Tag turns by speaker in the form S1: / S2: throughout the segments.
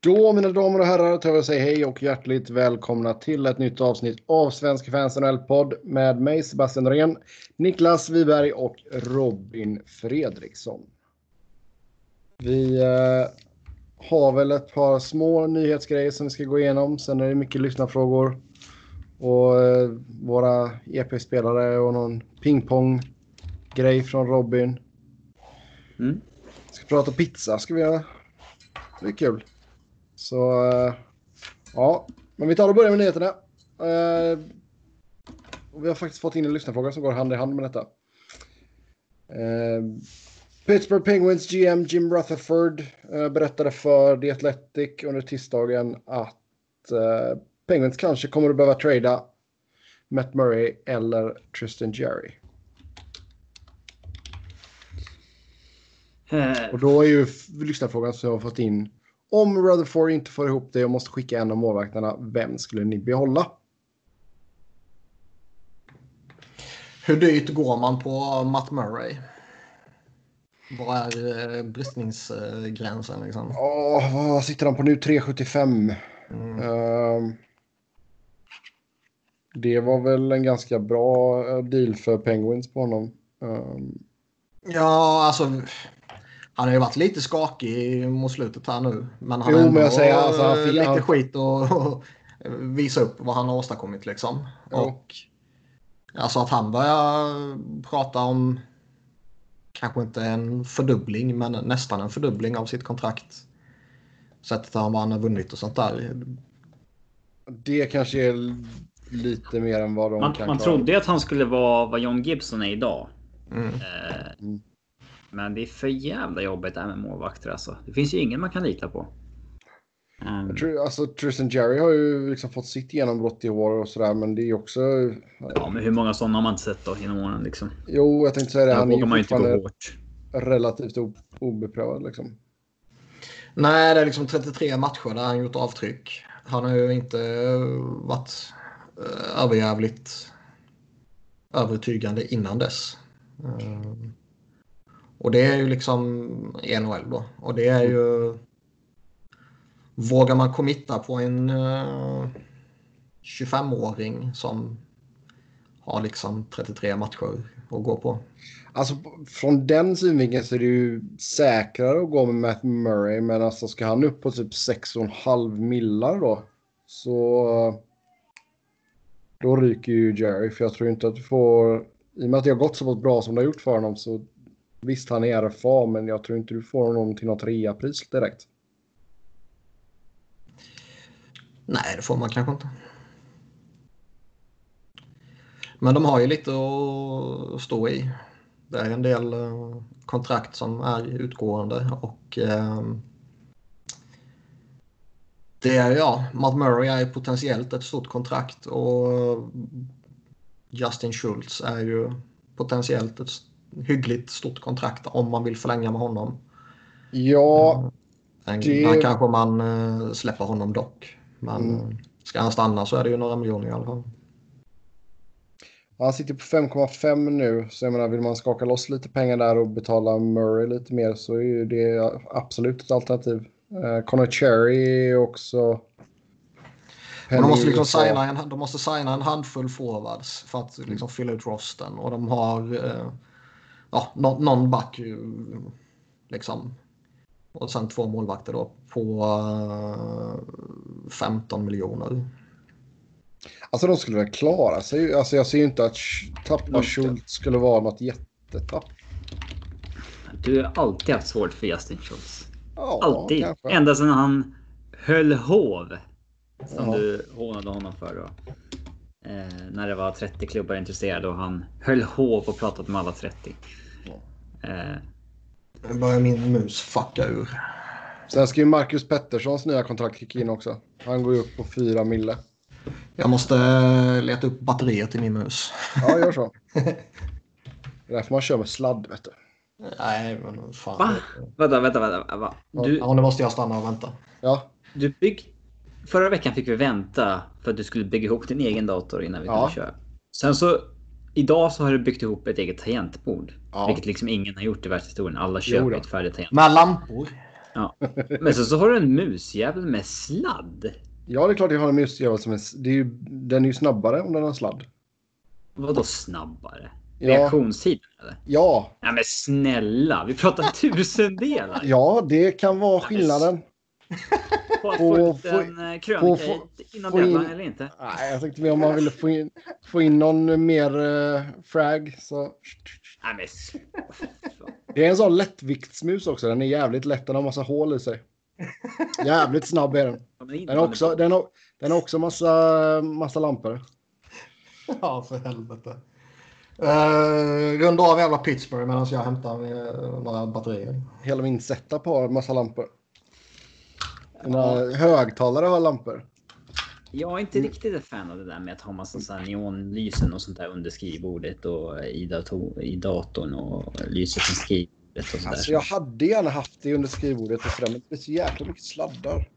S1: Då mina damer och herrar tar vi och säger hej och hjärtligt välkomna till ett nytt avsnitt av Svenska fans NHL-podd med mig Sebastian Norén, Niklas Wiberg och Robin Fredriksson. Vi eh, har väl ett par små nyhetsgrejer som vi ska gå igenom. Sen är det mycket lyssnarfrågor och eh, våra EP-spelare och någon pingpong-grej från Robin.
S2: Mm.
S1: Ska prata pizza ska vi göra. Det är kul. Så eh, ja, men vi tar och börjar med nyheterna. Eh, och vi har faktiskt fått in en lyssnarfråga som går hand i hand med detta. Eh, Pittsburgh Penguins GM Jim Rutherford berättade för The Athletic under tisdagen att Penguins kanske kommer att behöva trada Matt Murray eller Tristan Jerry. Och då är ju lyssnarfrågan som jag har fått in. Om Rutherford inte får ihop det och måste skicka en av målvakterna, vem skulle ni behålla?
S3: Hur dyrt går man på Matt Murray? Vad är eh, bristningsgränsen liksom?
S1: Åh, vad sitter han på nu? 3,75.
S3: Mm.
S1: Ehm, det var väl en ganska bra eh, deal för Penguins på honom. Ehm,
S3: Ja, alltså. Han har ju varit lite skakig mot slutet här nu. Men han
S1: Jo,
S3: har
S1: men
S3: ändå
S1: jag säger, alltså, han
S3: eh,
S1: fick-
S3: lite
S1: han-
S3: skit och, och visa upp vad han har åstadkommit liksom.
S1: Jo.
S3: Och alltså att han börjar prata om kanske inte en fördubbling men nästan en fördubbling av sitt kontrakt. Sättet han han har vunnit och sånt där.
S1: det kanske är lite mer än vad de
S2: man
S1: kan
S2: man
S1: klara.
S2: trodde att han skulle vara vad John Gibson är idag.
S3: Mm.
S2: Eh,
S1: Mm.
S2: Men det är för jävla jobbigt det här med målvakter alltså. Det finns ju ingen man kan lita på. Eh,
S1: Jag tror, alltså, Tristan Jerry har ju liksom fått sitt genombrott i år och sådär, men det är ju också...
S2: Ja, men hur många sådana har man inte sett då genom åren liksom?
S1: Jo, jag tänkte säga det.
S2: Där
S1: Han är
S2: man
S1: ju
S2: inte gå hårt.
S1: relativt obeprövad liksom.
S3: Nej, det är liksom 33 matcher där han gjort avtryck. Han har ju inte eh, varit uh, överjävligt övertygande innan dess. Eh, och det är ju liksom NHL då. Och det är ju... Vågar man committa på en eh, uh, 25-åring som har liksom 33 matcher att gå på?
S1: Alltså från den synvinkeln så är det ju säkrare att gå med Matt Murray. Men alltså ska han upp på typ 6,5 millar då. Så då ryker ju Jerry. För jag tror inte att du får... I och med att det har gått så pass bra som det har gjort för honom så visst han är RFA men jag tror inte du får honom till något reapris direkt.
S3: Nej, det får man kanske inte. Men de har ju lite att stå i. Det är en del eh, kontrakt som är utgående och eh, det är ja, Matt Murray är potentiellt ett stort kontrakt och eh, Justin Schultz är ju potentiellt ett hyggligt stort kontrakt om man vill förlänga med honom.
S1: Ja,
S3: Sen
S1: Det-
S3: där kanske man eh, släpper honom dock. Men
S1: Mm.
S3: eh, ska han stanna så är det ju några miljoner i alla fall.
S1: han sitter på 5,5 nu. Så jag menar vill man skaka loss lite pengar där och betala Murray lite mer så är ju det absolut ett alternativ. Uh, Connor Cherry är också...
S3: Men de måste, liksom signa en, de måste signa en handfull forwards för att liksom fylla ut rosten. Och de har eh, ja, nå- någon back eh, liksom. Och sen två målvakter då på eh, 15 miljoner.
S1: Alltså de skulle väl klara sig. Alltså jag ser ju inte att tappa. Schultz skulle vara något jättetapp.
S2: Du har alltid haft svårt för Justin Schultz.
S1: Ja,
S2: Alltid.
S1: kanske.
S2: Ända sedan han höll hov. Som
S1: Ja.
S2: du hånade honom för då. Eh, när det var 30 klubbar intresserade och han höll hov och pratat med alla 30. Eh,
S3: Nu börjar min mus fucka ur.
S1: Sen ska ju Marcus Petterssons nya kontrakt kicka in också. Han går ju upp på 4 mille.
S3: Jag måste eh, leta upp batteriet i min mus.
S1: Ja, gör så. Det är därför man kör med sladd, vet du.
S3: Nej, men fan.
S2: Va? Vänta, vänta, vänta. Va? Du,
S3: Ja, nu måste jag stanna och vänta.
S1: Ja,
S2: du bygg... Förra veckan fick vi vänta för att du skulle bygga ihop din egen dator innan vi
S1: Ja.
S2: kunde köra. Sen så idag så har du byggt ihop ett eget tangentbord.
S1: Ja.
S2: Vilket liksom ingen har gjort i världshistorien. Alla köper ett färdigt tangentbord.
S3: Med lampor.
S2: Ja. Men så, så har du en musjävel med sladd.
S1: Ja, det är klart jag har en musjävel som är... Det är ju, den är ju snabbare om den har sladd.
S2: Vadå snabbare?
S1: Ja.
S2: Reaktionstiden eller?
S1: Ja,
S2: Nej men snälla, vi pratar tusendelar.
S1: ja, det kan vara skillnaden.
S2: På att få ut en eh, krönika
S1: få-
S2: innan
S1: få in-
S2: eller inte.
S1: Nej, jag tänkte mer om man ville få in, få in någon mer uh, frag. Så.
S2: Nej men
S1: Det är en sån lättviktsmus också. Den är jävligt lätt. Den har massa hål i sig. Jävligt snabb är den. Den har också, den har, den har också massa, massa lampor.
S3: Ja, för helvete. Uh, runda av jävla Pittsburgh medan jag hämtar uh, några batterier.
S1: Hela min setup har massa lampor. Mina högtalare har lampor.
S2: Jag är inte riktigt ett fan av det där med att ha massa så neonlysen och sånt där under skrivbordet och i, dator, i datorn och lyset från skrivbordet och sådär.
S1: Alltså jag hade gärna haft det under skrivbordet och sådär, men det är så jäkla mycket sladdar.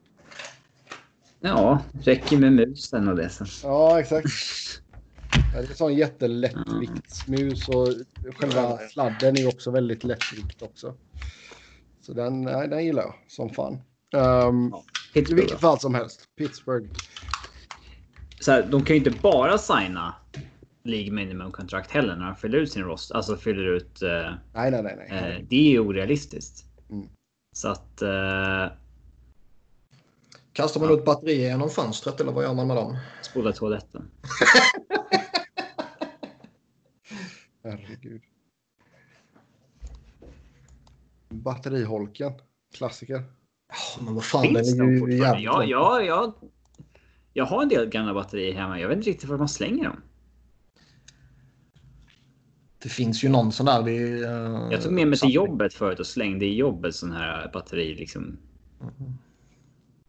S2: Ja, räcker med musen och det sen.
S1: Ja, exakt. Det är en sån jättelättviktsmus och själva sladden är också väldigt lättvikt också. Så den, den gillar jag som fan. Um,
S2: Ja,
S1: I vilket fall som helst. Pittsburgh.
S2: Så här, de kan ju inte bara signa League minimum kontrakt heller när de fyller ut sin rost. Alltså fyller ut. Eh,
S1: Nej, nej, nej. nej.
S2: eh, det är ju orealistiskt.
S1: Mm.
S2: Så att. Eh,
S3: Kastar man ut batterier genom fönstret eller vad gör man med dem?
S2: spola toaletten.
S1: Herregud. Batteriholken. Klassiker.
S3: Ja, men vad fan, den
S2: Finns
S3: är
S2: de
S3: ju jävligt
S2: Ja, ja, ja. Jag har en del gamla batterier hemma. Jag vet inte riktigt var man slänger dem.
S3: Det finns ju någon sån där vid... eh,
S2: Jag tog med mig till jobbet förut och slängde i jobbet sån här batteri liksom.
S3: Mhm.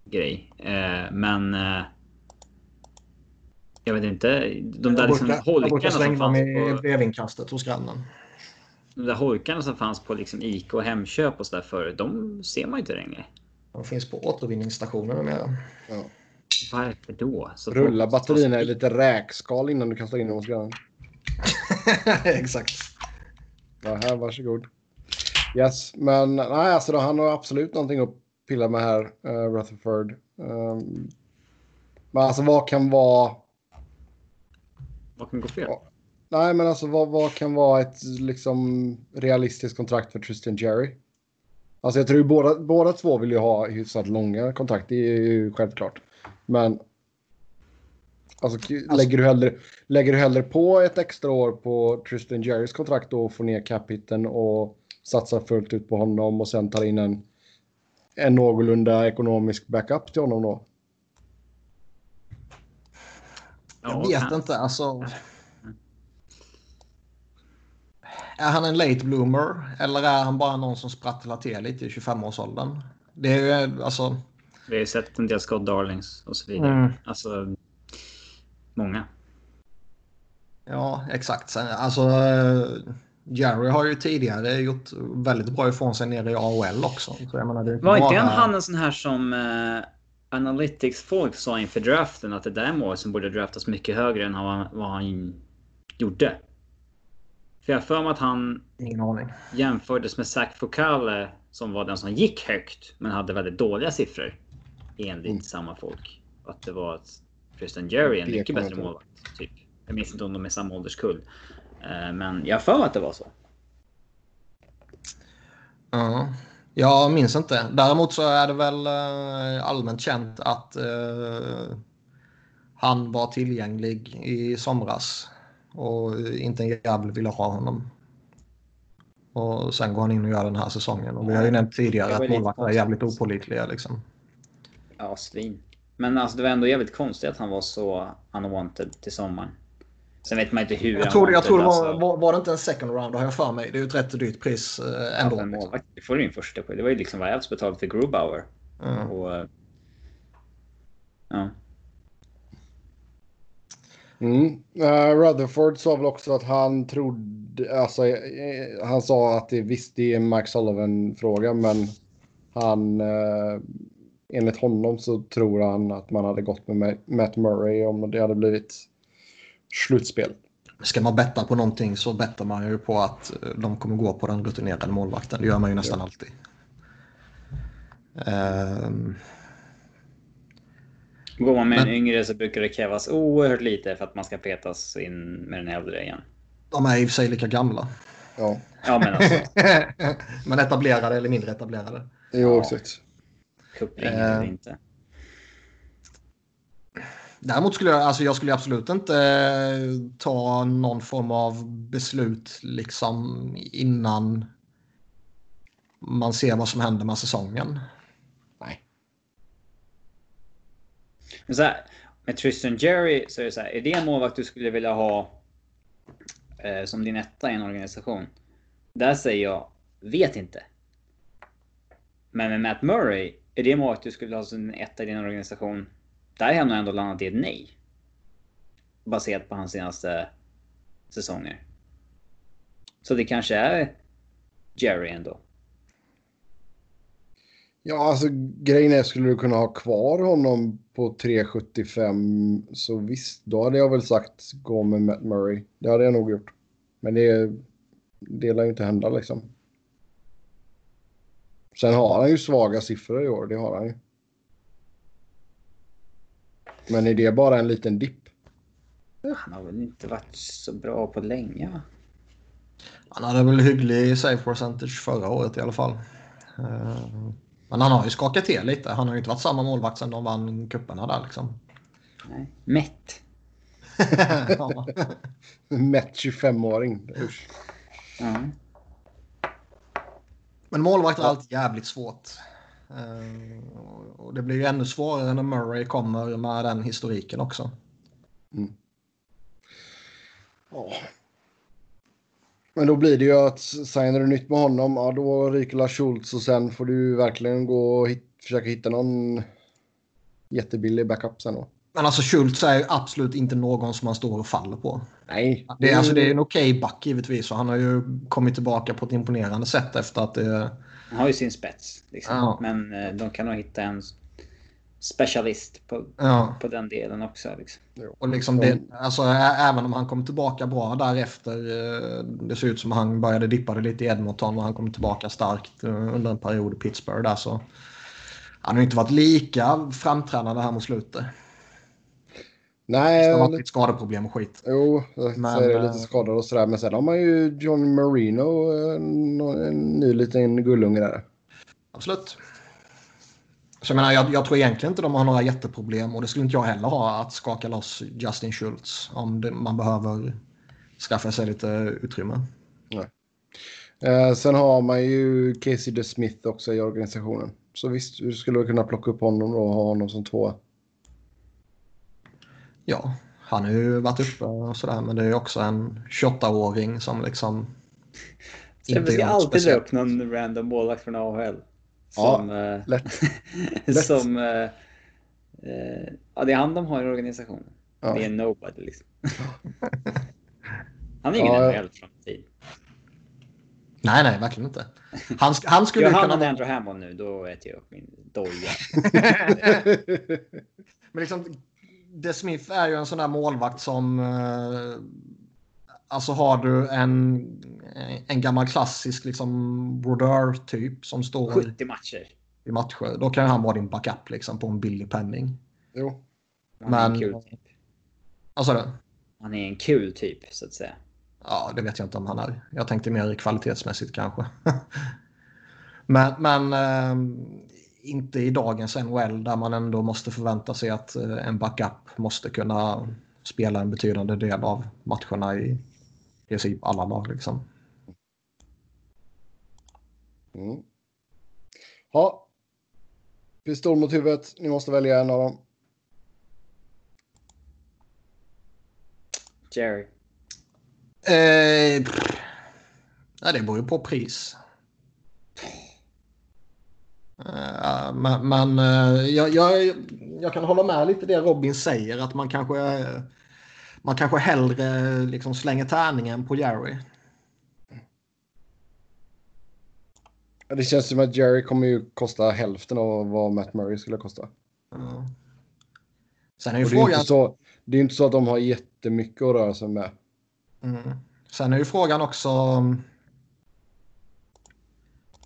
S2: Grej. Eh, men. Eh, jag vet inte. De där liksom
S3: brukar, jag brukar
S2: holkarna som
S3: slänga dem
S2: fanns
S3: i
S2: på.
S3: brevinkastet hos grannen.
S2: De där holkarna som fanns på liksom Ica och Hemköp och sådär förut. De ser man inte längre.
S3: De finns på återvinningsstationer numera.
S1: Ja.
S2: Varför då? Så
S1: Rulla batterierna i lite räkskal innan du kastar in dem hos grannen.
S3: Exakt.
S1: Ja, här, varsågod. Yes, men nej, alltså då, han har absolut någonting att pilla med här, uh, Rutherford. Ehm, men alltså vad kan vara...
S2: Vad kan gå fel?
S1: Nej, men alltså vad, vad kan vara ett liksom realistiskt kontrakt för Tristan Jerry? Alltså jag tror ju båda, båda två vill ju ha hyfsat långa kontrakt, det är ju självklart. Men alltså, k- lägger, du hellre, lägger du hellre på ett extra år på Tristan Jerrys kontrakt då och får ner capiten och satsar fullt ut på honom och sen tar in en, en någorlunda ekonomisk backup till honom då?
S3: Jag vet inte. Alltså... Är han en late bloomer eller är han bara någon som sprattlar till lite i 25-årsåldern? Det är ju alltså...
S2: Vi har ju sett en del Scott Darlings och så vidare.
S3: Mm.
S2: Alltså. Många.
S3: Ja, exakt. Sen, alltså, eh, Jerry har ju tidigare gjort väldigt bra ifrån sig nere i AHL också. Så jag menar, det
S2: Var inte
S3: bara-
S2: han, en sån här som eh, Analytics-folk sa inför draften att det där är mål som borde draftas mycket högre än han, vad han gjorde? För jag har för mig att han
S3: Ingen aning.
S2: jämfördes med Zach Foucault som var den som gick högt men hade väldigt dåliga siffror. Enligt
S1: Mm.
S2: samma folk. Att det var att Tristan Jerry är en mycket bättre målvakt. Typ. Jag minns inte om de är samma ålderskull. Eh, Men jag har för mig att det var så.
S3: Ja. Jag minns inte. Däremot så är det väl eh, allmänt känt att eh, han var tillgänglig i somras och inte en jävel ville ha honom. Och sen går han in och gör den här säsongen. Och vi har ju nämnt tidigare att målvakter är jävligt opålitliga. Liksom.
S2: Ja, svin. Men alltså det var ändå jävligt konstigt att han var så unwanted till sommaren. Sen vet man inte hur
S3: Jag tror, jag tror det var,
S2: alltså,
S3: var, var det inte en second round har jag för mig. Det är ju ett rätt dyrt pris eh, ändå.
S2: en
S3: liksom.
S2: målvakt. Det får du in första på. Det var ju liksom vad Elfs betalade för Grubauer.
S3: Mm.
S2: Och, eh, ja.
S1: Mm. Eh, Rutherford sa väl också att han trodde, alltså han sa att det visst det är en Mike Sullivan-fråga men han, enligt honom så tror han att man hade gått med Ma- Matt Murray om det hade blivit slutspel.
S3: Ska man betta på någonting så bettar man ju på att eh, de kommer gå på den rutinerade målvakten. Det gör man ju nästan alltid. Ehm,
S2: Går man med en
S3: Men-
S2: yngre så brukar det krävas oerhört lite för att man ska petas in med den äldre igen.
S3: de är i och för sig lika gamla.
S1: Ja,
S2: Ja men alltså,
S3: Men etablerade eller mindre etablerade.
S1: jo
S2: Ja.
S1: exakt.
S2: Kuppling
S3: Eh.
S2: eller inte.
S3: Däremot skulle jag, alltså jag skulle absolut inte eh, ta någon form av beslut liksom innan man ser vad som händer med säsongen.
S1: Nej.
S2: Men så här, med Tristan Jerry så är det så här, är det en målvakt du skulle vilja ha eh, som din etta i en organisation? Där säger jag, vet inte. Men med Matt Murray, är det en du skulle ha som etta i din organisation? Där har jag ändå landat i ett nej. Baserat på hans senaste säsonger. Så det kanske är Jerry ändå.
S1: Ja, alltså grejen är, skulle du kunna ha kvar honom på 3,75 så visst, då hade jag väl sagt gå med Matt Murray. Det hade jag nog gjort. Men det, det lär ju inte hända liksom. Sen har han ju svaga siffror i år, det har han ju. Men är det bara en liten dipp?
S2: Han har väl inte varit så bra på länge va?
S3: Han hade väl hygglig save percentage förra året i alla fall. Eh, Men han har ju skakat till lite. Han har ju inte varit samma målvakt sedan de vann cuperna där liksom.
S2: Nej. Mätt.
S3: ja.
S1: Mätt 25-åring. Usch.
S2: Ja.
S3: Men målvakt är alltid jävligt svårt. Eh, Och det blir ju ännu svårare när Murray kommer med den historiken också.
S1: Ja. Men då blir det ju att signar du nytt med honom, ja då ryker Lars Schultz och sen får du verkligen gå och hit, försöka hitta någon jättebillig backup sen då.
S3: Men alltså Schultz är absolut inte någon som man står och faller på.
S1: Nej.
S3: Det är, alltså, det är en okej back givetvis och han har ju kommit tillbaka på ett imponerande sätt efter att det...
S2: Han har ju sin spets. Liksom.
S3: Ja.
S2: Men eh, de kan nog hitta en specialist på,
S3: Ja,
S2: på den delen också. Liksom.
S3: och liksom det, alltså, även om han kommer tillbaka bra därefter. eh, Det ser ut som att han började dippa det lite i Edmonton och han kommer tillbaka starkt eh, under en period i Pittsburgh där så. Han har inte varit lika framträdande här mot slutet.
S1: Nej,
S3: Han har skadeproblem och skit.
S1: jo, så
S3: Men,
S1: är det
S3: eh,
S1: lite skador och sådär. Men sen har man ju John Marino, en, en ny liten gullunge där.
S3: Absolut. Så jag menar, jag, jag tror egentligen inte de har några jätteproblem och det skulle inte jag heller ha att skaka loss Justin Schultz om det, man behöver skaffa sig lite utrymme.
S1: Eh, sen har man ju Casey DeSmith också i organisationen. Så visst, du skulle kunna plocka upp honom och ha honom som tvåa.
S3: Ja, han har ju varit uppe och sådär men det är ju också en 28-åring som liksom
S2: Så vi ska alltid dra
S3: speciellt.
S2: upp någon random målvakt från AHL.
S1: Ja,
S2: Som... eh,
S1: lätt. Lätt.
S2: som eh, ja, det är han de har i organisationen.
S1: Ja.
S2: Det är nobody liksom. Han är ingen
S1: Ja, ja.
S2: NHL-framtid.
S3: Nej, nej, verkligen inte. Han, han skulle
S2: Gör han
S3: kunna.
S2: Andrew Hammond nu, då äter jag upp min doja.
S3: Men liksom, De Smith är ju en sån där målvakt som... Eh, alltså har du en, en gammal klassisk liksom Brodeur-typ som står
S2: 70 matcher.
S3: i matcher. Då kan ju han vara din backup liksom på en billig penning.
S1: jo.
S2: Han är en
S3: Men-
S2: kul typ.
S3: Alltså det?
S2: Han är en kul typ, så att säga.
S3: Ja, det vet jag inte om han är. Jag tänkte mer kvalitetsmässigt kanske. men men eh, inte i dagens NHL där man ändå måste förvänta sig att eh, en backup måste kunna spela en betydande del av matcherna i princip alla lag. Liksom.
S1: Mm. Ja. Pistol mot huvudet. Ni måste välja en av dem.
S2: Jerry.
S3: Eh, pff. ja, det beror ju på pris. Eh, men men eh, jag, jag, jag kan hålla med lite det Robin säger att man kanske, eh, man kanske hellre liksom slänger tärningen på Jerry.
S1: Det känns som att Jerry kommer ju kosta hälften av vad Matt Murray skulle kosta.
S3: Ja. Sen är ju
S1: Och det, är
S3: frågan...
S1: inte så, det är ju inte så att de har jättemycket att röra sig med.
S3: Mm. Sen är ju frågan också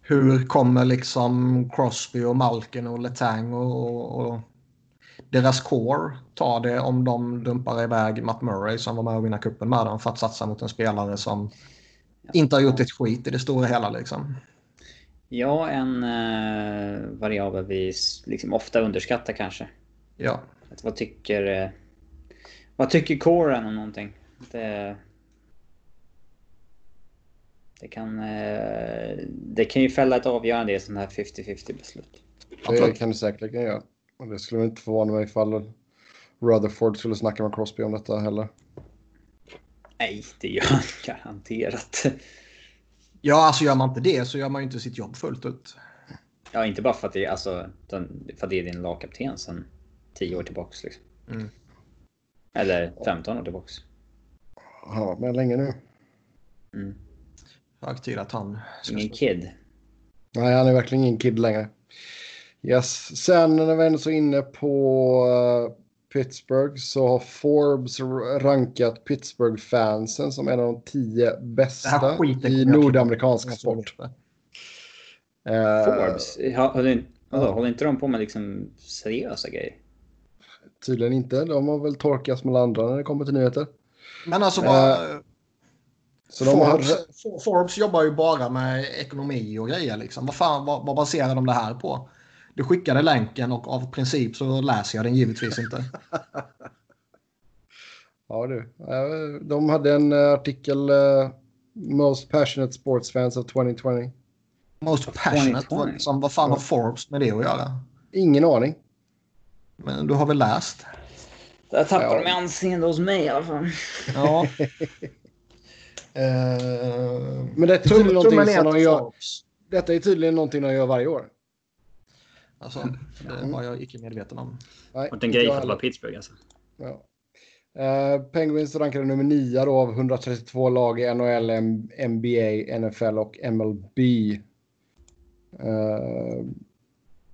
S3: hur kommer liksom Crosby och Malkin och Letang och, och, och deras core ta det om de dumpar iväg Matt Murray som var med och vinna kuppen med dem för att satsa mot en spelare som inte har gjort ett skit i det stora hela liksom.
S2: Ja, en eh, variabel vi liksom ofta underskattar kanske.
S3: Ja.
S2: Att vad tycker... Eh, vad tycker coren om någonting? Det, det kan... Eh, det kan ju fälla ett avgörande i sådana här 50-50 beslut.
S1: Det kan det säkerligen göra. Och det skulle inte förvåna mig ifall Rutherford skulle snacka med Crosby om detta heller.
S2: Nej, det gör han garanterat.
S3: Ja, alltså gör man inte det så gör man ju inte sitt jobb fullt ut.
S2: Ja, inte bara för att det är, alltså, för att det är din lagkapten sen 10 år tillbaks. Liksom.
S3: Mm.
S2: Eller 15 år tillbaks.
S1: Han har varit med länge nu.
S2: Mm.
S3: Hög tid att han...
S2: Ingen kid.
S1: Nej, han är verkligen ingen kid längre. Yes. Sen när vi ändå så inne på uh, Pittsburgh så har Forbes rankat Pittsburgh-fansen som en av de tio bästa i nordamerikansk sport.
S2: Uh, Forbes? Håller, alltså, håller inte de på med liksom seriösa grejer?
S1: Tydligen inte. De har väl torkats med andra när det kommer till nyheter.
S3: Men alltså bara... Uh, så Forbes, har... Forbes jobbar ju bara med ekonomi och grejer. Liksom. Vad, fan, vad, vad baserar de det här på? Du skickade länken och av princip så läser jag den givetvis inte.
S1: ja du. De hade en eh, artikel uh, Most passionate sports fans of 2020.
S3: Most passionate? 2020. Som, vad fan har Forbes med det att göra?
S1: Ingen aning.
S3: Men du har väl läst?
S2: Där tappar ja. de anseende hos mig i alla fall.
S3: Ja. uh,
S1: Men detta är tydligen någonting som de gör. Detta är tydligen någonting de gör varje år.
S3: Alltså, det var jag icke medveten om.
S2: Nej, och en grej för vara Pittsburgh alltså.
S1: Ja. Uh, Penguins rankade nummer 9 då av 132 lag i NHL, NBA, NFL och MLB. Uh,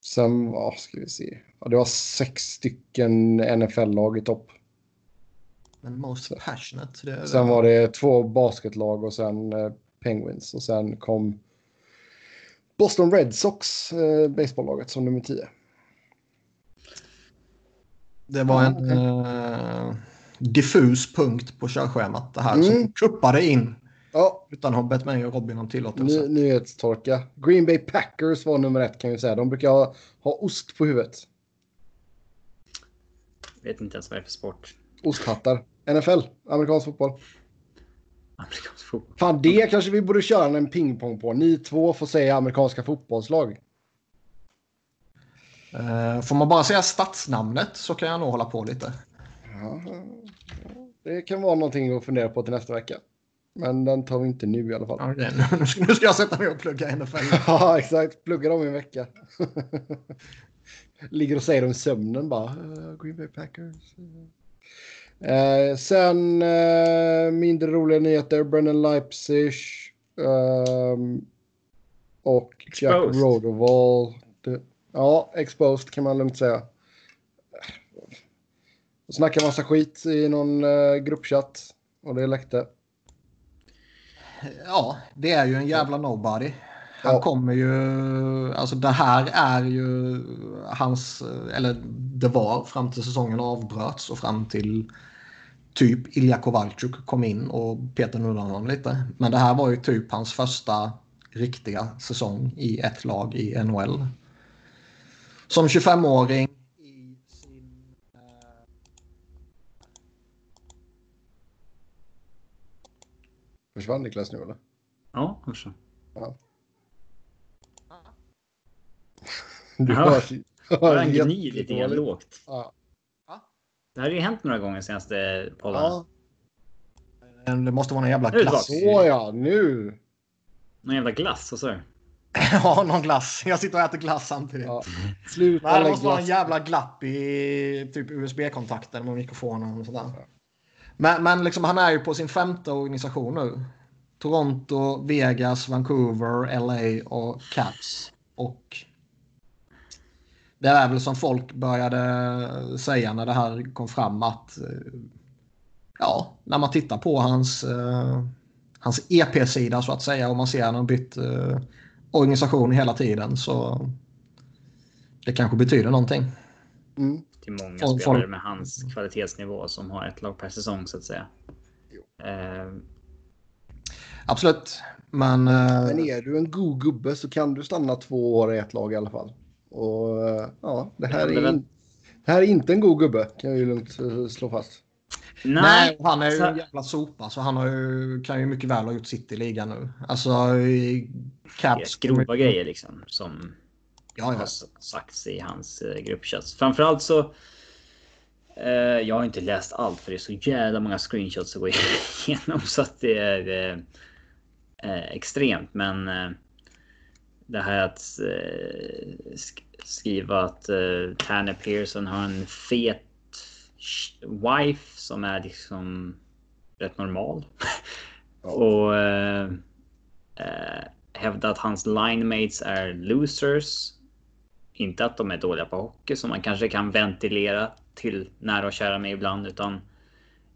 S1: sen, vad ska vi se? Ja, det var sex stycken NFL-lag i topp.
S3: Men most passionate? Det
S1: sen var det två basketlag och sen uh, Penguins. Och sen kom Boston Red Sox, eh, baseballlaget, som nummer 10.
S3: Det var en eh, diffus punkt på körschemat det här mm. som kuppade in.
S1: Ja.
S3: Utan har bett mig och Robin om tillåtelse.
S1: Ny, nyhetstorka. Green Bay Packers var nummer ett kan vi säga. De brukar ha, ha ost på huvudet.
S2: Vet inte ens vad det är för sport.
S1: Osthattar. NFL, amerikansk fotboll.
S2: Amerikansk fotboll.
S1: Fan, det kanske vi borde köra en pingpong på. Ni två får säga amerikanska fotbollslag.
S3: Uh, får man bara säga stadsnamnet så kan jag nog hålla på lite.
S1: Ja, det kan vara någonting att fundera på till nästa vecka. Men den tar vi inte nu i alla fall.
S3: Okay, nu ska jag sätta mig och plugga NFL.
S1: ja, exakt. Plugga dem i en vecka. Ligger och säger dem i sömnen bara. Uh, Green Bay Packers. Eh, sen eh, mindre roliga nyheter. Brennan Leipzig. Eh, och exposed. Jack Rodoval. ja, exposed kan man lugnt säga. Snackar massa skit i någon eh, gruppchatt. Och det läckte.
S3: Ja, det är ju en jävla nobody. Han ja. kommer ju, alltså det här är ju hans, eller det var fram till säsongen avbröts och fram till typ Ilja Kovalchuk kom in och Peter nuddade honom lite. Men det här var ju typ hans första riktiga säsong i ett lag i NHL. Som 25-åring i sin... Eh...
S1: Försvann Niklas nu eller?
S2: Ja, kanske.
S1: Ja.
S2: Du har... Ja, han gnider lite lågt. Ja. Det har ju hänt några gånger senaste podden. Ja.
S3: Det måste vara någon jävla glass.
S1: Så ja, nu.
S2: Någon jävla glass, vad sa du?
S3: ja, någon glass. Jag sitter och äter glass samtidigt. Ja.
S1: Sluta
S3: Nej, det måste vara en jävla glapp i typ USB-kontakten med mikrofonen och sådär. Men, men liksom, han är ju på sin femte organisation nu. Toronto, Vegas, Vancouver, LA och Caps. Och det är väl som folk började säga när det här kom fram att eh, ja, när man tittar på hans, uh, hans EP-sida så att säga och man ser att han har bytt uh, organisation hela tiden så det kanske betyder någonting.
S1: Mm.
S2: Till många
S3: Folk-
S2: spelare med hans kvalitetsnivå som har ett lag per säsong så att säga. Eh,
S3: Absolut. Men, eh,
S1: Men är du en god gubbe så kan du stanna två år i ett lag i alla fall. Och eh, ja, det här, är, in, det här är inte en god gubbe kan jag ju lugnt slå fast.
S2: nej,
S3: nej, han är ju
S2: så-
S3: en jävla sopa så han har ju, kan ju mycket väl ha gjort sitt i ligan nu. Alltså Caps.
S2: grova grejer liksom som
S3: Ja,
S2: har
S3: ja.
S2: s- sagts i hans eh, gruppchats. Framförallt så. Eh, jag har inte läst allt för det är så jävla många screenshots att gå igenom så att det är eh, eh, extremt. Men eh, det här att eh, sk- skriva att eh, Tanner Pearson har en fet wife som är liksom rätt normal. Och eh, eh, hävda att hans linemates är losers. Inte att de är dåliga på hockey som man kanske kan ventilera till nära och kära med ibland utan.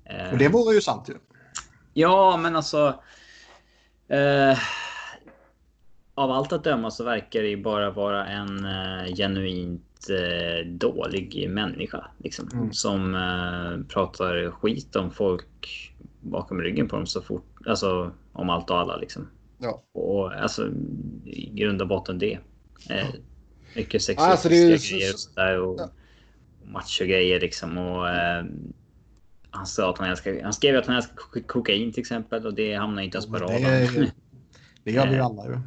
S2: eh,
S3: Och det vore ju sant ju.
S2: Ja, men alltså. Eh, av allt att döma så verkar det ju bara vara en eh, genuint eh, dålig människa. Liksom,
S3: Mm.
S2: Som eh, pratar skit om folk bakom ryggen på dem så fort. Alltså om allt och alla liksom.
S1: Ja.
S2: Och alltså i grund och botten det. Eh, mycket sexistiska
S1: Alltså, det är
S2: grejer och, sådär och,
S1: Ja.
S2: och macho-grejer liksom. Och, eh, han, sa att han, älskar, han skrev att han älskar kok- kokain till exempel och det hamnar inte ens på
S3: Det,
S2: radarn.
S3: det gör vi
S2: Eh.
S3: alla ju.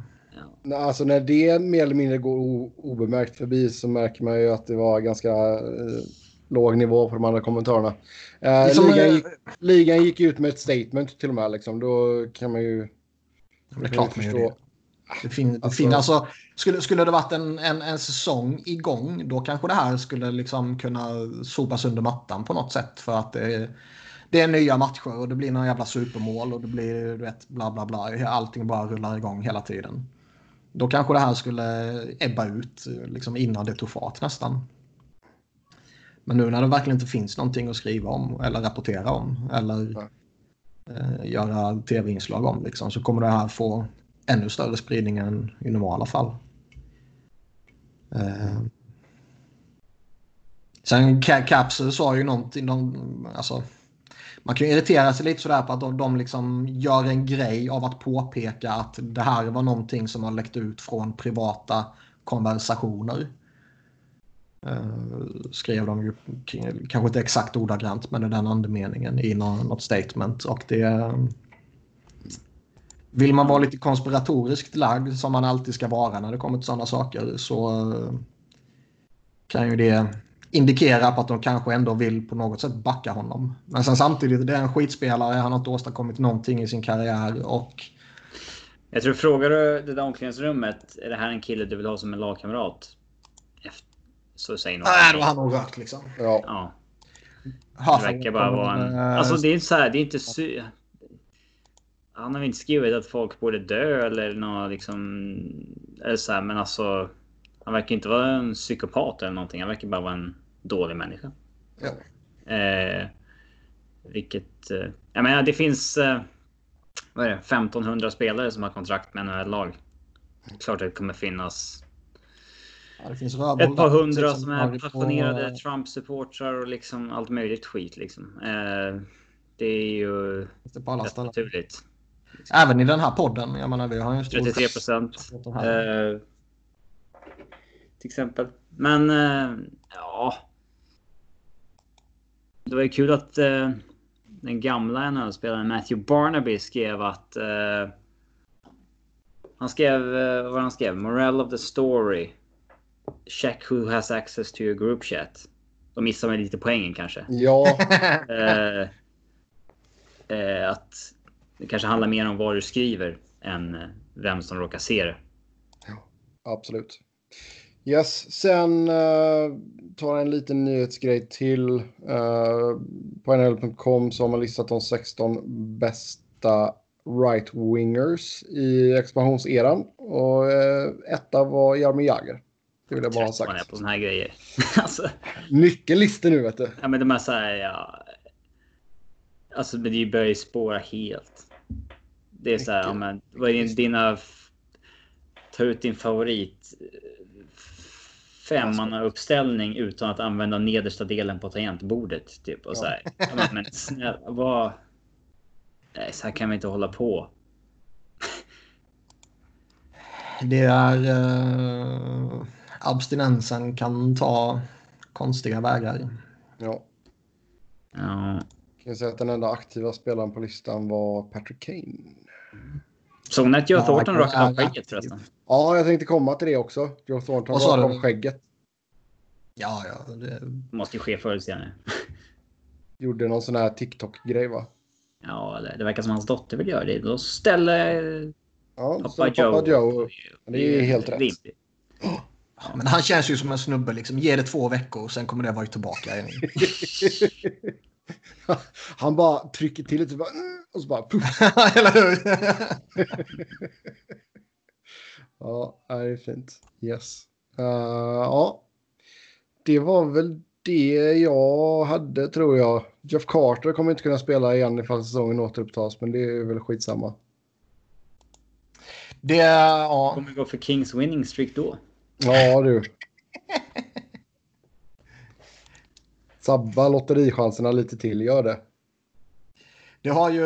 S1: Alltså när det mer eller mindre går obemärkt förbi så märker man ju att det var ganska eh, låg nivå på de andra kommentarerna. Eh, ligan,
S3: eh,
S1: gick, ligan gick ut med ett statement till och med. Liksom. Då kan man ju
S3: Det är klart
S1: förstå.
S3: det. Det fin,
S1: Alltså-
S3: fin, alltså, skulle, skulle det varit en, en, en säsong igång då kanske det här skulle liksom kunna sopas under mattan på något sätt. För att det, är- det är nya matcher och det blir några jävla supermål och det blir du vet, bla bla bla. Allting bara rullar igång hela tiden. Då kanske det här skulle ebba ut liksom innan det tog fart nästan. Men nu när det verkligen inte finns någonting att skriva om eller rapportera om eller
S1: Ja.
S3: eh, göra tv-inslag om liksom, så kommer det här få ännu större spridning än i normala fall. Eh. Sen Ca- Caps sa ju någonting, de, alltså, man kan ju irritera sig lite sådär på att de, de liksom gör en grej av att påpeka att det här var någonting som har läckt ut från privata konversationer. Uh, skrev de ju, kanske inte exakt ordagrant, men i den andemeningen i någon, något statement. Och det... Vill man vara lite konspiratoriskt lagd, som man alltid ska vara när det kommer till sådana saker, så eh, kan ju det indikera på att de kanske ändå vill på något sätt backa honom. Men sen samtidigt, det är en skitspelare, han har inte åstadkommit någonting i sin karriär och
S2: Jag tror frågar du det där omklädningsrummet. Är det här en kille du vill ha som en lagkamrat? Efter, så säger någon.
S3: Nej, då har han nog rökt liksom.
S1: Ja,
S2: Ja, det verkar bara vara en...
S3: eh,
S2: Alltså det är inte så här, det är inte sy... Han har väl inte skrivit att folk borde dö eller något liksom... Eller så här, men alltså... Han verkar inte vara en psykopat eller någonting. Han verkar bara vara en dålig människa.
S1: ja.
S2: Eh, vilket... Eh, jag menar det finns... Eh, vad är det? 1500 spelare som har kontrakt med NHL-lag. Klart det kommer finnas
S3: ja, det
S2: ett par hundra som är
S3: på,
S2: passionerade
S3: eh,
S2: Trump-supportrar och liksom allt möjligt skit liksom. Eh, det är ju
S3: på alla ställen.
S2: naturligt.
S3: Även i den här podden. Jag menar, vi har ju en stor...
S2: 33 procent. Eh, till exempel. Men eh, ja. Det var ju kul att eh, den gamla NHL-spelaren Matthew Barnaby skrev att eh, han skrev eh, vad han skrev. Morale of the story. Check who has access to your group chat. De missar väl lite poängen kanske.
S1: ja,
S2: eh, att det kanske handlar mer om vad du skriver än vem som råkar se det.
S1: absolut. Yes, sen uh, tar jag en liten nyhetsgrej till. Uh, på nhl.com så har man listat de 16 bästa right-wingers i expansionseran. Och uh, etta var Jaromir Jagr. Det vill jag bara ha sagt.
S2: på såna här grejer. alltså,
S1: Mycket listor nu vet du.
S2: ja, men de är så här, ja. Alltså, men det börjar ju spåra helt. Det är så här, ja, men vad är din- dina ta ut din favorit eh, femmanna uppställning utan att använda nedersta delen på tangentbordet. Typ och så här. Ja, men, men snälla, vad? Nej, så här kan vi inte hålla på.
S3: Det är... Uh, abstinensen kan ta konstiga vägar.
S1: Ja.
S2: Ja.
S1: Kan jag säga att den enda aktiva spelaren på listan var Patrick Kane.
S2: Såg ni att Joe
S3: Ja,
S2: Thornton rakade av skägget förresten?
S1: Ja, jag tänkte komma till det också. Joe Thornton
S3: Vad sa
S1: rakade
S3: du?
S1: skägget.
S3: Ja, ja. Det,
S2: Det måste ju ske förr eller senare.
S1: Gjorde någon sån här TikTok-grej va?
S2: Ja, eller det verkar som hans dotter vill göra det. Då ställer
S1: Ja,
S2: pappa
S1: så
S2: Joe.
S1: pappa Joe. Det är
S2: ju
S1: helt rätt.
S2: rimligt.
S3: men han känns ju som en snubbe. Liksom. Ge det två veckor, sen kommer det vara tillbaka. igen.
S1: Han bara trycker till lite mm, och så bara puff.
S3: Eller hur?
S1: Ja, det är fint. Yes. Uh, ja, det var väl det jag hade tror jag. Jeff Carter kommer inte kunna spela igen ifall säsongen återupptas, men det är väl skitsamma.
S3: det, ja.
S2: Kommer gå för Kings winning streak då.
S1: Ja, du. Sabba lotterichanserna lite till, gör det.
S3: Det har ju...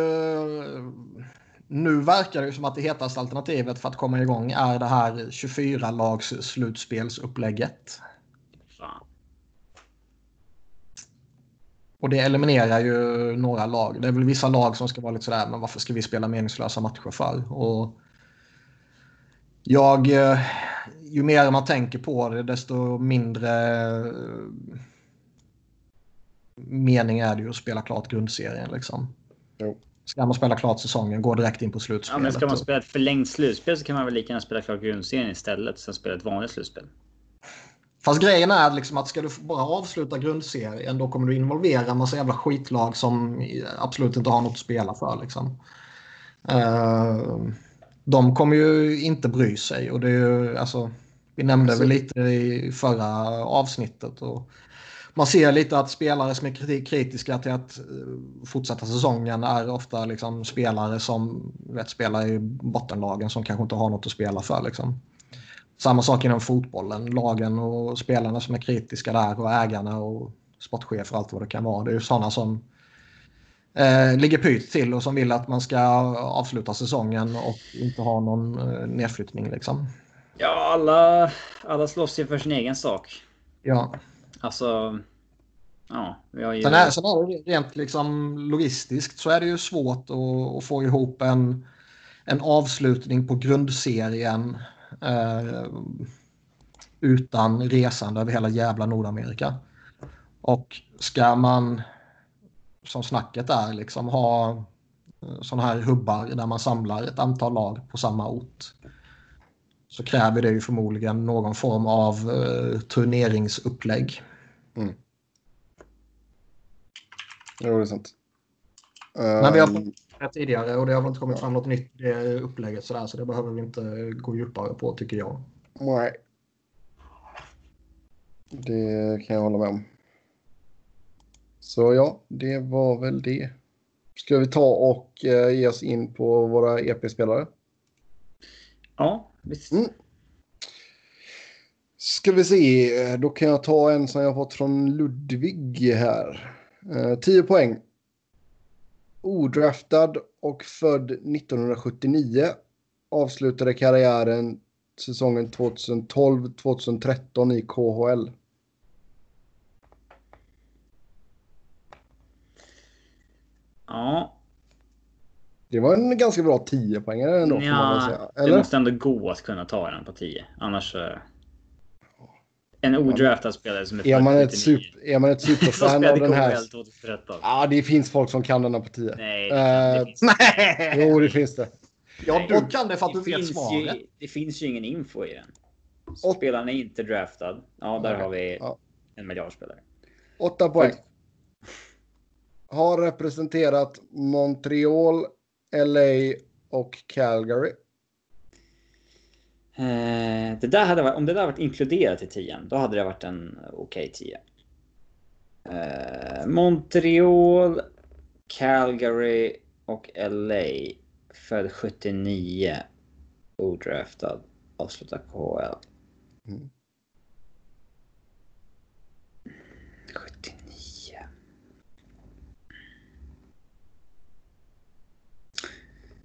S3: Nu verkar det ju som att det hetaste alternativet för att komma igång är det här 24-lags slutspelsupplägget.
S2: Fan.
S3: Och det eliminerar ju några lag. Det är väl vissa lag som ska vara lite sådär, men varför ska vi spela meningslösa matcher för? Och jag, eh, ju mer man tänker på det, desto mindre eh, mening är det ju att spela klart grundserien. Liksom.
S1: Jo.
S3: Ska man spela klart säsongen, gå direkt in på
S2: Ja,
S3: slutspelet.
S2: men ska man
S3: och-
S2: spela ett förlängt slutspel så kan man väl lika gärna spela klart grundserien istället. Sen spela ett vanligt slutspel.
S3: Fast grejen är liksom att ska du bara avsluta grundserien då kommer du involvera en massa jävla skitlag som absolut inte har något att spela för. Liksom. Eh, de kommer ju inte bry sig och det är ju, alltså, vi nämnde
S1: Alltså-
S3: väl lite i förra avsnittet. Och man ser lite att spelare som är kriti- kritiska till att eh, fortsätta säsongen är ofta liksom spelare som vet, spelar i bottenlagen som kanske inte har något att spela för. Liksom. Samma sak inom fotbollen. Lagen och spelarna som är kritiska där och ägarna och sportchefer och allt vad det kan vara. Det är ju sådana som eh, ligger pyrt till och som vill att man ska avsluta säsongen och inte ha någon eh, nedflyttning. Liksom.
S2: Ja, alla, alla slåss ju för sin egen sak.
S3: Ja.
S2: Alltså... Ja, vi har ju...
S3: Sen, är, sen är det rent liksom logistiskt så är det ju svårt att, att få ihop en, en avslutning på grundserien eh, utan resande över hela jävla Nordamerika. Och ska man, som snacket är, liksom ha eh, sådana här hubbar där man samlar ett antal lag på samma ort så kräver det ju förmodligen någon form av eh, turneringsupplägg.
S1: Jo, det är sant.
S3: Men vi har
S1: Ehm,
S3: fått det tidigare och det har väl inte kommit fram något nytt i det upplägget sådär, så det behöver vi inte gå djupare på tycker jag.
S1: Nej. Det kan jag hålla med om. Så ja, det var väl det. Ska vi ta och eh, ge oss in på våra EP-spelare?
S2: Ja, visst.
S1: Mm. Ska vi se, eh, då kan jag ta en som jag fått från Ludvig här. Eh, 10 poäng. Odraftad och född 1979. Avslutade karriären säsongen 2012-2013 i KHL.
S2: Ja,
S1: Det var en ganska bra 10 poäng ändå får man
S2: ja
S1: säga.
S2: det
S1: Eller?
S2: måste ändå gå att kunna ta den på 10. Annars... En odraftad spelare som är
S1: Är man, ett
S2: 99.
S1: super, är man ett superfan av den här...
S2: KHL 2013.
S1: Ja, det finns folk som kan denna på 10.
S2: Nej, det, det finns,
S3: Nej!
S1: Jo, det finns det.
S3: Ja, du kan det för att du vet
S2: finns
S3: svaret.
S2: ju, det finns ju ingen info i den.
S1: Och-
S2: Spelaren är inte draftad. Ja, där
S1: Nej.
S2: har vi
S1: Ja.
S2: en miljardspelare.
S1: 8 poäng. Har representerat Montreal, LA och Calgary.
S2: Eh, det där hade varit, om det där varit inkluderat i 10 då hade det varit en okej 10. Eh, Montreal, Calgary och LA. Född 79. Odraftad. Avslutar KHL.
S1: Mm.
S2: 79.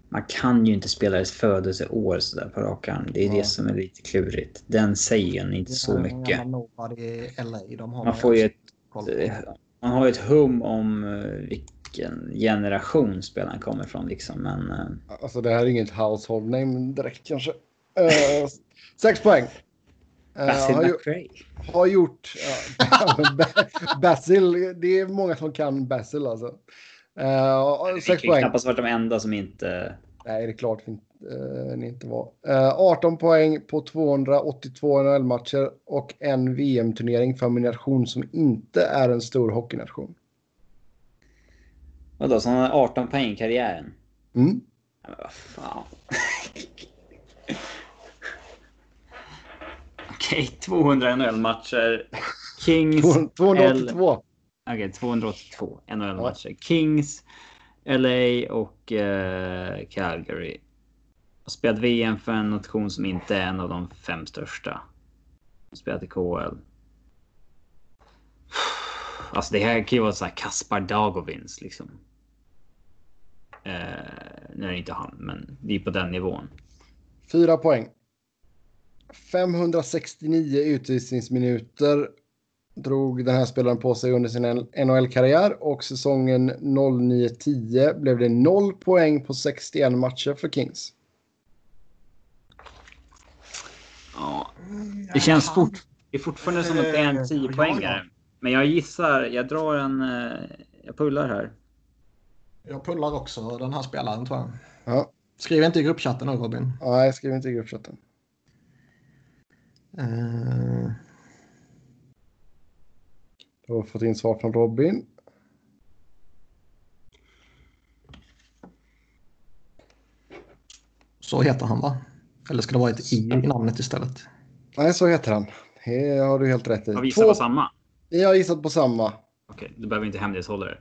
S2: Man kan ju inte spela ett födelseår sådär på rak arm. Det är
S1: Ja.
S2: det som är lite klurigt. Den säger en inte så mycket. Man får ju ett,
S3: på.
S2: man har ju ett hum om eh, vilken generation spelaren kommer från liksom. Men eh,
S1: Alltså det här är inget household name direkt kanske. Uh, sex poäng. Eh,
S2: Basil
S1: har, ju,
S2: McRae.
S1: har gjort... ja, Basil, det är många som kan Basil alltså. Uh,
S2: Det
S1: sex poäng.
S2: knappast varit de enda som inte...
S1: Nej, det är klart inte, eh, ni inte var. Eh, 18 poäng på 282 NHL-matcher och en VM-turnering för en nation som inte är en stor hockeynation.
S2: Vadå, så han har 18 poäng i karriären?
S1: Mm.
S2: Men vad fan. Okej, 200 NHL-matcher. Kings...
S1: 282.
S2: Okej, 282 NHL-matcher. Kings, LA och eh, Calgary. Har spelat VM för en nation som inte är en av de fem största. Spelat i KHL. Alltså det här kan ju vara så här Kaspar Dagovins liksom. Eh, nu är det inte han, men det är på den nivån.
S1: Fyra poäng. 569 utvisningsminuter drog den här spelaren på sig under sin NHL-karriär och säsongen 09-10 blev det 0 poäng på 61 matcher för Kings.
S2: Ja, det känns fort, det är fortfarande som att det är en
S3: Eh,
S2: 10
S3: ja,
S2: poängare. Men jag gissar, jag drar en, eh, jag pullar här.
S3: Jag pullar också den här spelaren tror jag.
S1: Ja,
S3: Skriv inte i gruppchatten nu Robin.
S1: nej, jag skriver inte i gruppchatten.
S3: Uh,
S1: Jag har fått in svar från Robin.
S3: så heter han va? Eller ska det vara ett i i namnet istället?
S1: Nej, så heter han. Det har du helt rätt i.
S2: Jag gissar på samma.
S1: Jag har gissat på samma.
S2: Okej, du behöver inte hemlighetshålla det.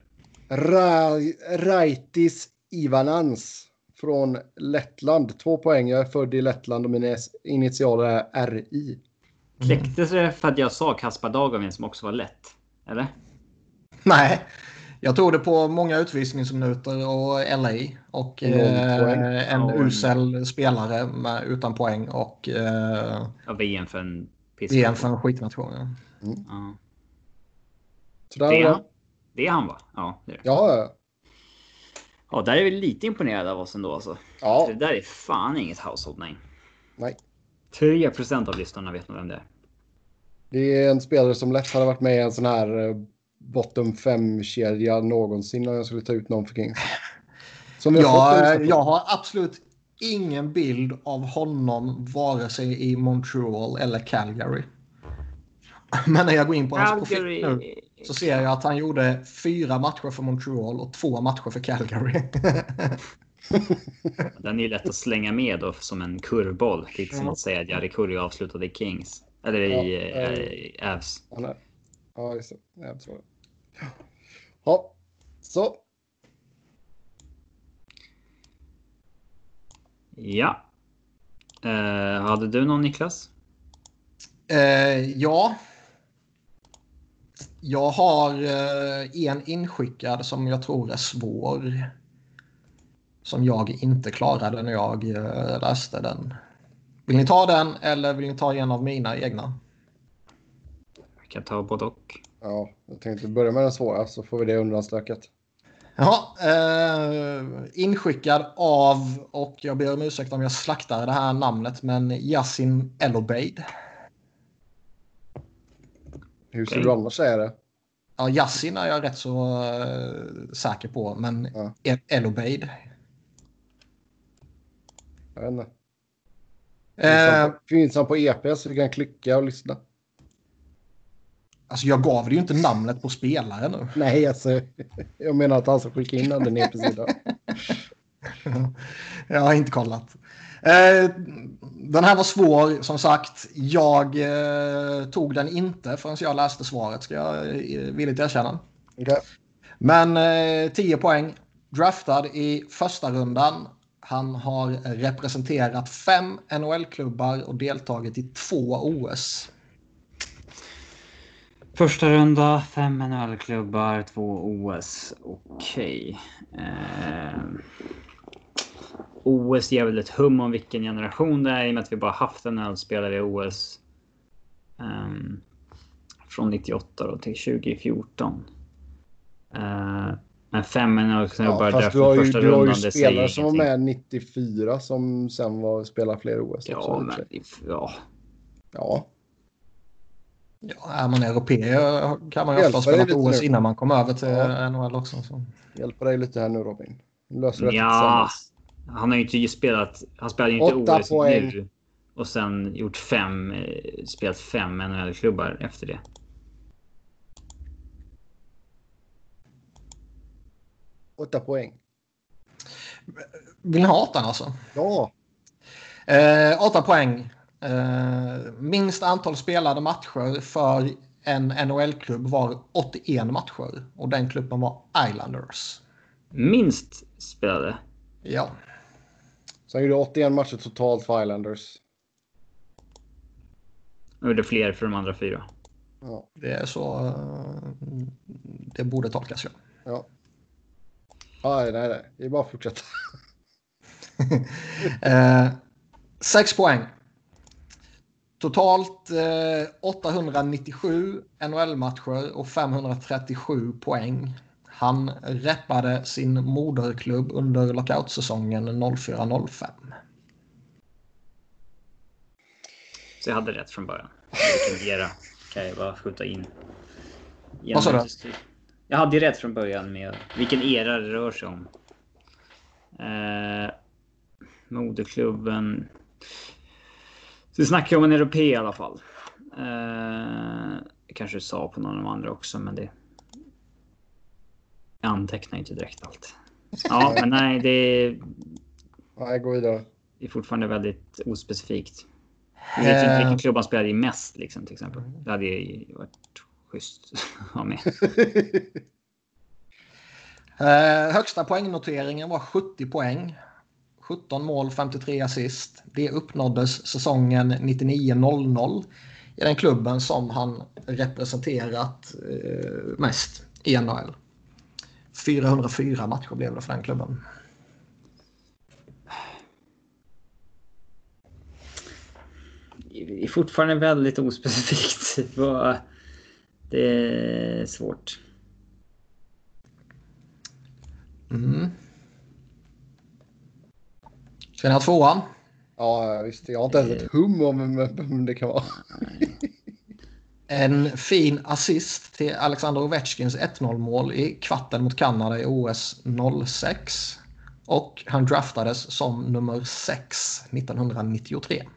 S1: Ra Raitis Ivanans från Lettland. Två poäng. Jag är född i Lettland och mina initialer är RI.
S2: Kläcktes det för att jag sa Kaspar Dagovin som också var lätt? Eller?
S3: Nej, jag tog det på många utvisningsminuter och LA. Och eh, en
S2: Ja, och en-
S3: usel spelare med, utan poäng och eh,
S2: Ja, VM för en piss.
S3: VM för en skitnation. ja.
S2: Ja.
S1: Så där
S2: Det, är han, det är han va? Ja, det är det.
S1: Ja, ja.
S2: Ja, där är vi lite imponerade av oss ändå alltså.
S1: ja.
S2: Det där är fan inget household name.
S1: Nej.
S2: 3% av lyssnarna vet nog vem det är.
S1: Det är en spelare som lätt hade varit med i en sån här eh, bottom 5-kedja någonsin om jag skulle ta ut någon för Kings. Som fått
S3: Jag,
S1: på.
S3: jag har absolut ingen bild av honom vare sig i Montreal eller Calgary. Men när jag går in på hans profil nu så ser jag att han gjorde fyra matcher för Montreal och två matcher för Calgary.
S2: Den är ju lätt att slänga med då som en kurvboll. Lite som att säga att Jari Kurri avslutade i Kings. Eller i
S1: Ja,
S2: Avs.
S1: Är... Ja, just det. Jag tror det. Ja, så.
S2: Ja. Eh, hade du någon Niklas?
S3: Eh, ja. Jag har eh, en inskickad som jag tror är svår. Som jag inte klarade när jag eh, läste den. Vill ni ta den eller vill ni ta en av mina egna?
S2: Jag kan ta både och.
S1: Ja, jag tänkte börja med den svåra så får vi det undanstökat.
S3: Ja, eh, inskickad av, och jag ber om ursäkt om jag slaktar det här namnet, men Yasin Elobeid.
S1: Hur skulle
S2: Okej.
S1: du annars säga det?
S3: Ja, Yasin är jag rätt så eh, säker på, men
S1: Ja.
S3: El- Elobeid.
S1: Jag vet inte.
S3: Eh,
S1: Finns han på- på EP så vi kan klicka och lyssna?
S3: alltså jag gav det ju inte namnet på spelaren nu.
S1: Nej, alltså. Jag menar att han ska skicka in den där EP-sidan.
S3: jag har inte kollat. Eh, den här var svår, som sagt. Jag eh, tog den inte förrän jag läste svaret, ska jag eh, villigt erkänna.
S1: Okej.
S3: Men eh, 10 poäng. Draftad i första rundan. Han har representerat fem NHL-klubbar och deltagit i två OS.
S2: Första runda, fem NHL-klubbar, två OS. Okej. Eh, OS ger väl ett hum om vilken generation det är i och med att vi bara haft en NHL-spelare i OS. Eh, från 98 då till 2014. Eh, men fem NHL-klubbar
S1: Ja,
S2: där
S1: fast du har
S2: från
S1: ju,
S2: första
S1: du har ju
S2: det
S1: spelare som var med 94 som sen var, spelade fler OS. också,
S2: Ja,
S1: för
S2: men ja.
S1: ja.
S3: Ja, är man europé kan man ju ofta spela
S1: lite
S3: OS
S1: nu.
S3: innan man kommer över till
S1: Ja.
S3: NHL också. Så.
S1: Hjälper dig lite här nu Robin. Löser vi detta
S2: Ja, han har ju inte spelat. Han spelade ju inte
S1: Åtta
S2: OS
S1: poäng.
S2: nu. Och sen gjort fem, eh, spelat fem NHL-klubbar efter det.
S1: Åtta poäng.
S3: Vill ni ha åttan alltså?
S1: Ja.
S3: Eh, åtta poäng. Eh, minst antal spelade matcher för en NHL-klubb var 81 matcher. Och den klubben var Islanders.
S2: Minst spelade.
S3: Ja.
S1: Så han gjorde 81 matcher totalt för Islanders.
S2: Och gjorde fler för de andra fyra.
S1: Ja.
S3: Det är så eh, det borde tolkas. Ja.
S1: ja. Nej, nej, nej. Det är bara att fortsätta.
S3: Eh, sex poäng. Totalt eh, 897 NHL-matcher och 537 poäng. Han reppade sin moderklubb under lockoutsäsongen 04-05.
S2: Så jag hade rätt från början. Vilken era kan jag bara skjuta in.
S3: Vad sa du?
S2: Jag hade ju rätt från början med vilken era det rör sig om. Eh, moderklubben. Så vi snackar om en europé i alla fall. Eh, kanske sa på någon av de andra också, men det. Jag antecknar inte direkt allt. Ja, men nej, det är,
S1: Nej, gå vidare.
S2: det är fortfarande väldigt ospecifikt. Jag vet inte vilken
S3: Eh,
S2: klubb han spelade i mest, liksom, till exempel. Det hade ju varit schysst ha med.
S3: eh, högsta poängnoteringen var 70 poäng. 17 mål, 53 assist. Det uppnåddes säsongen 99-00 i den klubben som han representerat eh, mest i NHL. 404 matcher blev det för den klubben.
S2: Det är fortfarande väldigt ospecifikt. Vad- Det är svårt.
S3: Mm. Ska ni ha tvåan?
S1: Ja, visst. Jag har inte ens ett hum om vem- det kan vara.
S3: En fin assist till Alexander Ovechkins 1-0 mål i kvarten mot Kanada i OS 06. Och han draftades som nummer 6 1993.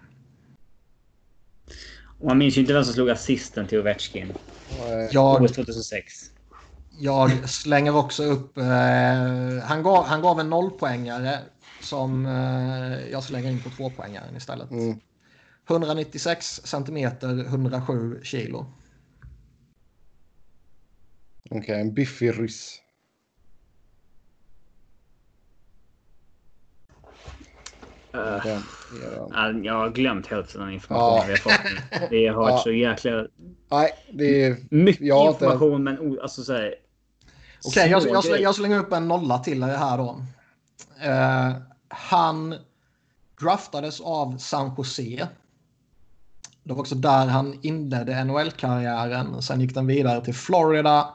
S2: Och man minns ju inte vem som slog assisten till Ovechkin.
S1: Nej.
S3: Jag,
S2: OS 2006.
S3: jag slänger också upp... Eh, han, gav, han gav en nollpoängare som eh, jag slänger in på tvåpoängaren istället.
S1: Mm.
S3: 196 centimeter, 107 kilo.
S1: Okej, en biffig ryss.
S2: Uh,
S1: Den
S2: jag har glömt hälften av informationen
S1: Ja.
S2: vi har fått. Det har varit
S1: Ja.
S2: så jäkla...
S1: Nej, det är...
S2: Mycket
S1: Jag har inte-
S2: information men alltså så här,
S3: Okej, jag,
S2: små
S3: jag, slänger,
S2: grejer.
S3: jag slänger upp en nolla till här då. Eh, han draftades av San Jose. Det var också där han inledde NHL-karriären. Sen gick den vidare till Florida,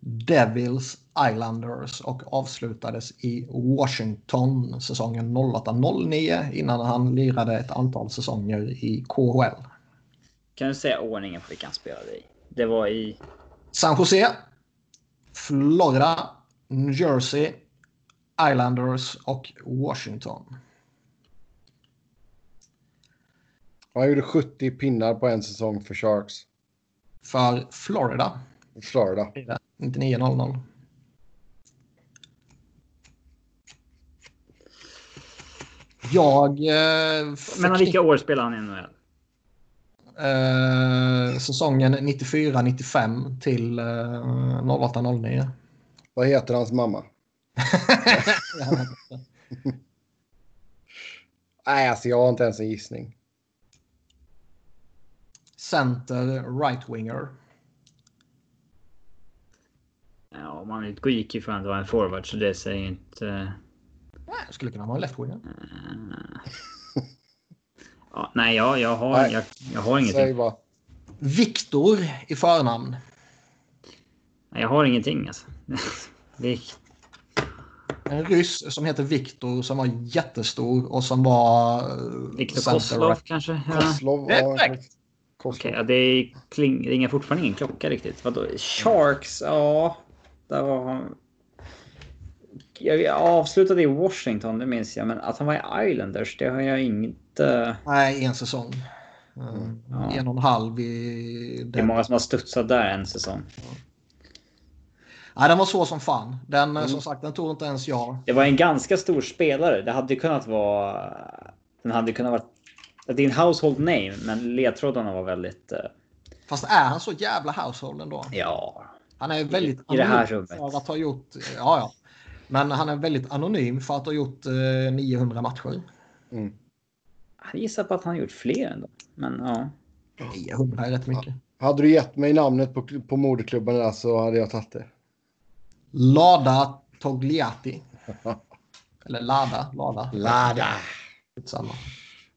S3: Devils, Islanders och avslutades i Washington säsongen 08-09 innan han lirade ett antal säsonger i KHL.
S2: Kan du säga ordningen på vilka han spelade i? Det var i...
S3: San Jose, Florida, New Jersey, Islanders och Washington.
S1: Han gjorde 70 pinnar på en säsong för Sharks.
S3: För Florida.
S1: Florida.
S3: 99-00. Jag... Eh,
S2: Men vilka år spelade han i NHL?
S3: eh, säsongen 94-95 till eh, 08-09.
S1: Vad heter hans mamma? Nej, alltså jag har inte ens en gissning.
S3: Center, right-winger.
S2: Ja, man utgick ifrån att det var en forward så det säger inte...
S3: Nej, skulle kunna vara en left-winger.
S2: Ja, nej, jag, jag, har,
S1: Nej.
S2: jag, jag har
S1: Säg
S2: ingenting.
S1: bara.
S3: Viktor i förnamn.
S2: Nej, jag har ingenting alltså.
S3: En ryss som heter Viktor som var jättestor och som var... eh,
S2: Viktor Koslov
S3: right.
S2: kanske? Ja.
S1: Koslov.
S3: Det är
S1: ja. Koslov.
S2: Okej, ja, det kling, ringer fortfarande ingen klocka riktigt. Vadå? Sharks? Ja, där var han. Jag avslutade i Washington, det minns jag. Men att han var i Islanders, det har jag inte...
S3: Nej, en säsong. Eh,
S2: Ja.
S3: En och en halv i
S2: Det är
S3: den.
S2: många som har studsat där en säsong.
S3: Nej, den var så som fan. Den,
S2: Mm.
S3: som sagt, den tog inte ens jag.
S2: Det var en ganska stor spelare. Det hade kunnat vara... Den hade kunnat vara... Det är en household name, men ledtrådarna var väldigt... eh,
S3: Fast är han så jävla household ändå?
S2: Ja.
S3: Han är väldigt
S2: I det här rummet.
S3: för att ha gjort... Ja, ja. Men han är väldigt anonym för att ha gjort eh, 900 matcher.
S1: Mm.
S2: Jag gissar på att han har gjort fler ändå. Men ja.
S3: 900 är rätt mycket.
S1: Hade du gett mig namnet på, på moderklubben där så hade jag tagit det.
S3: Lada Togliatti. Eller Lada. Lada.
S1: Lada.
S3: Samma.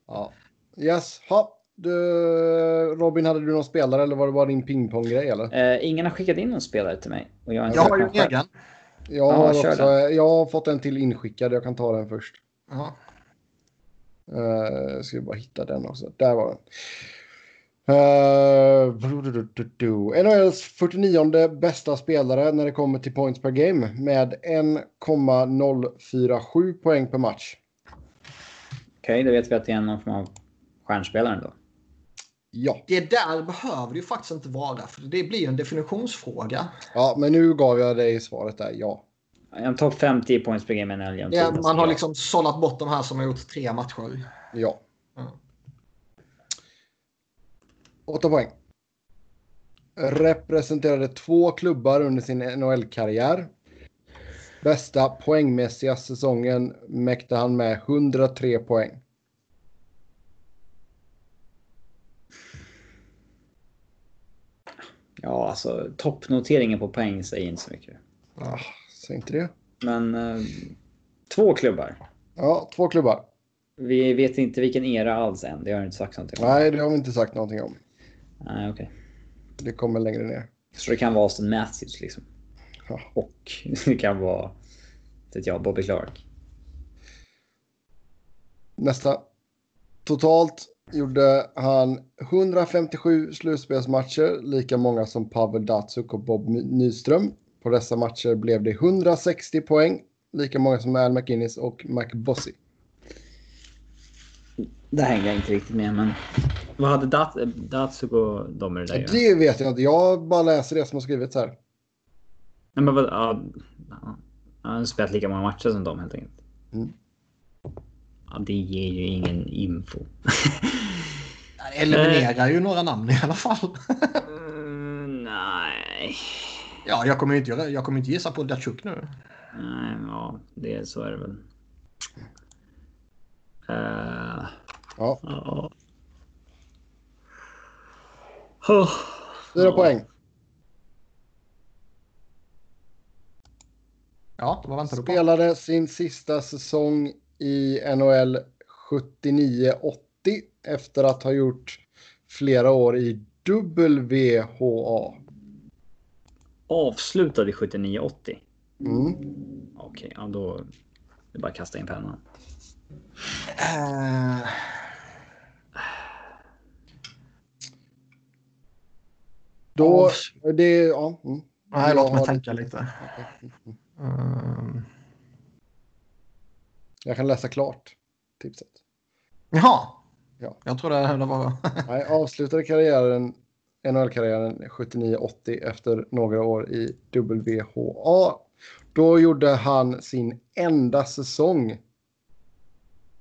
S1: Ja. Yes. Ha. Du, Robin, hade du någon spelare eller var det bara din pingponggrej eller?
S2: Eh, ingen har skickat in någon spelare till mig. Och jag
S3: Jag har ju egen.
S1: Jag,
S2: Ja,
S1: har
S2: kör
S1: också, jag har fått en till inskickad. Jag kan ta den först.
S3: Ja.
S1: Uh, ska vi bara hitta den också. Där var den. Uh, NHLs 49 bästa spelare när det kommer till points per game med 1,047 poäng per match.
S2: Okej, då vet vi att det är någon form av stjärnspelare då.
S1: Ja.
S3: Det där behöver det ju faktiskt inte vara. För det blir ju en definitionsfråga.
S1: ja, men nu gav jag dig svaret där. Ja.
S2: En topp 50 points per game genom
S3: Ja,
S2: tiderna,
S3: man har liksom sållat bort de här som har gjort tre matcher.
S1: Ja.
S3: Ja.
S1: 8 poäng. Representerade två klubbar under sin NHL-karriär. Bästa poängmässiga säsongen mäkte han med 103 poäng.
S2: Ja, alltså toppnoteringen på poäng säger inte så mycket.
S1: Ah, säg inte det.
S2: Men eh, två klubbar.
S1: Ja, två klubbar.
S2: Vi vet inte vilken era alls än. Det har du inte sagt någonting om.
S1: Nej, det har vi inte sagt någonting om.
S2: Nej, okej.
S1: Det kommer längre ner.
S2: Så det kan vara Austin Matthews liksom.
S1: Ja.
S2: Och det kan vara, vet jag, Bobby Clark.
S1: Nästa. Totalt gjorde han 157 slutspelsmatcher, lika många som Pavel Datsuk och Bob Nyström. På dessa matcher blev det 160 poäng, lika många som Al McInnes och Mac Bossy.
S2: Där hänger jag inte riktigt med, men... Vad hade Dat Datsuk och de med det där?
S1: Det vet jag inte, jag bara läser det som har skrivits här.
S2: Nej, men vad... Ja, han har spelat lika många matcher som dem helt enkelt.
S1: Mm.
S2: Ja, det ger ju ingen info.
S3: Det eliminerar ju några namn i alla fall.
S2: Mm, nej.
S3: ja, jag kommer inte, göra- jag kommer inte gissa på Datsjuk nu.
S2: Nej, ja, det, så är det väl. Uh,
S1: Ja,
S2: ja. Oh.
S1: fyra poäng.
S3: Ja, vad väntar du på?
S1: Spelade sin sista säsong i NHL 79-80 efter att ha gjort flera år i WHA.
S2: Avslutade i 79-80.
S1: Mm.
S2: Okej, ja då... Det är bara att kasta in pennan.
S3: Eh,
S1: Då, det, ja. Mm.
S3: nej,
S1: Jag
S3: låt mig tänka lite. Ehm,
S1: Jag kan läsa klart tipset.
S3: Jaha.
S1: Ja.
S3: Jag trodde det var...
S1: Nej, avslutade karriären, NHL-karriären 79-80 efter några år i WHA. Då gjorde han sin enda säsong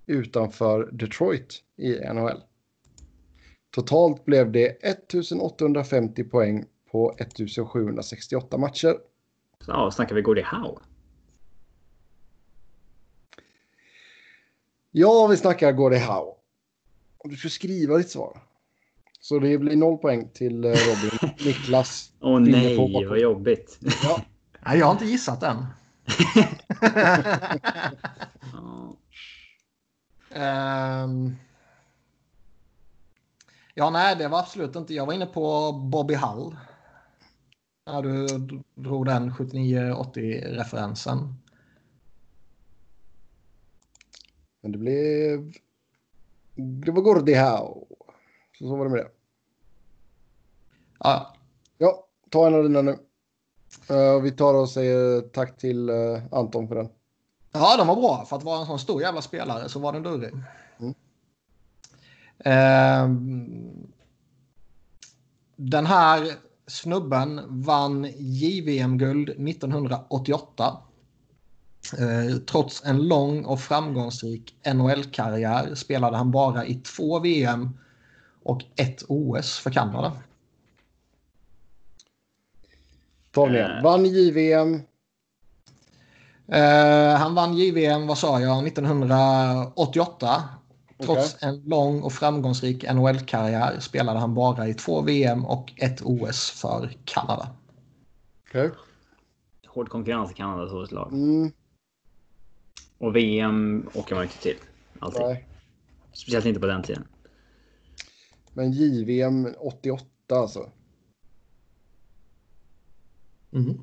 S1: utanför Detroit i NHL. Totalt blev det 1850 poäng på 1768 matcher.
S2: Så, ja, snackar vi Gordie Howe?
S1: Ja, vi snackar Gordie Howe. Och Du ska skriva ditt svar. Så det blir noll poäng till eh, Robin. Niklas.
S2: Åh
S1: Inne
S2: nej, vad jobbigt.
S1: Ja,
S3: Nej, jag har inte gissat än.
S2: Ja.
S3: Ehm. ja, nej, det var absolut inte. Jag var inne på Bobby Hull. När du drog den 79-80-referensen.
S1: Men det blev... Det var Gordie Howe. Så, så var det med det.
S3: Ja,
S1: Ja, ta en av dina nu. Eh, vi tar och säger tack till eh, Anton för den.
S3: Ja, de var bra. För att vara en sån stor jävla spelare så var den lurig.
S1: Mm.
S3: Ehm, den här snubben vann JVM-guld 1988. Eh, trots en lång och framgångsrik NHL-karriär spelade han bara i två VM och ett OS för Kanada.
S1: Igen.
S2: Eh.
S1: Vann JVM.
S3: Eh, han vann JVM, vad sa jag, 1988. Trots
S1: Okej.
S3: en lång och framgångsrik NHL-karriär spelade han bara i två VM och ett OS för Kanada.
S1: Okej.
S2: Hård konkurrens i Kanada så ett lag.
S1: Mm,
S2: Och VM åker man inte till. Alltid.
S1: nej.
S2: Speciellt inte på den tiden.
S1: Men JVM 88 alltså.
S3: Mm.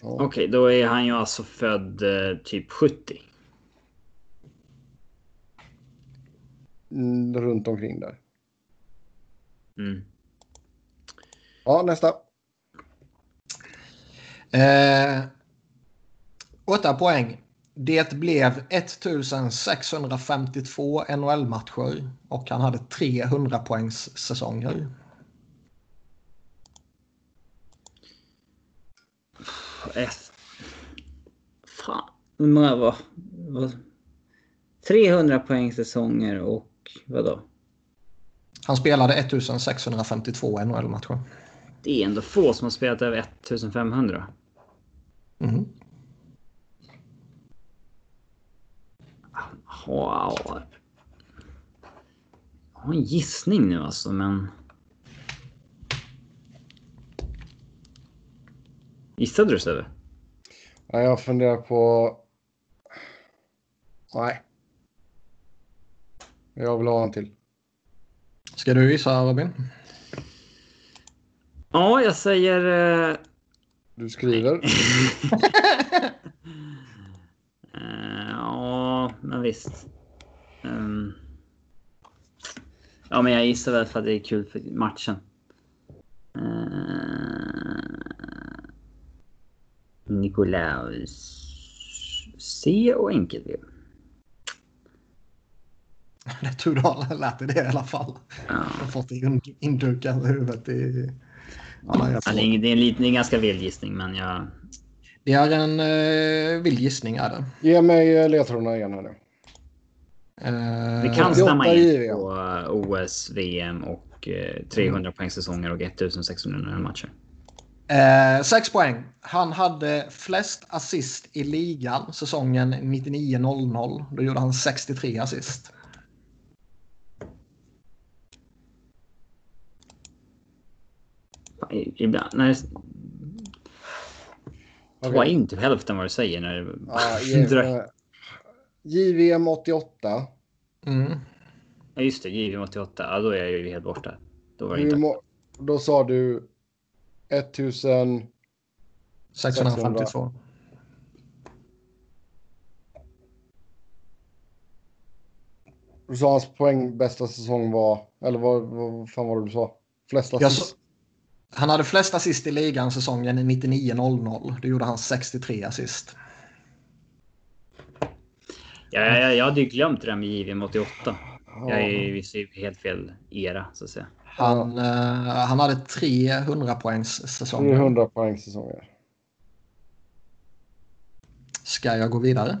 S1: Ja.
S2: Okej, då är han ju alltså född eh, typ 70.
S1: Mm, runt omkring där.
S2: Mm.
S1: Ja, nästa.
S3: Eh, åtta poäng. Det blev 1652 NHL-matcher och han hade 300 poängs säsonger.
S2: Fan. Hur många var... var 300 poäng säsonger och vadå?
S3: Han spelade 1652 NHL-matcher.
S2: Det är ändå få som har spelat över 1500.
S3: Mm.
S2: Wow. Jag har en gissning nu alltså, men... Gissade du Sebbe?
S1: Ja, jag funderar på... Nej. Jag vill ha en till.
S3: Ska du gissa Robin?
S2: Ja, jag säger... eh,
S1: Du skriver.
S2: eh, ja, men visst. Ehm. ja, men jag gissar väl för att det är kul för matchen. Uh, Nikolaus C och enkel-V.
S3: Det är tur du har lärt dig det i alla fall.
S2: Ja.
S3: Jag har fått det in- indukat i huvudet i alla
S2: Ja, det, är, det, är en liten, det är en ganska vild gissning, men jag...
S3: Det är en uh, vild gissning är det.
S1: Ge mig eh, ledtrådarna igen här nu.
S3: Eh,
S2: Det kan
S1: 88
S2: stämma in på eh, OS, VM och eh, 300 poängsäsonger och 1600 matcher.
S3: Eh, sex poäng. Han hade flest assist i ligan säsongen 99-00. Då gjorde han 63 assist.
S2: Ibland, när det, Ta in typ hälften vad du säger när det
S1: Ja, ge, eh, JVM 88.
S3: Mm.
S2: Ja just det, JVM 88. Ja, då är jag ju helt borta. Då var inte.
S1: då sa du 1000...
S3: 652.
S1: Du sa hans poäng bästa säsong var... Eller vad, vad fan var det du sa? Flest assist?
S3: Han hade flest assist i ligan säsongen 99-00. Då gjorde han 63 assist.
S2: Ja, ja, ja, jag hade ju glömt det där med JVM 88.
S1: Ja.
S2: Jag är ju i helt fel era så att säga.
S3: Han, eh, han hade 300 poängs säsonger.
S1: 300 poäng säsonger.
S3: Ska jag gå vidare?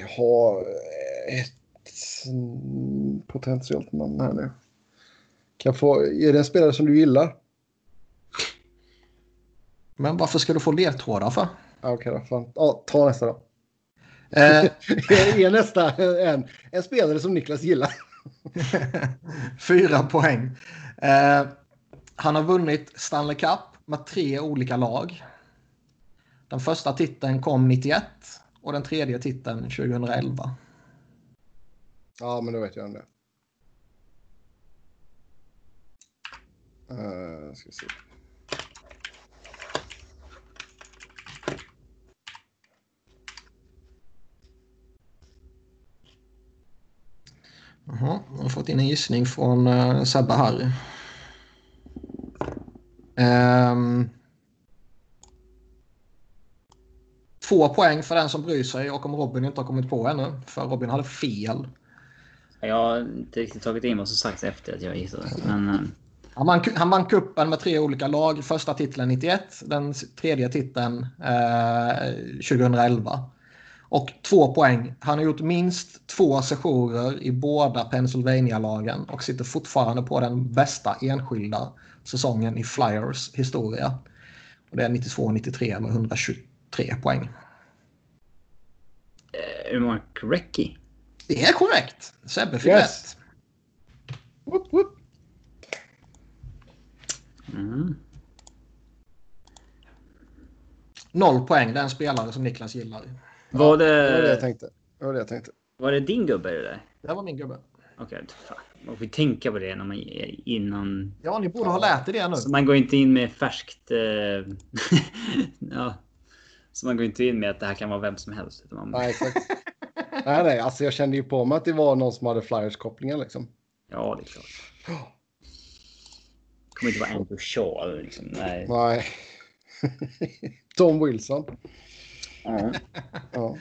S1: Jag har eh, ett potentiellt namn här nu. Kan jag få... Är det en spelare som du gillar?
S3: Men varför ska du få ledtrådar för?
S1: Okej då. Fan. Ja, ta nästa då.
S3: Eh,
S1: är nästa en, en spelare som Niklas gillar.
S3: fyra poäng. Eh, han har vunnit Stanley Cup med tre olika lag. Den första titeln kom 91 och den tredje titeln 2011.
S1: Ja, men då vet jag om det. Uh, ska se.
S3: Jaha, jag har fått in en gissning från uh, Sebbe här. Um, två poäng för den som bryr sig och om Robin inte har kommit på ännu. För Robin hade fel.
S2: Jag har inte riktigt tagit in vad som sagts efter att jag gissade. Men, eh,
S3: Han vann, han vann kuppen med tre olika lag. Första titeln 91, den tredje titeln eh, 2011. Och två poäng. Han har gjort minst två sessioner i båda Pennsylvania-lagen och sitter fortfarande på den bästa enskilda säsongen i Flyers historia. Och det är 92-93 med 123 poäng.
S2: eh, Mark Recchi.
S3: Det är korrekt. Sebbe fick
S1: Yes.
S3: rätt.
S1: Whoop, whoop.
S2: Mm.
S3: Noll poäng. Det är en spelare som Niklas gillar.
S2: Var,
S1: Det var det jag
S2: det,
S1: tänkte. Det var det jag tänkte.
S2: var det din gubbe det där?
S3: Det här var min gubbe.
S2: Okej, fan. Man får tänka på det när man, innan.
S3: Ja, ni borde ha lärt er det nu.
S2: Så man går inte in med färskt... Eh, ja. Så man går inte in med att det här kan vara vem som helst. Utan man,
S1: Nej, exakt. nej, nej, alltså jag kände ju på mig att det var någon som hade Flyers-kopplingen liksom.
S2: Ja, det är klart. Det kommer inte vara Andrew Shaw. Liksom. Nej.
S1: Nej. Tom Wilson.
S2: Ja.
S1: Ja.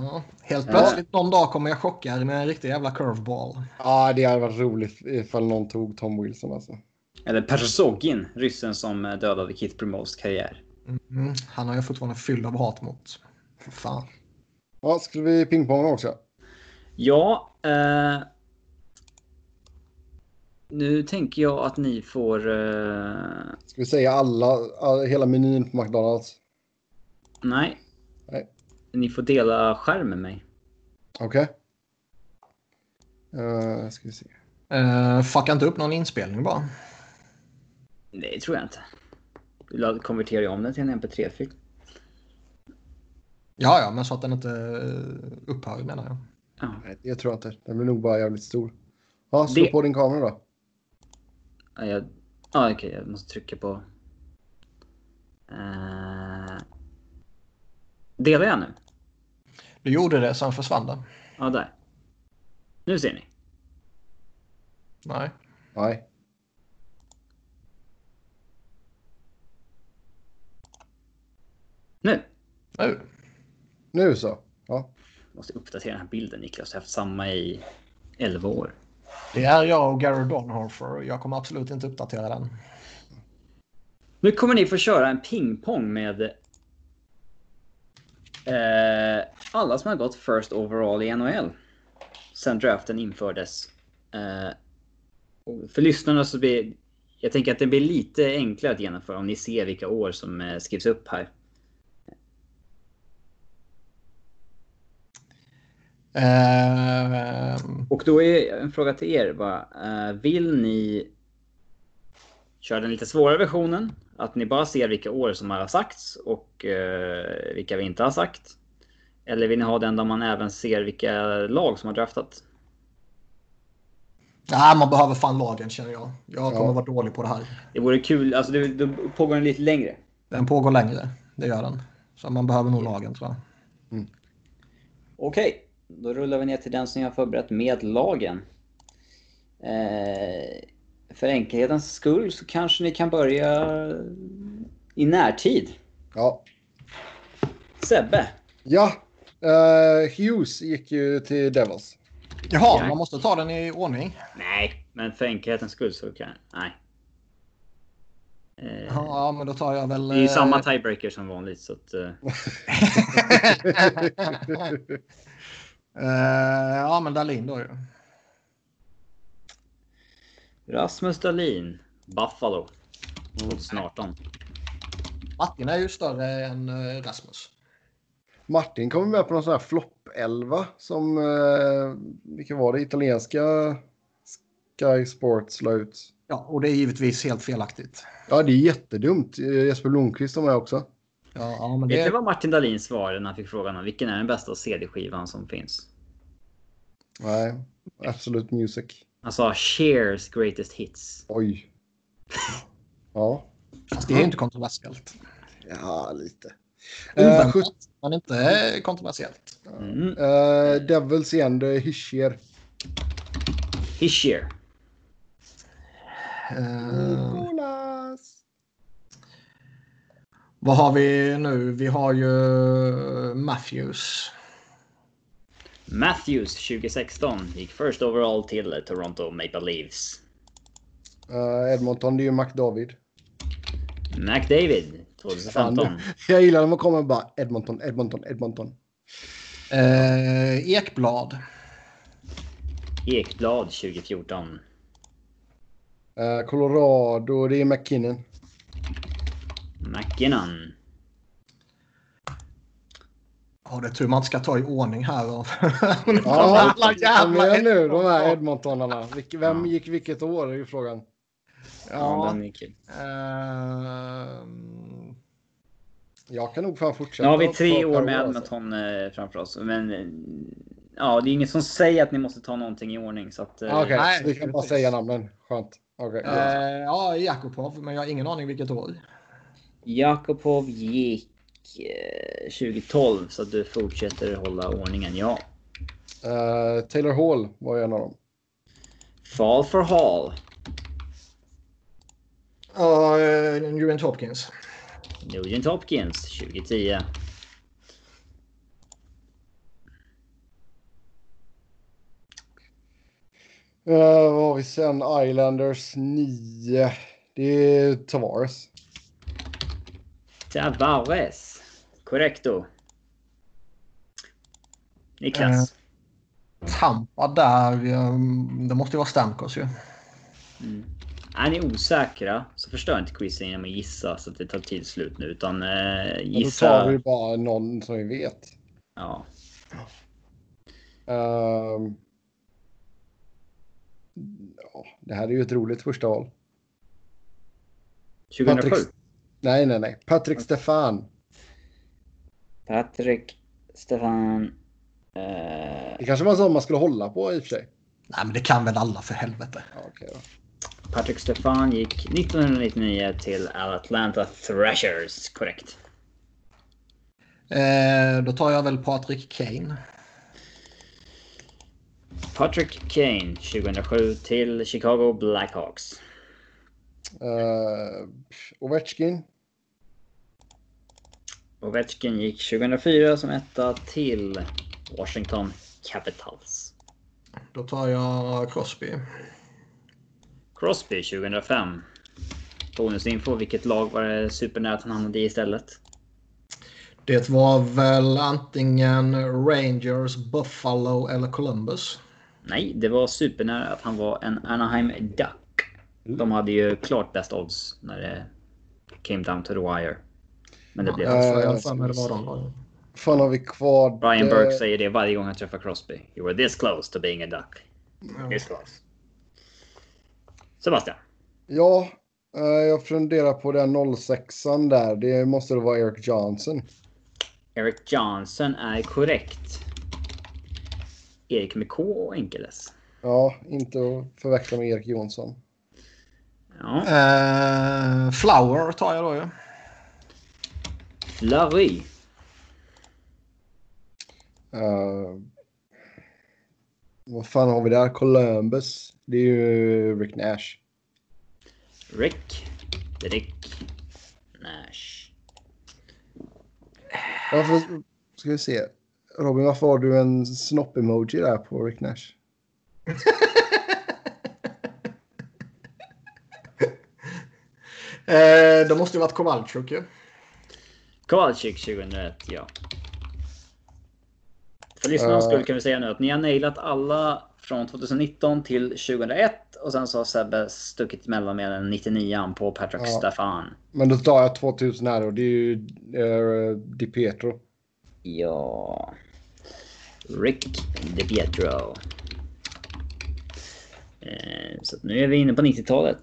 S3: Ja, helt
S2: Ja.
S3: plötsligt någon dag kommer jag chocka er med en riktig jävla curveball.
S1: ja, det hade varit roligt ifall någon tog Tom Wilson alltså.
S2: Eller Persogin, ryssen som eh, dödade Kit Primos karriär.
S3: Mm, han har jag fortfarande fylld av hat mot. Fan.
S1: Ja, skulle vi pingponga också?
S2: Ja, eh, nu tänker jag att ni får... Eh,
S1: Ska vi säga alla, all, hela menyn på McDonalds?
S2: Nej.
S1: Nej.
S2: Ni får dela skärm med mig.
S1: Okej. Okay. ska vi se.
S3: Uh, fucka inte upp någon inspelning bara.
S2: Det tror jag inte. Du konverterar ju om den till en mp3-fil.
S3: Ja, ja, men så att den inte uh, upphör menar jag.
S2: Ja.
S1: Nej, det tror jag inte. Den blir nog bara jävligt stor. Ja, slå
S2: Det-
S1: på din kamera då.
S2: Ja, jag... ah, okej, jag måste trycka på... Eh, delar jag nu?
S3: Du gjorde det, sen försvann den.
S2: Ja, där. Nu ser ni.
S3: Nej.
S1: Nej.
S2: Nu!
S3: Nu.
S1: Nu så. Ja.
S2: Måste uppdatera den här bilden Niklas. Jag har haft samma i 11 år.
S3: Det är jag och Gary Donhofer. Jag kommer absolut inte uppdatera den.
S2: Nu kommer ni få köra en pingpong med eh, alla som har gått first overall i NHL. Sen draften infördes. Eh, för lyssnarna så blir jag tänker att det blir lite enklare att genomföra om ni ser vilka år som eh, skrivs upp här.
S3: Uh,
S2: Och då är en fråga till er bara. Eh, vill ni köra den lite svårare versionen? Att ni bara ser vilka år som har sagts och eh, vilka vi inte har sagt? Eller vill ni ha den där man även ser vilka lag som har draftat?
S3: ja, man behöver fan lagen känner jag. Jag kommer
S1: Ja.
S3: vara dålig på det här.
S2: Det vore kul, alltså det, det pågår den lite längre.
S3: Den pågår längre. Det gör den. Så man behöver nog lagen tror jag.
S2: Okej, då rullar vi ner till den som jag har förberett med lagen. Eh, för enkelhetens skull så kanske ni kan börja i närtid.
S1: Ja.
S2: Sebbe,
S1: Ja. eh, Hughes gick ju till Devils.
S3: Jaha,
S2: Ja.
S3: man måste ta den i ordning.
S2: Nej, men för enkelhetens skull så kan Nej. Eh,
S3: Ja, men då tar jag väl...
S2: det är ju
S3: eh,
S2: samma tiebreaker som vanligt så att... Eh,
S3: Eh, ja, men Dahlin då ju.
S2: Rasmus Dahlin, Buffalo. 2018.
S3: Martin är ju större än eh, Rasmus.
S1: Martin kommer med på någon sån här flopp 11 som, eh, vilka var det, italienska Sky Sports la ut.
S3: Ja, och det är givetvis helt felaktigt.
S1: Ja, det är jättedumt. Eh, Jesper Blomqvist var med också.
S3: Ja, ja men
S2: Vet du
S3: det...
S2: vad Martin Dahlin svarade när han fick frågan om vilken är den bästa CD-skivan som finns?
S1: Nej, Absolute Music.
S2: Han sa Cheers Greatest Hits.
S1: Oj. Ja,
S3: Fast det är ju inte kontroversiellt.
S1: ja lite. Eh,
S3: Oväntat,
S1: sjut-
S3: men inte kontroversiellt.
S2: Mm.
S1: eh, Devils igen, det är Hischier.
S2: Hischier.
S3: Eh,
S1: Jonas!
S3: vad har vi nu? Vi har ju Matthews.
S2: Matthews 2016 gick first overall till Toronto Maple Leafs.
S1: Eh, Edmonton, det är ju McDavid.
S2: McDavid 2015.
S1: Fan, Jag gillar när man kommer och bara Edmonton, Edmonton, Edmonton.
S3: Eh, Ekblad.
S2: Ekblad 2014.
S1: Eh, Colorado, det är McKinnon.
S2: McKinnon.
S3: Ja, det är tur man inte ska ta i ordning här.
S1: Ja,
S3: Alla
S1: de
S3: jävla
S1: är nu de här
S3: Edmonton.
S1: Edmontonarna. Vem
S2: Ja.
S1: gick vilket år är ju frågan.
S2: Ja,
S3: Ja,
S2: den är kul.
S3: ehm,
S1: Jag kan nog fan fortsätta.
S2: Nu har vi tre år med
S1: alltså.
S2: Edmonton eh, framför oss. Men eh, ja, det är inget som säger att ni måste ta någonting i ordning. Så att, eh,
S1: Ah, Okej,
S3: Nej,
S1: så vi kan bara säga namnen. Skönt. Okej.
S3: eh, ja, Jakubov, men jag har ingen aning vilket år.
S2: Jakobov gick 2012 så att du fortsätter hålla ordningen. Ja.
S1: Eh, Taylor Hall var en av dem.
S2: Fall for Hall.
S3: Ja, uh, Nugent Hopkins.
S2: Nugent Hopkins 2010.
S1: Uh, vad har vi sen? Islanders 9. Det är Tavares.
S2: Tavares. Korrekto. Niklas.
S3: Tampa där. ehm, det måste ju vara Stamkos ju.
S2: Mm. Är ni osäkra så förstör inte quizen genom att gissa så att det tar tid slut nu. Utan eh,
S1: Men Då tar
S2: gissa.
S1: vi bara någon som vi vet.
S2: Ja.
S1: Ehm, ja, det här är ju ett roligt första val.
S2: 2007.
S1: Patrik- Nej, nej, nej. Patrick Stefan.
S2: Patrik Stefan. Eh,
S1: Det kanske var sån man skulle hålla på i och för sig.
S3: Nej, men det kan väl alla för helvete.
S1: Då.
S2: Patrick Stefan gick 1999 till Atlanta Thrashers. Korrekt.
S3: Eh, då tar jag väl Patrick Kane.
S2: Patrick Kane 2007 till Chicago Blackhawks.
S1: Uh, Ovechkin.
S2: Ovechkin gick 2004 som etta till Washington Capitals.
S3: Då tar jag Crosby.
S2: Crosby 2005. Bonusinfo, vilket lag var det supernära att han hamnade i istället?
S3: Det var väl antingen Rangers, Buffalo eller Columbus.
S2: Nej, det var supernära att han var en Anaheim Duck. De hade ju klart bäst odds när det came down to the wire. Men det blev inte.
S3: tror jag för mig det var de lagen.
S1: fan har vi kvar?
S2: Brian Burke säger det varje gång han träffar Crosby. You were this close to being a duck. This close. Sebastian.
S1: Ja, eh, jag funderar på den 06an där. Det måste då vara Eric Johnson.
S2: Eric Johnson är korrekt. Erik med K och enkel S.
S1: Ja, inte att förväxla med Erik Jonsson.
S2: Ja.
S3: Eh, Flower tar jag då ju.
S2: Fleury.
S1: Eh, vad fan har vi där? Columbus. Det är ju Rick Nash.
S2: Rick. Rick. Nash.
S1: Varför, ska vi se. Robin, varför har du en snopp-emoji där på Rick Nash?
S3: Eh, det måste ju varit Kowalczyk ju.
S2: Kowalczyk 2001, ja. För lyssnarnas
S1: Eh.
S2: skull kan vi säga nu att ni har nailat alla från 2019 till 2001 och sen så har Sebbe stuckit emellan med en 99 på Patrick
S1: Ja.
S2: Staffan.
S1: Men då tar jag 2000 här och det är ju uh, Di Pietro.
S2: Ja. Rick DiPietro. Eh, så att nu är vi inne på 90-talet.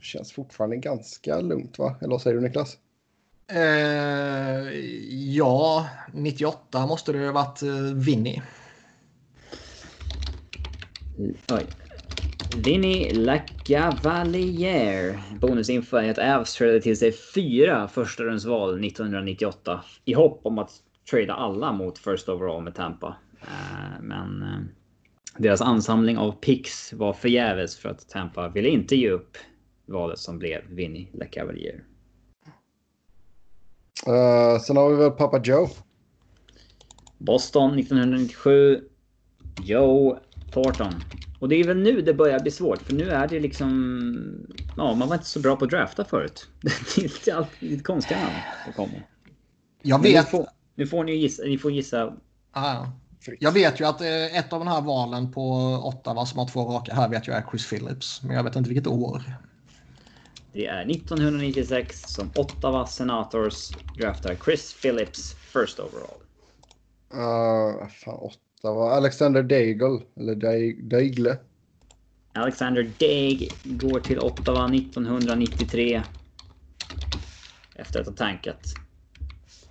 S1: Känns fortfarande ganska lugnt va? Eller vad säger du Niklas?
S3: Eh, ja, 98 måste det ha varit eh, Vinny.
S2: Oj. Vinny Lacavalier. Bonusinfo är att Avs tradade till sig fyra första rundsval 1998 i hopp om att trada alla mot first overall med Tampa. Eh, Men eh, deras ansamling av picks var förgäves för att Tampa ville inte ge upp valet som blev Vinny Lacavalier.
S1: Uh, sen har vi väl Papa Joe.
S2: Boston 1997. Joe Thornton. Och det är väl nu det börjar bli svårt för nu är det liksom... Ja, man var inte så bra på att drafta förut. Det är lite, alltid lite konstiga namn som kommer.
S3: Jag
S2: Men Nu
S3: vet,
S2: får, nu får ni gissa. Ni får gissa.
S3: ah, jag vet ju att eh, ett av de här valen på Ottawa som har två raka här vet jag är Chris Phillips. Men jag vet inte vilket år.
S2: Det är 1996 som Ottawa Senators draftar Chris Phillips first overall.
S1: Uh, fan, åtta var Alexander Daigle. Eller Daig- Daigle.
S2: Alexander Daig går till Ottawa 1993. Efter att ha tankat.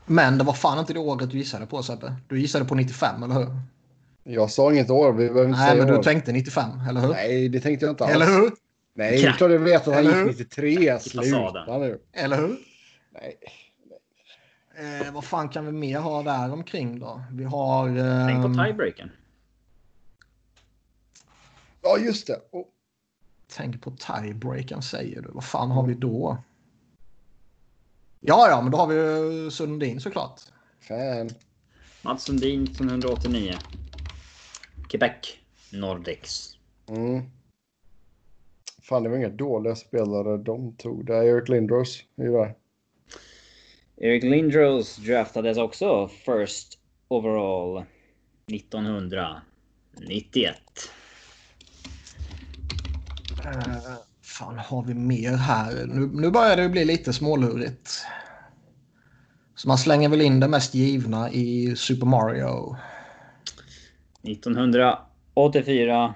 S3: Men det var fan inte det året du gissade på Sebbe. Du gissade på 95, eller hur?
S1: Jag sa inget år. Vi behöver inte
S3: Nej,
S1: säga
S3: men du
S1: år.
S3: tänkte 95, eller hur?
S1: Nej, det tänkte jag inte alls.
S3: Eller hur?
S1: Nej, det är klart jag vet att han gick 93. Sluta nu.
S3: Eller hur?
S1: Nej.
S3: Eh, vad fan kan vi mer ha där omkring då? Vi har... Eh,
S2: Tänk på tiebreaken.
S1: Ja, just det. Oh.
S3: tänk på tiebreaken säger du. Vad fan har vi då? Ja, ja, men då har vi ju Sundin såklart.
S1: Fan.
S2: Mats Sundin 1989. Quebec Nordics.
S1: Mm. Fan, det var inga dåliga spelare de tog. Det är Eric Lindros. är ju där.
S2: Eric Lindros draftades också first overall 1991.
S3: Eh, fan har vi mer här? Nu, nu börjar det bli lite smålurigt. Så man slänger väl in det mest givna i Super Mario.
S2: 1984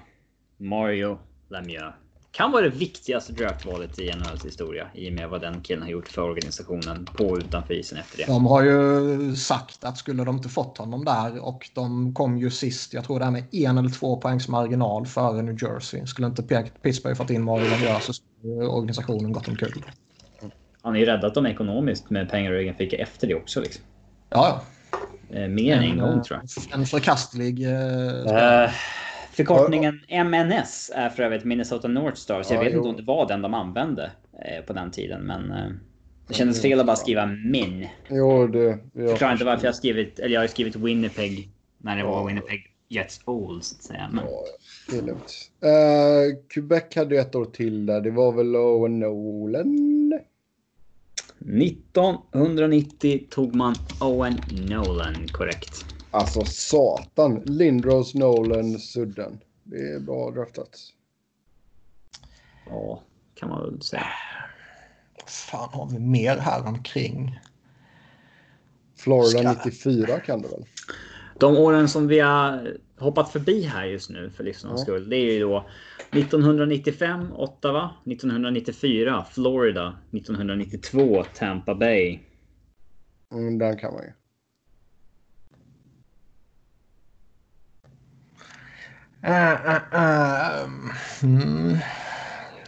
S2: Mario Lemieux. Kan vara det viktigaste draftvalet i NHLs historia i och med vad den killen har gjort för organisationen på och utanför isen efter det.
S3: De har ju sagt att skulle de inte fått honom där och de kom ju sist, jag tror det är med en eller två poängs marginal före New Jersey. Skulle inte Pittsburgh fått in Mario Lemieux så skulle organisationen gått omkull.
S2: Han har ju räddat dem ekonomiskt med pengar och egen ficka efter det också. Liksom.
S3: Ja,
S2: Eh, mer än en gång tror jag.
S3: jag. En förkastlig... Eh,
S2: Eh, förkortningen MNS är för övrigt Minnesota North Stars. Jag
S1: Ja,
S2: vet
S1: jo.
S2: inte om det var den de använde eh, på den tiden, men eh, det kändes fel att bara skriva min.
S1: Jo, det... Jag
S2: Förklarar inte varför jag har skrivit, eller jag har skrivit Winnipeg när det var Winnipeg Jets Old så att säga. Men
S1: Ja, det är lugnt. Uh, Quebec hade ju ett år till där. Det var väl Owen Nolan?
S2: 1990 tog man Owen Nolan korrekt.
S1: Alltså satan. Lindros, Nolan, Sudden. Det är bra draftat.
S2: Ja, kan man väl säga.
S3: vad fan har vi mer här omkring?
S1: Florida
S3: Ska-
S1: 94 kan det väl?
S2: De åren som vi har hoppat förbi här just nu för lyssnarnas
S1: Ja.
S2: skull. Det är ju då 1995 Ottawa, 1994 Florida, 1992 Tampa Bay.
S1: Mm, den kan man ju.
S3: Eh, eh, eh, mm.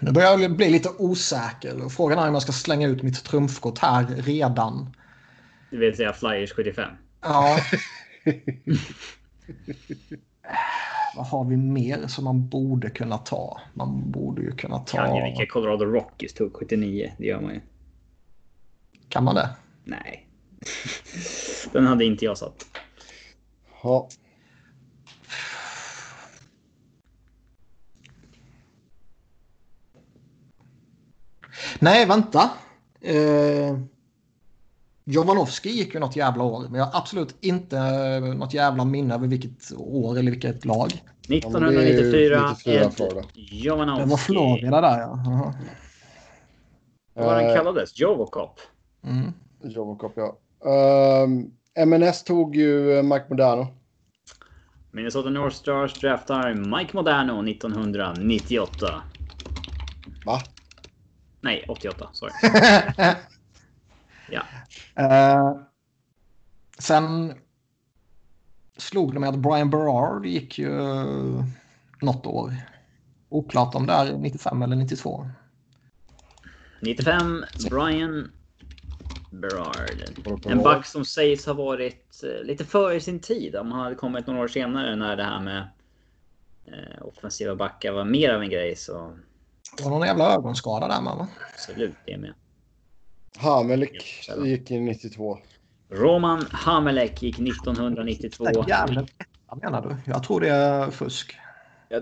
S3: Nu börjar jag bli lite osäker. och Frågan är om jag ska slänga ut mitt trumfkort här redan.
S2: Det vill säga Flyers 75.
S3: Ja. Vad har vi mer som man borde kunna ta? Man borde ju kunna ta...
S2: Kan ju vilka Colorado Rockies tog 79. Det gör man ju.
S3: Kan man det?
S2: Nej. Den hade inte jag satt.
S1: Ja.
S3: Nej, vänta. Eh, Jovanovski gick ju något jävla år, men jag har absolut inte eh, något jävla minne över vilket år eller vilket lag.
S2: 1994
S1: 94
S2: Ed
S1: Florida.
S2: Jovanovski.
S3: Det var Florida där ja. Jaha.
S2: Vad var den
S1: Eh,
S2: kallades? Jovocop.
S3: Mm.
S1: Jovocop, ja. Um, MNS tog ju eh, Mike Modano.
S2: Minnesota North Stars draftar Mike Modano 1998.
S1: Va?
S2: Nej, 88. Sorry. Ja.
S3: Eh, sen slog det mig att Brian Berard gick ju eh, något år. Oklart om det är 95 eller 92.
S2: 95, Brian Berard. En back som sägs ha varit eh, lite före sin tid. Om han hade kommit några år senare när det här med offensiva backar var mer av en grej så
S3: Det var någon jävla ögonskada där med va?
S2: absolut det med.
S1: Hamelik gick i 92.
S2: Roman Hamelek gick 1992.
S3: Jävlar, vad menar du? Jag tror det är fusk.
S2: Ja,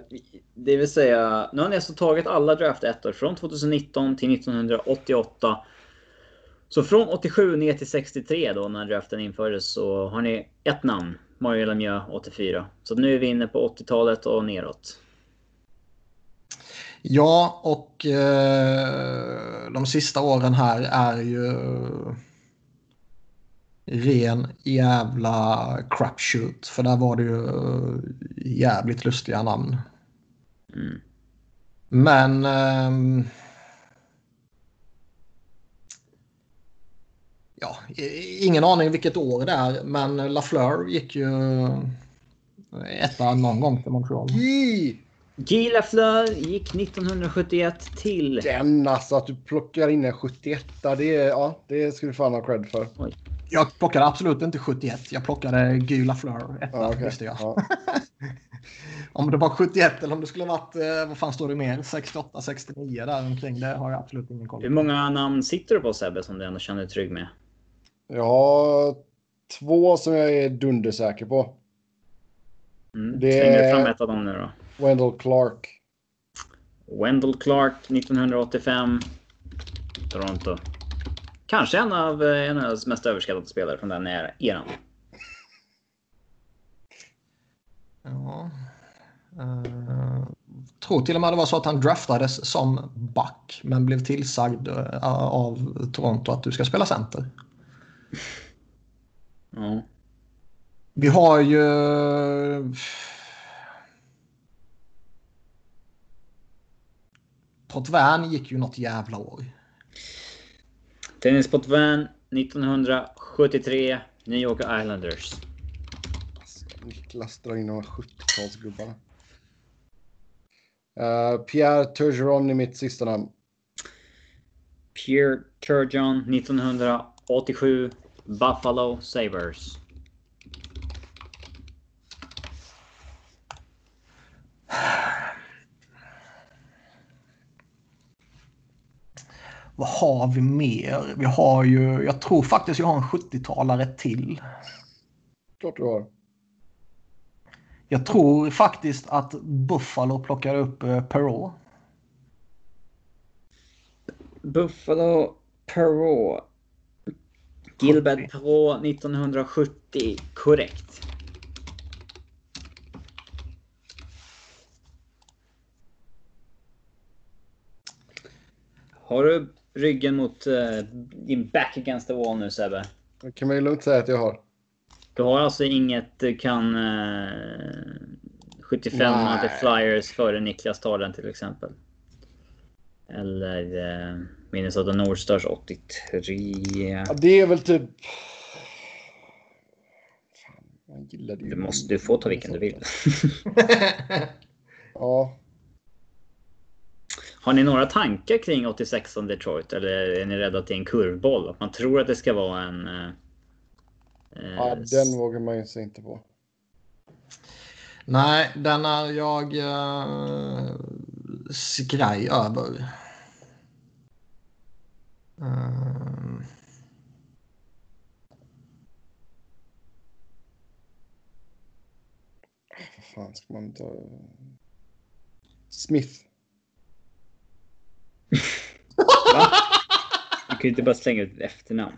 S2: det vill säga, nu har ni alltså tagit alla draftettor från 2019 till 1988. Så från 87 ner till 63 då när draften infördes så har ni ett namn. Mario Lemieux 84. Så nu är vi inne på 80-talet och neråt.
S3: Ja, och eh, de sista åren här är ju ren jävla crapshoot. För där var det ju jävligt lustiga namn.
S2: Mm.
S3: Men... ehm, ja, ingen aning vilket år det är. Men Lafleur gick ju etta någon gång till Montreal.
S1: Gi!
S2: Guy Lafleur gick 1971 till...
S1: Den alltså, att du plockar in en 71 det, är, ja, det ska du fan ha cred för.
S3: Jag plockade absolut inte 71. Jag plockade Guy Lafleur. Etta,
S1: Ja, okej.
S3: visste jag.
S1: Ja.
S3: Om det var 71 eller om det skulle varit, eh, vad fan står det mer? 68, 69 där omkring. Det har jag absolut ingen koll
S2: Hur
S3: på.
S2: många namn sitter du på Sebbe som du ändå känner dig trygg med?
S1: Jag har två som jag är dundersäker på.
S2: Mm.
S1: Det-
S2: Slänger du fram ett av dem nu då?
S1: Wendell Clark.
S2: Wendell Clark 1985. Toronto. Kanske en av eh, en av deras mest överskattade spelare från den er- eran.
S3: Ja. Eh, tror till och med det var så att han draftades som back men blev tillsagd eh, av Toronto att du ska spela center.
S2: Ja.
S3: Vi har ju... Potvin gick ju något jävla år.
S2: Dennis Potvin 1973. New York Islanders.
S1: Alltså, Niklas drar in de här 70-talsgubbarna. Uh, Pierre Turgeron är mitt sista namn.
S2: Pierre Turgeon 1987. Buffalo Sabres.
S3: Vad har vi mer? Vi har ju... Jag tror faktiskt jag har en 70-talare till.
S1: Klart du har.
S3: Jag tror faktiskt att Buffalo plockar upp eh, Perrault.
S2: Buffalo Perrault. Gilbert Perrault 1970. Korrekt. Har du ryggen mot eh, din back against the wall nu Sebbe?
S1: Det kan man ju lugnt säga att jag har.
S2: Du har alltså inget du kan... Eh, 75
S1: Nej.
S2: till Flyers före Niklas tar den till exempel. Eller eh, Minnesota North Stars 83.
S1: Ja, det är väl typ... Fan, man gillade ju...
S2: Du, måste, du får ta vilken du vill.
S1: Ja.
S2: Har ni några tankar kring 86 om Detroit? Eller är ni rädda att det är en kurvboll? Att man tror att det ska vara en... Eh, eh,
S1: ja, den vågar man ju sig inte på.
S3: Nej, den är jag uh, skraj över. Eh,
S1: Vad fan ska man ta... Smith.
S2: Va? Du kan ju inte bara slänga ut ett efternamn.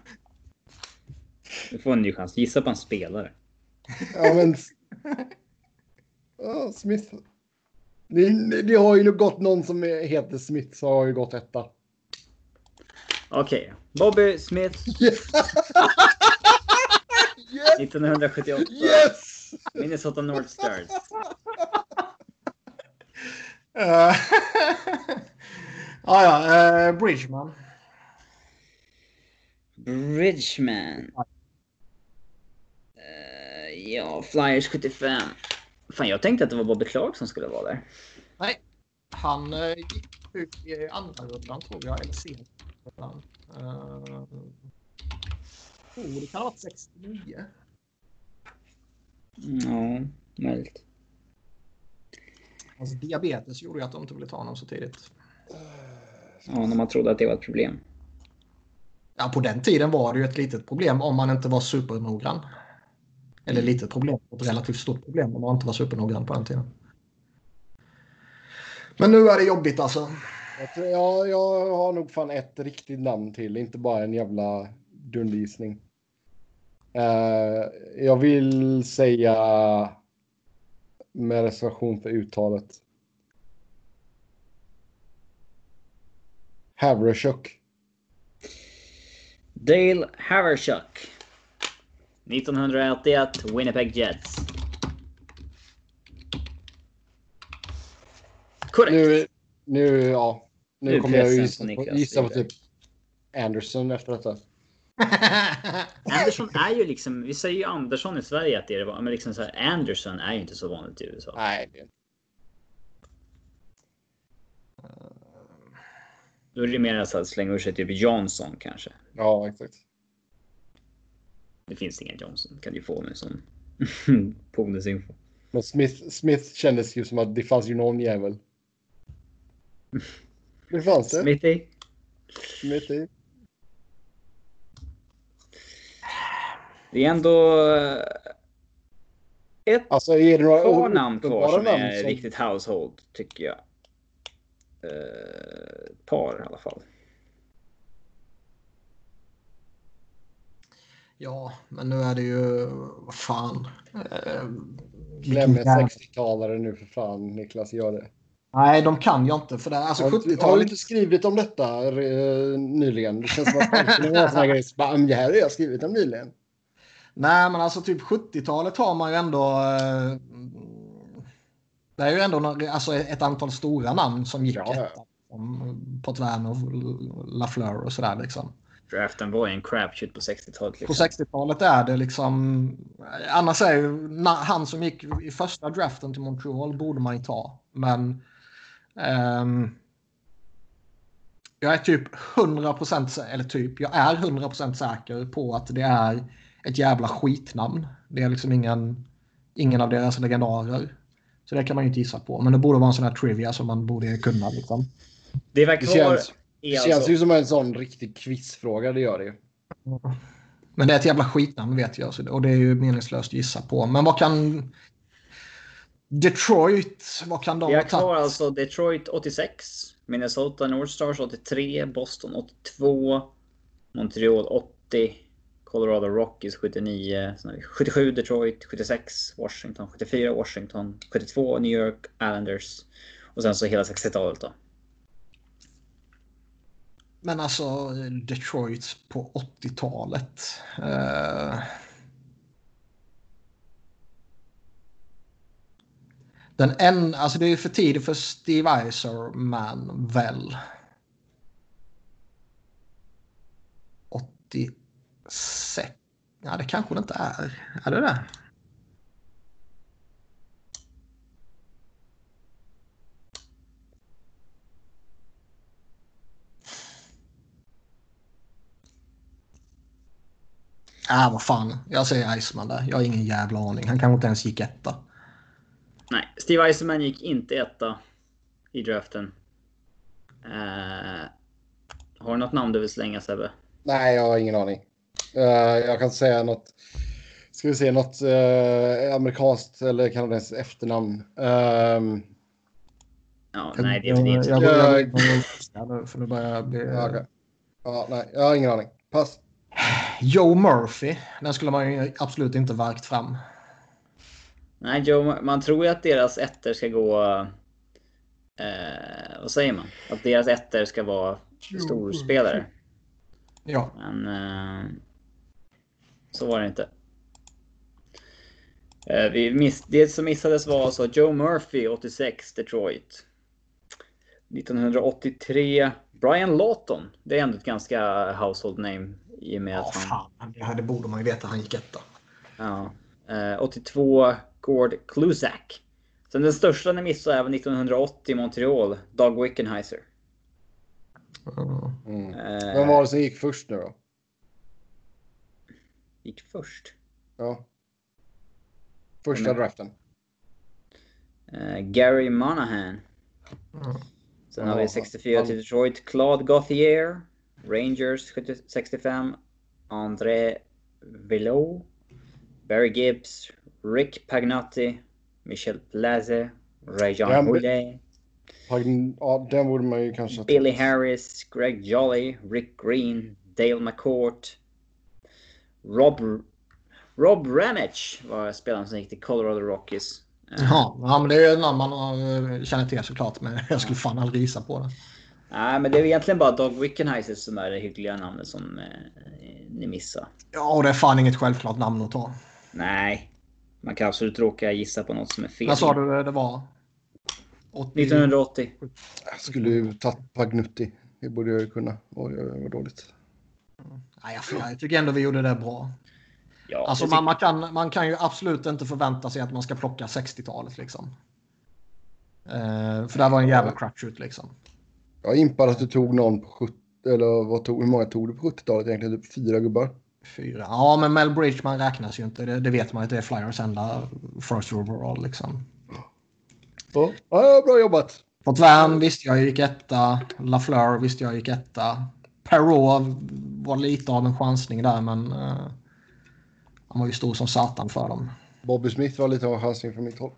S2: Du får en ny chans. Gissa på en spelare.
S1: Ja, men... Ja, Smith. Det, det har ju gått någon som heter Smith så har ju gått etta.
S2: Okej. Bobby Smith.
S1: Yes!
S2: 1978.
S1: Yes!
S2: Minnesota North Stars.
S3: Eh, ja, ja. eh, Bridgman.
S2: Bridgman. Eh, ja, Flyers 75. Fan, jag tänkte att det var Bobby Clark som skulle vara där.
S3: Nej. Han eh, gick ut i andra rundan tror jag. Eller sent. Uh, oh, det kan ha varit 69.
S2: Ja, möjligt.
S3: Alltså diabetes gjorde ju att de inte ville ta honom så tidigt.
S2: Ja, när man trodde att det var ett problem.
S3: Ja, på den tiden var det ju ett litet problem om man inte var supernoggrann. Eller litet problem, ett relativt stort problem om man inte var supernoggrann på den tiden. Men nu är det jobbigt alltså.
S1: Jag, tror, jag, jag har nog fan ett riktigt namn till, inte bara en jävla dundergissning. Uh, jag vill säga med reservation för uttalet. Havrashuk.
S2: Dale Haverchuk. 1981 Winnipeg Jets. Korrekt.
S1: Nu, nu, ja. Nu,
S2: Nu
S1: kommer jag gissa
S2: på
S1: på,
S2: Niklas
S1: gissa på typ Anderson efter detta.
S2: Anderson är ju liksom, vi säger ju Andersson i Sverige att det är det men liksom så här, Anderson är ju inte så vanligt i USA.
S1: Nej.
S2: Då är det mer så att slänga ur sig typ Johnson kanske.
S1: Ja, exakt.
S2: Det finns ingen Johnson, kan du få med som bonusinfo.
S1: Men Smith, Smith kändes ju som att det fanns ju någon jävel. Det fanns det.
S2: Smithy?
S1: Smithy.
S2: Det är ändå eh, ett
S1: Alltså är det några
S2: par namn kvar som är
S1: som-
S2: riktigt household tycker jag. Eh, par i alla fall.
S3: ja, men nu är det ju... Vad fan. Eh,
S1: Glöm
S3: vilken
S1: en
S3: jävla-
S1: 60-talare nu för fan, Niklas. Gör det.
S3: Nej, de kan jag inte. För det, alltså
S1: Har, du- har du
S3: 70-talet...
S1: inte skrivit om detta eh, nyligen? Det känns som att det vara en sån här grej. så bara, "Mm, Det här har jag skrivit om nyligen.
S3: Nej, men alltså typ 70-talet har man ju ändå... Eh, det är ju ändå några- alltså, ett antal stora namn som gick
S1: Ja, ja.
S3: etta. Som Potvin och Lafleur och sådär liksom.
S2: Draften var ju en crapshoot på 60-talet.
S3: På
S2: Liksom.
S3: 60-talet är det liksom... Annars är ju han som gick i första draften till Montreal borde man ju ta. Men... ehm, jag är typ 100% sä- eller typ, jag är 100% säker på att det är ett jävla skitnamn. Det är liksom ingen, ingen av deras legendarer. Så det kan man ju inte gissa på. Men det borde vara en sån här trivia som man borde kunna liksom.
S2: Det var
S1: Det känns, det
S2: alltså,
S1: känns ju som en sån riktig quizfråga, det gör det ju.
S3: Men det är ett jävla skitnamn vet jag. Och det är ju meningslöst att gissa på. Men vad kan... Detroit, vad kan de
S2: Vi har
S3: ha tagit?
S2: kvar alltså Detroit 86, Minnesota North Stars 83, Boston 82, Montreal 80, Colorado Rockies 79, 77 Detroit, 76 Washington, 74 Washington, 72 New York Islanders och sen så hela 60-talet då.
S3: Men alltså Detroit på 80-talet. Eh... Den en, alltså det är ju för tidigt för Steve Eiserman väl. 86. Ja det kanske det inte är. Är det det? Ah, vad fan. Jag säger Iceman där. Jag har ingen jävla aning. Han kanske inte ens gick etta.
S2: Nej, Steve Eisenman gick inte etta i draften. Eh, har du något namn du vill slänga Sebbe?
S1: Nej, jag har ingen aning. Eh, jag kan säga något. Ska vi se något eh, amerikanskt eller kanadensiskt efternamn. Ehm,
S2: Ja, nej, det är det. inte-
S3: Jag, för nu börjar jag bli...
S1: ja, okej. ja, nej, jag har ingen aning. Pass.
S3: Joe Murphy. Den skulle man ju absolut inte värkt fram.
S2: Nej, Joe, man tror ju att deras ettor ska gå... Eh, vad säger man? Att deras ettor ska vara storspelare.
S3: Ja.
S2: Men... Eh, så var det inte. Eh, vi miss, det som missades var alltså Joe Murphy 86 Detroit. 1983 Brian Lawton. Det är ändå ett ganska household name i och med
S3: Ja,
S2: att han...
S3: fan. Det, här, det borde man ju veta. Han gick etta.
S2: Ja. Eh, 82 Gord Kluzak. Sen den största ni missade är väl 1980 i Montreal. Doug Wickenheiser.
S3: Mm.
S1: Mm.
S2: Eh,
S1: Vem var det som gick först nu då?
S2: Gick först.
S1: Ja. Första draften.
S2: Eh, Gary Monahan.
S3: Mm.
S2: Sen har
S1: Ja,
S2: vi 64
S1: han-
S2: till Detroit. Claude Gauthier. Rangers 70 65. André Villot. Barry Gibbs. Rick Pagnotti. Michel Plaze. Rajan
S1: Ja, men-
S2: Houlet.
S1: Ja, den borde man ju kanske...
S2: Billy. Harris. Greg Jolly. Rick Green. Dale McCourt. Rob... Rob Ramage var spelaren som gick till Colorado Rockies. Eh,
S3: Ja, ja, men det är ju någon man har- känner till såklart. Men jag skulle fan aldrig gissa på det.
S2: Nej, men det är egentligen bara Doug Wickenheiser som är det hyggliga namnet som eh, ni missar.
S3: Ja, och det är fan inget självklart namn att ta.
S2: Nej, man kan absolut råka gissa på något som är fel.
S3: När sa du det, det var? 80...
S2: 1980.
S1: Jag skulle ju tagit Pagnutti. Det borde jag ju kunna. Oj, oj, oj, vad dåligt.
S3: Nej, jag, jag tycker ändå vi gjorde det bra.
S2: Ja,
S3: Alltså
S2: det
S3: man, man, kan, man kan ju absolut inte förvänta sig att man ska plocka 60-talet liksom. Eh, för det var en jävla crapshoot liksom.
S1: Jag är impad att du tog någon på 70... Eller vad tog, hur många tog du på 70-talet egentligen? Typ fyra gubbar?
S3: Fyra. Ja, men Mel Bridgman räknas ju inte. Det, det vet man att det är Flyers enda first overall liksom.
S1: Ja, ja bra jobbat.
S3: Potvin visste jag gick etta. Lafleur visste jag gick etta. Perrault var lite av en chansning där, men eh, han var ju stor som satan för dem.
S1: Bobby Smith var lite av en chansning från mitt håll.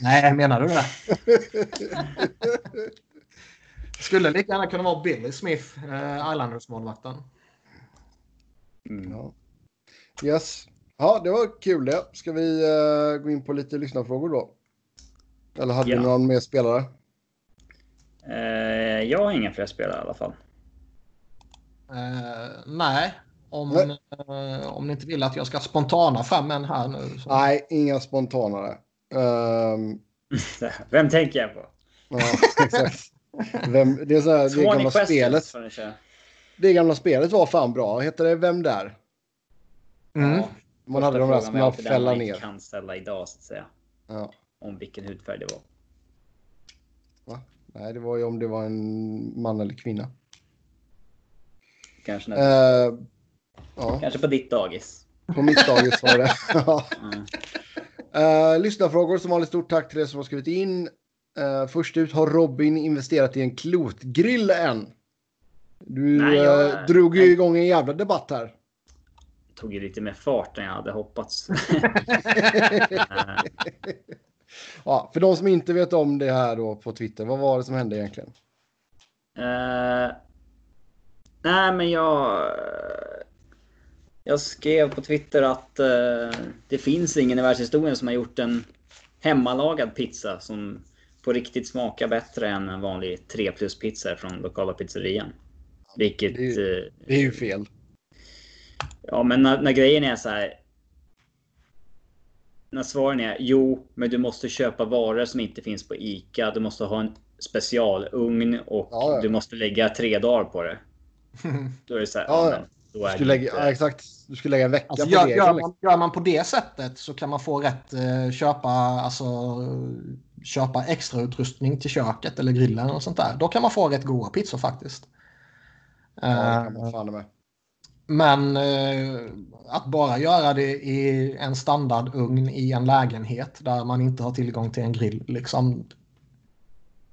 S3: Nej, menar du det? Skulle lika gärna kunna vara Billy Smith, eh, Islanders-målvakten.
S2: Mm.
S1: Ja. Yes. Ja, det var kul det. Ska vi eh, gå in på lite lyssnarfrågor då? Eller hade
S2: Ja.
S1: vi någon mer spelare?
S2: Eh, jag har inga fler spelare i alla fall.
S3: Eh, nej, om,
S1: Nej.
S3: eh, om ni inte vill att jag ska spontana fram en här nu. Så.
S1: Nej, inga spontanare. Ehm,
S2: Vem tänker jag på?
S1: ja, exakt. Vem, det, är så här, det,
S2: 20
S1: gamla spelet, det gamla spelet var fan bra. Heter det Vem där?
S3: Mm.
S2: Ja,
S1: Man hade de där som man fälla ner.
S2: kan ställa idag så att säga.
S1: Ja.
S2: Om vilken hudfärg det var.
S1: Nej, det var ju om det var en man eller kvinna.
S2: Kanske, när,
S1: Eh, ja,
S2: kanske på ditt dagis.
S1: på mitt dagis var det.
S2: Mm.
S1: Uh, lyssnarfrågor som vanligt. Stort tack till er som har skrivit in. Eh, först ut har Robin investerat i en klotgrill än. Du
S2: Nej, jag-
S1: eh, drog ju igång en jävla debatt här.
S2: Tog ju lite mer fart än jag hade hoppats.
S1: Ja, för de som inte vet om det här då på Twitter, vad var det som hände egentligen?
S2: Nej, men jag... Jag skrev på Twitter att eh, det finns ingen i världshistorien som har gjort en hemmalagad pizza som på riktigt smakar bättre än en vanlig 3 plus pizza från lokala pizzerian. Vilket...
S1: Det är
S2: eh,
S1: Det är ju fel.
S2: Ja, men när, när grejen är så här. När svaren är jo, men du måste köpa varor som inte finns på ICA. Du måste ha en specialugn och
S1: Ja, ja.
S2: du måste lägga tre dagar på det. Då är det så här.
S1: Ja,
S2: men då
S1: Du
S2: är
S1: skulle
S2: det
S1: lägga,
S2: inte-
S1: ja, exakt. Du skulle lägga en vecka
S3: Alltså,
S1: på
S3: gör,
S1: det.
S3: gör, man, gör man på det sättet så kan man få rätt eh, köpa, alltså, köpa extra utrustning till köket eller grillen och sånt där. Då kan man få rätt goda pizzor faktiskt.
S1: Ja, det
S3: Eh,
S1: kan man fan med.
S3: Men eh, att bara göra det i en standardugn i en lägenhet där man inte har tillgång till en grill. Liksom,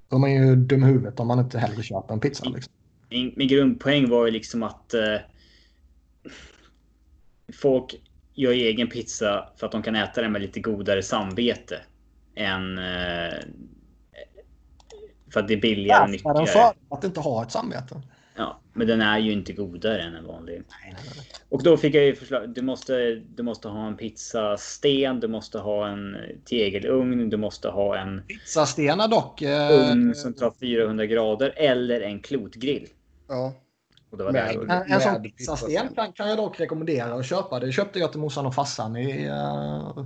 S3: då är man ju dum i huvudet om man inte hellre köper en pizza. Liksom.
S2: Min, min grundpoäng var ju liksom att eh, folk gör egen pizza för att de kan äta den med lite godare samvete. Än eh, för att det är billigare och
S3: är den
S2: nyttigare.
S3: för att inte ha ett samvete.
S2: Ja, men den är ju inte godare än en vanlig. Och då fick jag ju förslag. Du måste, du måste ha en pizzasten, du måste ha en tegelugn, du måste ha en
S3: Pizzastenar dock. Eh,
S2: ugn som tar 400 grader eller en klotgrill.
S1: Ja.
S2: Och det var
S1: Med-
S3: En, en sån
S1: pizzasten.
S3: kan, kan jag dock rekommendera att köpa. Det köpte jag till morsan och farsan i, uh,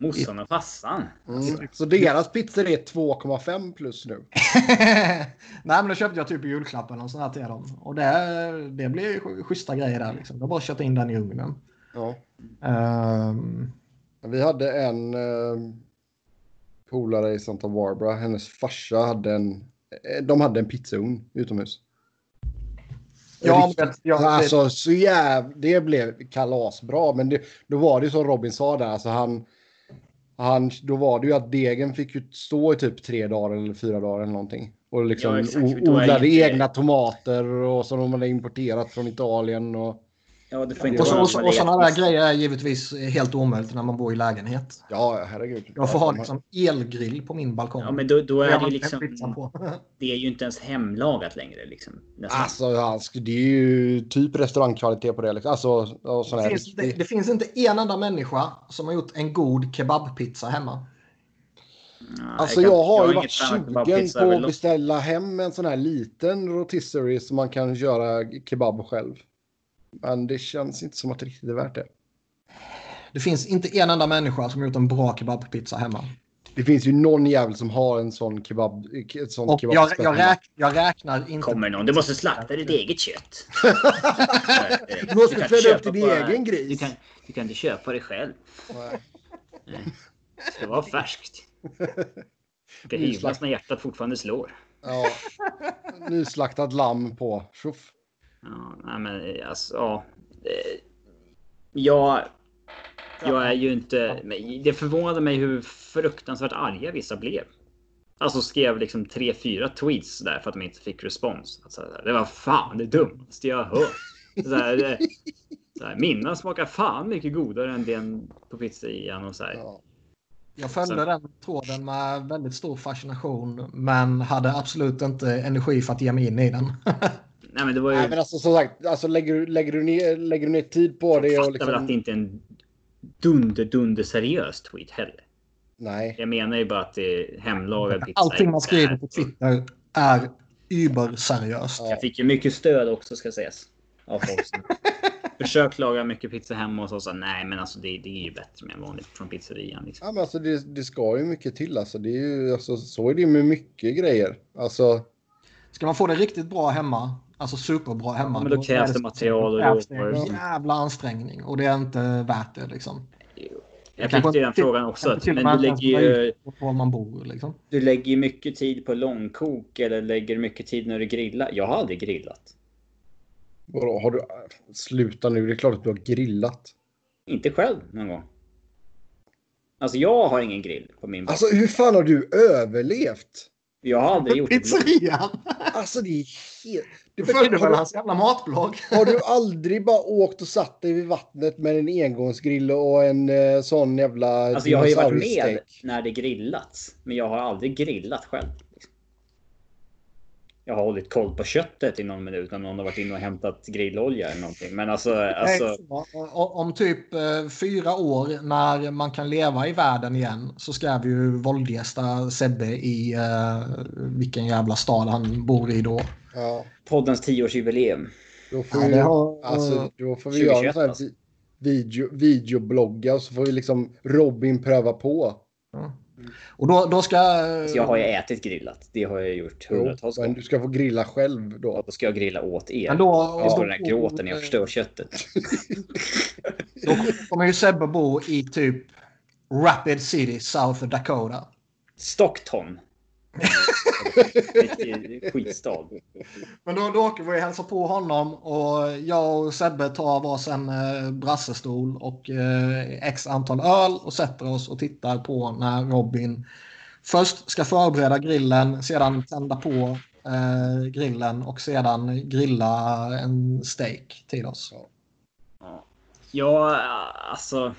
S2: Morsan och farsan.
S1: Mm. Så deras pizzor är 2,5 plus nu.
S3: Nej, men då köpte jag typ i julklapp eller något sånt här till dem. Och det, det blir sch- schyssta grejer där liksom. Jag bara kört in den i ugnen.
S1: Ja.
S3: Ehm,
S1: Vi hade en eh, polare i Santa Barbara. Hennes farsa hade en. eh, De hade en pizzaugn utomhus.
S3: Ja, men, ja,
S1: Alltså så jävla, det blev kalasbra. Men det, då var det ju som Robin sa där. Alltså han, han, då var det ju att degen fick ju stå i typ tre dagar eller fyra dagar eller någonting. Och liksom
S2: Ja,
S1: odlade egna tomater och som de hade importerat från Italien. Och,
S2: Ja, det får inte
S3: och, så, och, så, och sådana där grejer är givetvis helt omöjligt när man bor i lägenhet.
S1: ja, herregud.
S3: Jag får ha liksom elgrill på min balkong.
S2: Ja, men då, då är
S3: Jag
S2: det ju liksom... Det är ju inte ens hemlagat längre liksom. Nästan.
S1: Alltså, det är ju typ restaurangkvalitet på det. Liksom. Alltså, och sån
S3: Det
S1: här
S3: finns, det, det finns inte en enda människa som har gjort en god kebabpizza hemma.
S2: Ja,
S1: Alltså
S2: kan-
S1: jag har ju varit sugen på att beställa hem en sån här liten rotisserie som man kan göra kebab själv. Men det känns inte som att det riktigt är värt det.
S3: Det finns inte en enda människa som har gjort en bra kebabpizza hemma.
S1: Det finns ju någon jävel som har en sån kebab. Ett sånt
S3: Och
S1: kebab
S3: jag, jag, räk, jag räknar inte...
S2: Kommer någon, du måste slakta ditt eget kött.
S1: Du måste föda upp
S2: köpa
S1: din egen gris.
S2: Du kan, du kan inte köpa det själv.
S1: Nej.
S2: Det ska vara färskt. Det ska hyvlas när hjärtat fortfarande slår.
S1: Ja. Nyslaktat lamm på. Tjoff.
S2: Ja, men alltså, ja. Jag, jag är ju inte... Det förvånade mig hur fruktansvärt arga vissa blev. Alltså skrev liksom tre, fyra tweets där för att de inte fick respons. Alltså, det var fan det dummaste jag hört. Så här, det, så här, mina smakar fan mycket godare än den på pizzerian och så här.
S1: Ja.
S3: Jag följde den tråden med väldigt stor fascination men hade absolut inte energi för att ge mig in i den.
S2: Nej men det var ju...
S1: Nej men alltså som sagt, alltså, lägger, du, lägger, du ner, lägger du ner tid på det
S2: jag
S1: och
S2: fattar väl att det
S1: liksom...
S2: inte är en dunder dunder seriös tweet heller.
S1: Nej.
S2: Jag menar ju bara att det är hemlagad pizza.
S3: Allting man skriver på Twitter är überseriöst.
S1: Ja.
S2: Jag fick ju mycket stöd också ska sägas. Av folk som försökt laga mycket pizza hemma och så sa nej men alltså det, det är ju bättre med vanligt från pizzerian. Liksom.
S1: Ja, men alltså det, det ska ju mycket till. Alltså, det är ju, alltså, så är det ju med mycket grejer. Alltså,
S3: Ska man få det riktigt bra hemma, alltså superbra hemma.
S2: Ja, men då krävs
S3: är
S2: det material och
S3: krävs det en jävla ansträngning och det är inte värt det liksom.
S2: Jag fick ju den frågan också. men du lägger ju
S3: Var man bor liksom.
S2: du lägger mycket tid på långkok eller lägger mycket tid när du grillar. Jag har aldrig grillat.
S1: vadå, har du... Sluta nu, det är klart att du har grillat.
S2: Inte själv någon gång. Alltså jag har ingen grill på min
S1: Alltså hur fan har du överlevt?
S2: Jag har aldrig gjort det.
S3: Pizzerian!
S1: Alltså det är helt...
S3: Du
S1: Det,
S3: följde väl
S1: har,
S3: hans jävla matblogg?
S1: du, har du aldrig bara åkt och satt dig vid vattnet med en engångsgrill och en eh, sån jävla
S2: Alltså jag har ju varit med när det grillats. Men jag har aldrig grillat själv. liksom. Jag har hållit koll på köttet i någon minut när någon har varit inne och hämtat grillolja eller någonting. Men alltså, alltså
S3: Om typ eh, fyra år när man kan leva i världen igen så ska vi ju våldgästa Sebbe i eh, vilken jävla stad han bor i då.
S1: Ja,
S2: poddens 10-årsjubileum.
S1: då får,
S3: Ja,
S1: vi,
S3: har-
S1: alltså, då får vi
S2: 2021
S1: göra en sån här
S2: alltså.
S1: vi- video, videoblogga och så får vi liksom Robin pröva på.
S3: Och då, då ska...
S2: Alltså, jag har ju ätit grillat. Det har jag gjort
S1: Jo,
S2: hundratals
S1: men
S2: gånger.
S1: du ska få grilla själv då.
S2: Och då ska jag grilla åt er.
S3: Men då,
S2: Jag står
S3: då,
S2: där och gråter när jag förstör köttet.
S3: då kommer ju Sebbe bo i typ Rapid City, South Dakota.
S2: Stockton. Skitstad.
S3: Men då, då åker vi och hälsar på honom och jag och Sebbe tar varsin eh, brassestol och eh, x antal öl och sätter oss och tittar på när Robin först ska förbereda grillen, sedan tända på eh, grillen och sedan grilla en steak till oss.
S2: Ja, alltså.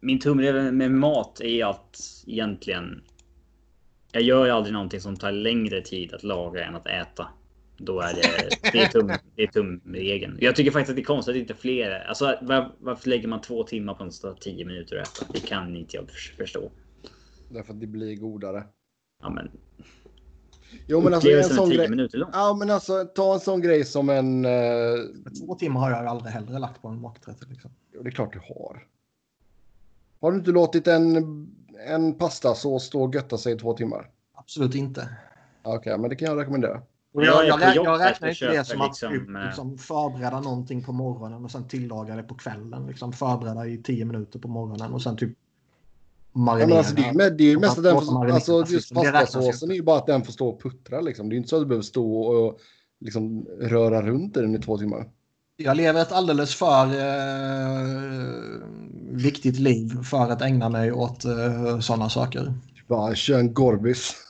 S2: Min tumregel med mat är att egentligen. Jag gör ju aldrig någonting som tar längre tid att laga än att äta. Då är det, det är, tum, det är tumregeln. Jag tycker faktiskt att det är konstigt att inte fler. Alltså var, varför lägger man två timmar på som tar tio minuter att äta? Det kan inte jag för- förstå.
S1: Därför att det blir godare.
S2: Ja, men
S1: Jo men alltså en sån grej.
S2: minuter lång.
S1: Ja men alltså ta en sån grej som en... Eh,
S3: Två timmar har jag aldrig hellre lagt på en maträtt. Liksom.
S1: jo, det är klart du har. Har du inte låtit en, en pastasås stå och götta sig i två timmar?
S3: Absolut inte.
S1: Okej, men det kan jag rekommendera.
S2: Jag
S3: jag, jag,
S2: jobbet
S3: jag räknar inte det som att
S2: liksom,
S3: typ,
S2: eh,
S3: liksom förbereda någonting på morgonen och sen tillaga det på kvällen. Liksom förbereda i tio minuter på morgonen och sen typ
S1: Ja,
S3: marinera.
S1: men alltså, det är det är ju mest att den får, alltså
S3: fisken.
S1: just pastasåsen är ju bara att den får stå och puttra liksom. Det är ju inte så att du behöver stå och liksom röra runt i den i två timmar.
S3: Jag lever ett alldeles för eh, viktigt liv för att ägna mig åt eh, sådana saker.
S1: Bara kör en Gorbis.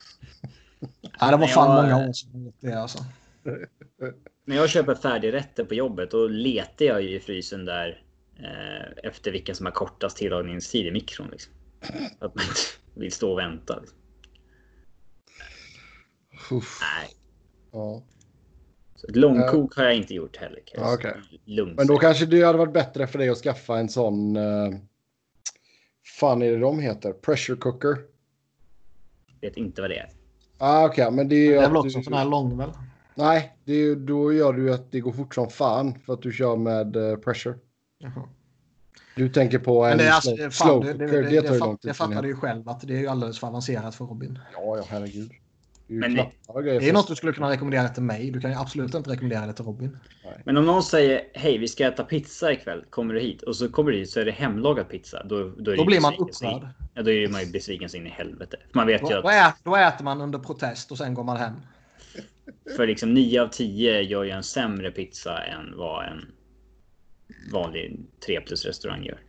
S3: Ja, det var fan
S2: jag-
S3: många år sedan det alltså.
S2: När jag köper färdigrätter på jobbet då letar jag ju i frysen där eh, efter vilka som har kortast tillagningstid i mikron. Liksom. Att man inte vill stå och vänta. Liksom. Nej,
S1: ja.
S2: Ett långkok har jag inte gjort heller. jag
S1: Ja, okej.
S2: Lugnt
S1: Men då kanske det hade varit bättre för dig att skaffa en sån... Uh, fan är det de heter? Pressure cooker?
S2: vet inte vad det är.
S1: Ah, Okej, men det är ju
S3: Det är väl också
S1: du-
S3: en sån här lång väl?
S1: Nej, det är, då gör du att det går fort som fan för att du kör med eh, pressure.
S3: Jaha.
S1: Du tänker på en
S3: det, är alltså,
S1: slow,
S3: det, fan,
S1: slow
S3: det, det,
S1: cooker.
S3: det,
S1: Det,
S3: det,
S1: tar ju lång tid.
S3: det fattar du ju själv att det är ju alldeles för avancerat för Robin.
S1: Ja, ja, herregud.
S2: Men det-.
S3: Det är något du skulle kunna rekommendera till mig. Du kan ju absolut inte rekommendera det till Robin.
S2: Men om någon säger hej vi ska äta pizza ikväll, kommer du hit? Och så kommer du hit så är det hemlagad pizza. Då, då,
S3: Då blir man upprörd.
S2: Ja, då är man ju besviken så in i helvete. Man vet
S3: Då,
S2: ju
S3: då,
S2: att
S3: ät, då äter man under protest och sen går man hem.
S2: för liksom 9 av 10 gör ju en sämre pizza än vad en vanlig 3 plus restaurang gör.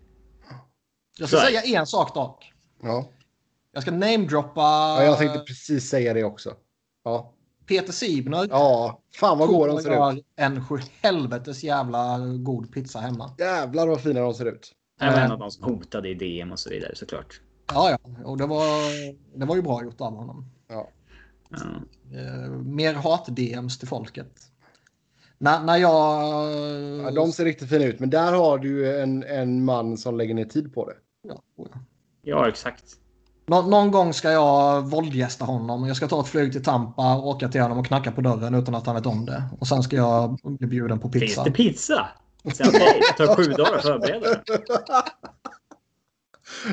S3: Jag ska
S2: Så är
S3: säga en sak dock.
S1: Ja.
S3: Jag ska namedroppa
S1: ja, jag tänkte precis säga det också. Ja,
S3: Peter Sibner.
S1: ja fan vad goda de ser ut.
S3: en helvetes jävla god pizza hemma.
S1: Jävlar vad fina de ser ut.
S2: Var en av de som hotade i DM och så vidare såklart.
S3: Ja, ja. Och det var, det var ju bra gjort av honom.
S1: Ja.
S2: Ja.
S3: Eh, mer hat-DMs till folket. När, när jag...
S1: Ja, de ser riktigt fina ut, men där har du en, en man som lägger ner tid på det.
S3: Ja, oh ja.
S2: ja, exakt.
S3: Nå, någon gång ska jag våldgästa honom. Jag ska ta ett flyg till Tampa, åka till honom och knacka på dörren utan att han vet om det. Och sen ska jag bli bjuden på
S2: Finns
S3: pizza.
S2: det pizza? Det tar sju dagar att förbereda.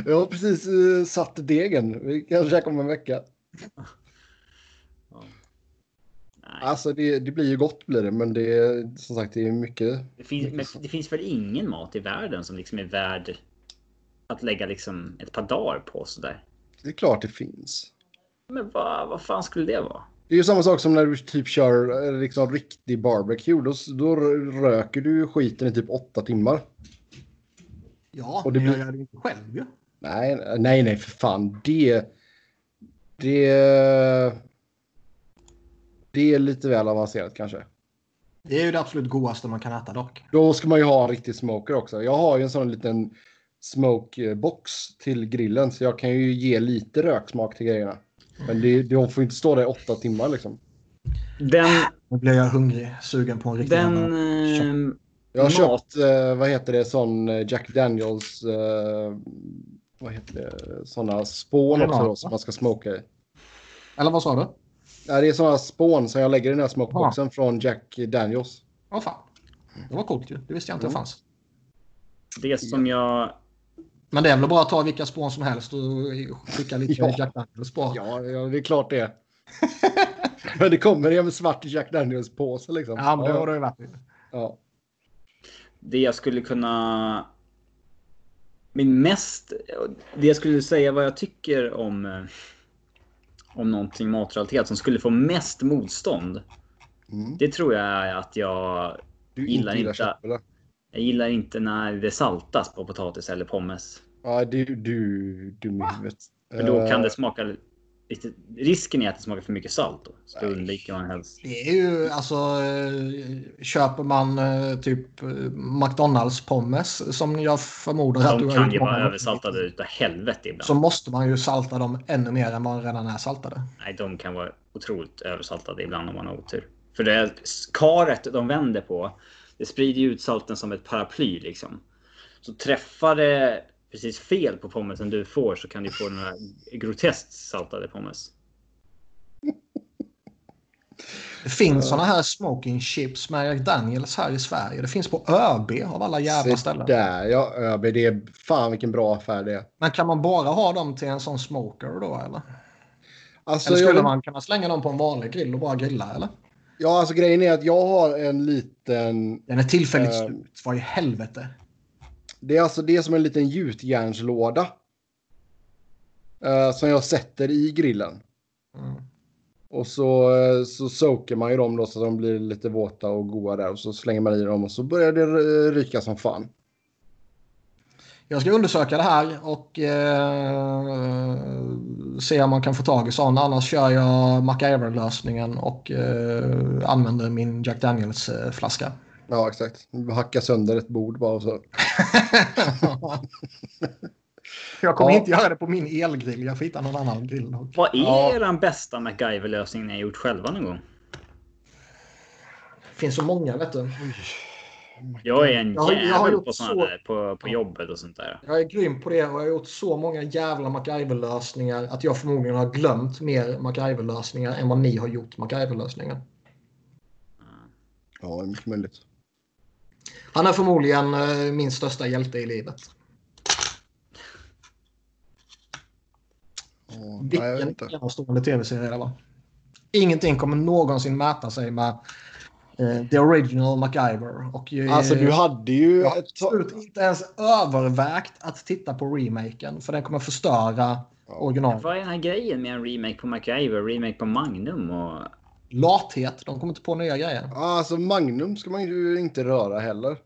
S1: Jag har precis uh, satt degen. Vi kan käka om en vecka.
S2: Nej,
S1: Alltså det, det blir ju gott blir det, men det är som sagt det är mycket.
S2: det, finns, men det finns väl ingen mat i världen som liksom är värd att lägga liksom ett par dagar på sådär.
S1: Det är klart det finns.
S2: Men vad, vad fan skulle det vara?
S1: Det är ju samma sak som när du typ kör eh, liksom riktig barbecue. Då, då röker du skiten i typ åtta timmar.
S3: Ja,
S1: Och det
S3: men jag
S1: blir-
S3: gör det inte själv ju.
S1: Nej, nej, nej för fan. Det... Det... Det är lite väl avancerat kanske.
S3: Det är ju det absolut godaste man kan äta dock.
S1: Då ska man ju ha en riktig smoker också. Jag har ju en sån liten smokebox till grillen så jag kan ju ge lite röksmak till grejerna. Men det, de får inte stå där i åtta timmar liksom.
S2: Den...
S3: Nu blir jag hungrig, sugen på en riktig
S2: Den... ehm,
S1: Jag har
S2: Mat.
S1: köpt, eh, vad heter det, sån eh, Jack Daniels, eh, vad heter det, såna spån också då, som man ska smoka i.
S3: Eller vad sa du?
S1: Nej, det är såna spån som jag lägger i den här smokeboxen från Jack Daniels.
S3: Åh fan. Det var coolt ju. Det visste jag inte
S1: Mm.
S3: fanns.
S2: Det som jag...
S3: Men det är väl bara att ta vilka spån som helst och skicka lite
S1: Ja.
S3: Jack Daniels på.
S1: Ja, ja, det är klart det. Men det kommer i en svart Jack Daniels-påse liksom.
S3: Ja, men det har det ju varit.
S1: ja.
S2: Det jag skulle kunna... Min mest... Det jag skulle säga vad jag tycker om... eh, Om någonting matrelaterat som skulle få mest motstånd.
S1: Mm.
S2: Det tror jag är att jag...
S1: Du
S2: Gillar
S1: inte gillar
S2: inte-
S1: kött eller?
S2: Jag gillar inte när det saltas på potatis eller pommes.
S1: Ja, du, du dum i huvudet.
S2: För då kan
S1: Eh,
S2: det smaka lite... Risken är att det smakar för mycket salt då. Så det undviker man helst.
S3: Det är ju alltså, eh, köper man eh, typ McDonalds pommes som jag förmodar att du
S2: De
S3: har
S2: kan
S3: gjort
S2: ju vara översaltade utav helvete ibland.
S3: Så måste man ju salta dem ännu mer än vad de redan är saltade.
S2: Nej, de kan vara otroligt översaltade ibland om man har otur. För det karet de vänder på, det sprider ju ut salten som ett paraply liksom. Så träffar det precis fel på pommesen du får så kan du få några groteskt saltade pommes.
S3: Det finns såna här smoking chips med Jack Daniels här i Sverige. Det finns på ÖB av alla jävla
S1: Se
S3: ställen.
S1: Där ja, ÖB. Det är fan vilken bra affär det är.
S3: Men kan man bara ha dem till en sån smoker då eller?
S1: Alltså,
S3: Eller
S1: jag
S3: skulle
S1: vet-
S3: man kunna slänga dem på en vanlig grill och bara grilla eller?
S1: Ja, alltså grejen är att jag har en liten...
S3: Den är tillfälligt
S1: Eh.
S3: slut. Vad i helvete?
S1: Det är alltså det är som en liten gjutjärnslåda. eh, som jag sätter i grillen.
S3: Mm.
S1: Och så, eh, så soakar man ju dem då så att de blir lite våta och goda där. Och så slänger man i dem och så börjar det eh, ryka som fan.
S3: Jag ska undersöka det här och eh, se om man kan få tag i sån. Annars kör jag MacGyver-lösningen och eh, använder min Jack Daniels-flaska.
S1: Ja, exakt. Hacka sönder ett bord bara och så.
S3: jag kommer
S1: Ja.
S3: inte göra det på min elgrill. Jag får hitta någon annan grill.
S2: Vad är
S1: Ja.
S2: er bästa MacGyver-lösning ni har gjort själva någon gång?
S3: Det finns så många vet du.
S2: Jag är en
S3: Jag har- jag har
S2: jävel
S3: gjort
S2: på såna
S3: så-
S2: där på, på jobbet och sånt där.
S3: Jag är grym på det och jag har gjort så många jävla MacGyver-lösningar att jag förmodligen har glömt mer MacGyver-lösningar än vad ni har gjort MacGyver-lösningar.
S1: Ja, det är mycket möjligt.
S3: Han är förmodligen eh, min största hjälte i livet.
S1: Ja, nej, jag vet
S3: Vilken
S1: inte.
S3: enastående tv-serie det var. Ingenting kommer någonsin mäta sig med The Original MacGyver. Och, eh,
S1: Alltså du hade ju...
S3: jag absolut inte ens övervägt att titta på remaken för den kommer förstöra original.
S2: Vad är den här grejen med en remake på MacGyver, remake på Magnum och...
S3: Lathet. De kommer inte på nya grejer.
S1: Ja, Alltså Magnum ska man ju inte röra heller.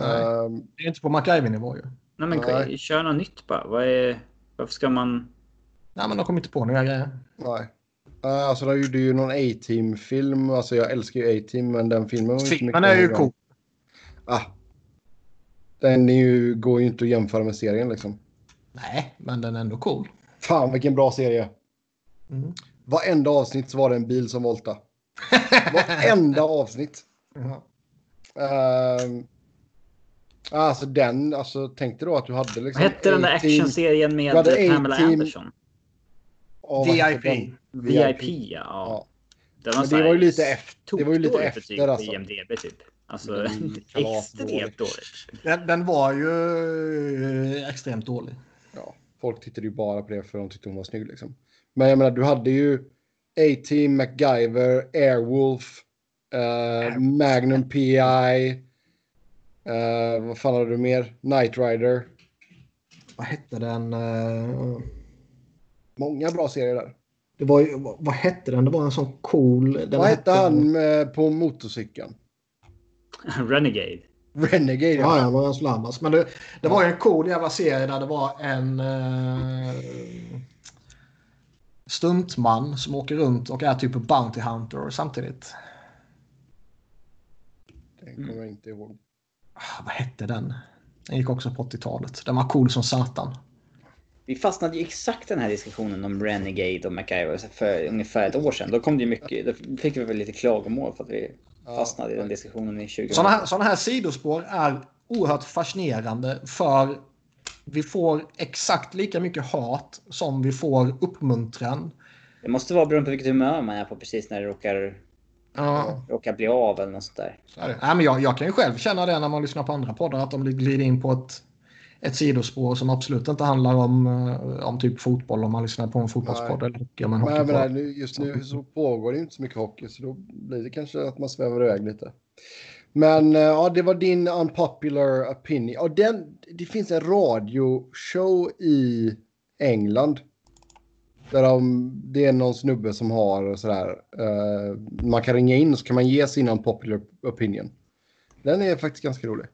S3: Nej.
S1: Ehm,
S3: Det är inte på MacGyver-nivå ju.
S2: Nej men
S1: Nej.
S2: kör något nytt bara. Vad är... Varför ska man...
S3: Nej, men de kommer inte på nya grejer.
S1: nej. Uh, alltså de gjorde ju någon A-Team-film. Alltså jag älskar ju A-Team men den filmen var inte mycket
S3: är ju cool.
S1: Ah. Den är ju, går ju inte att jämföra med serien liksom.
S3: Nej, men den är ändå cool.
S1: Fan vilken bra serie.
S3: Mm.
S1: Varenda avsnitt så var det en bil som volta. Varenda avsnitt.
S3: Ja.
S1: Ehm, alltså den, alltså tänkte då att du hade liksom...
S2: Vad hette den där actionserien med Pamela. Anderson?
S1: Ja, vad hette
S3: VIP.
S2: ja.
S1: Ja.
S2: Den så
S1: det
S2: här
S1: var ju lite efter, det var ju lite efter alltså.
S2: IMDB typ. Alltså
S1: Mm,
S2: extremt dåligt.
S3: Den, den var ju eh, extremt dålig.
S1: Ja, folk tittade ju bara på det för de tyckte hon var snygg liksom. Men jag menar, du hade ju A-Team, MacGyver, Airwolf, eh, Magnum PI. Eh, vad fan hade du mer? Knight Rider.
S3: Vad hette den? eh,
S1: Många bra serier där.
S3: Det var ju, vad, vad hette den? Det var en sån cool... Den
S1: vad hette han eh, på motorcykeln?
S2: Renegade.
S1: Renegade.
S3: Ja, ja, Lawrence Lamas. Men det, det var ju en cool jävla serie där det var en eh, stuntman som åker runt och är typ Bounty Hunter samtidigt.
S1: Den kommer jag inte ihåg.
S3: Ah, vad hette den? Den gick också på 80-talet. Den var cool som satan.
S2: Vi fastnade ju exakt den här diskussionen om Renegade och MacGyver för ungefär ett år sedan. Då kom det ju mycket, då fick vi väl lite klagomål för att vi fastnade i den diskussionen i 20
S3: Sådana här, såna här sidospår är oerhört fascinerande för vi får exakt lika mycket hat som vi får uppmuntran.
S2: Det måste vara beroende på vilket humör man är på precis när det råkar,
S3: Ja.
S2: råkar bli av eller något sånt där.
S3: Så är det. Nej, men jag, jag kan ju själv känna det när man lyssnar på andra poddar att de glider in på ett, ett sidospår som absolut inte handlar om, eh, om typ fotboll om man lyssnar på en fotbollspodd eller hockey om en
S1: Men just nu så pågår det inte så mycket hockey så då blir det kanske att man svävar iväg lite. Men eh, ja, det var din unpopular opinion. Och den, det finns en radioshow i England. Där de, det är någon snubbe som har sådär. eh, man kan ringa in så kan man ge sin unpopular opinion. Den är faktiskt ganska rolig.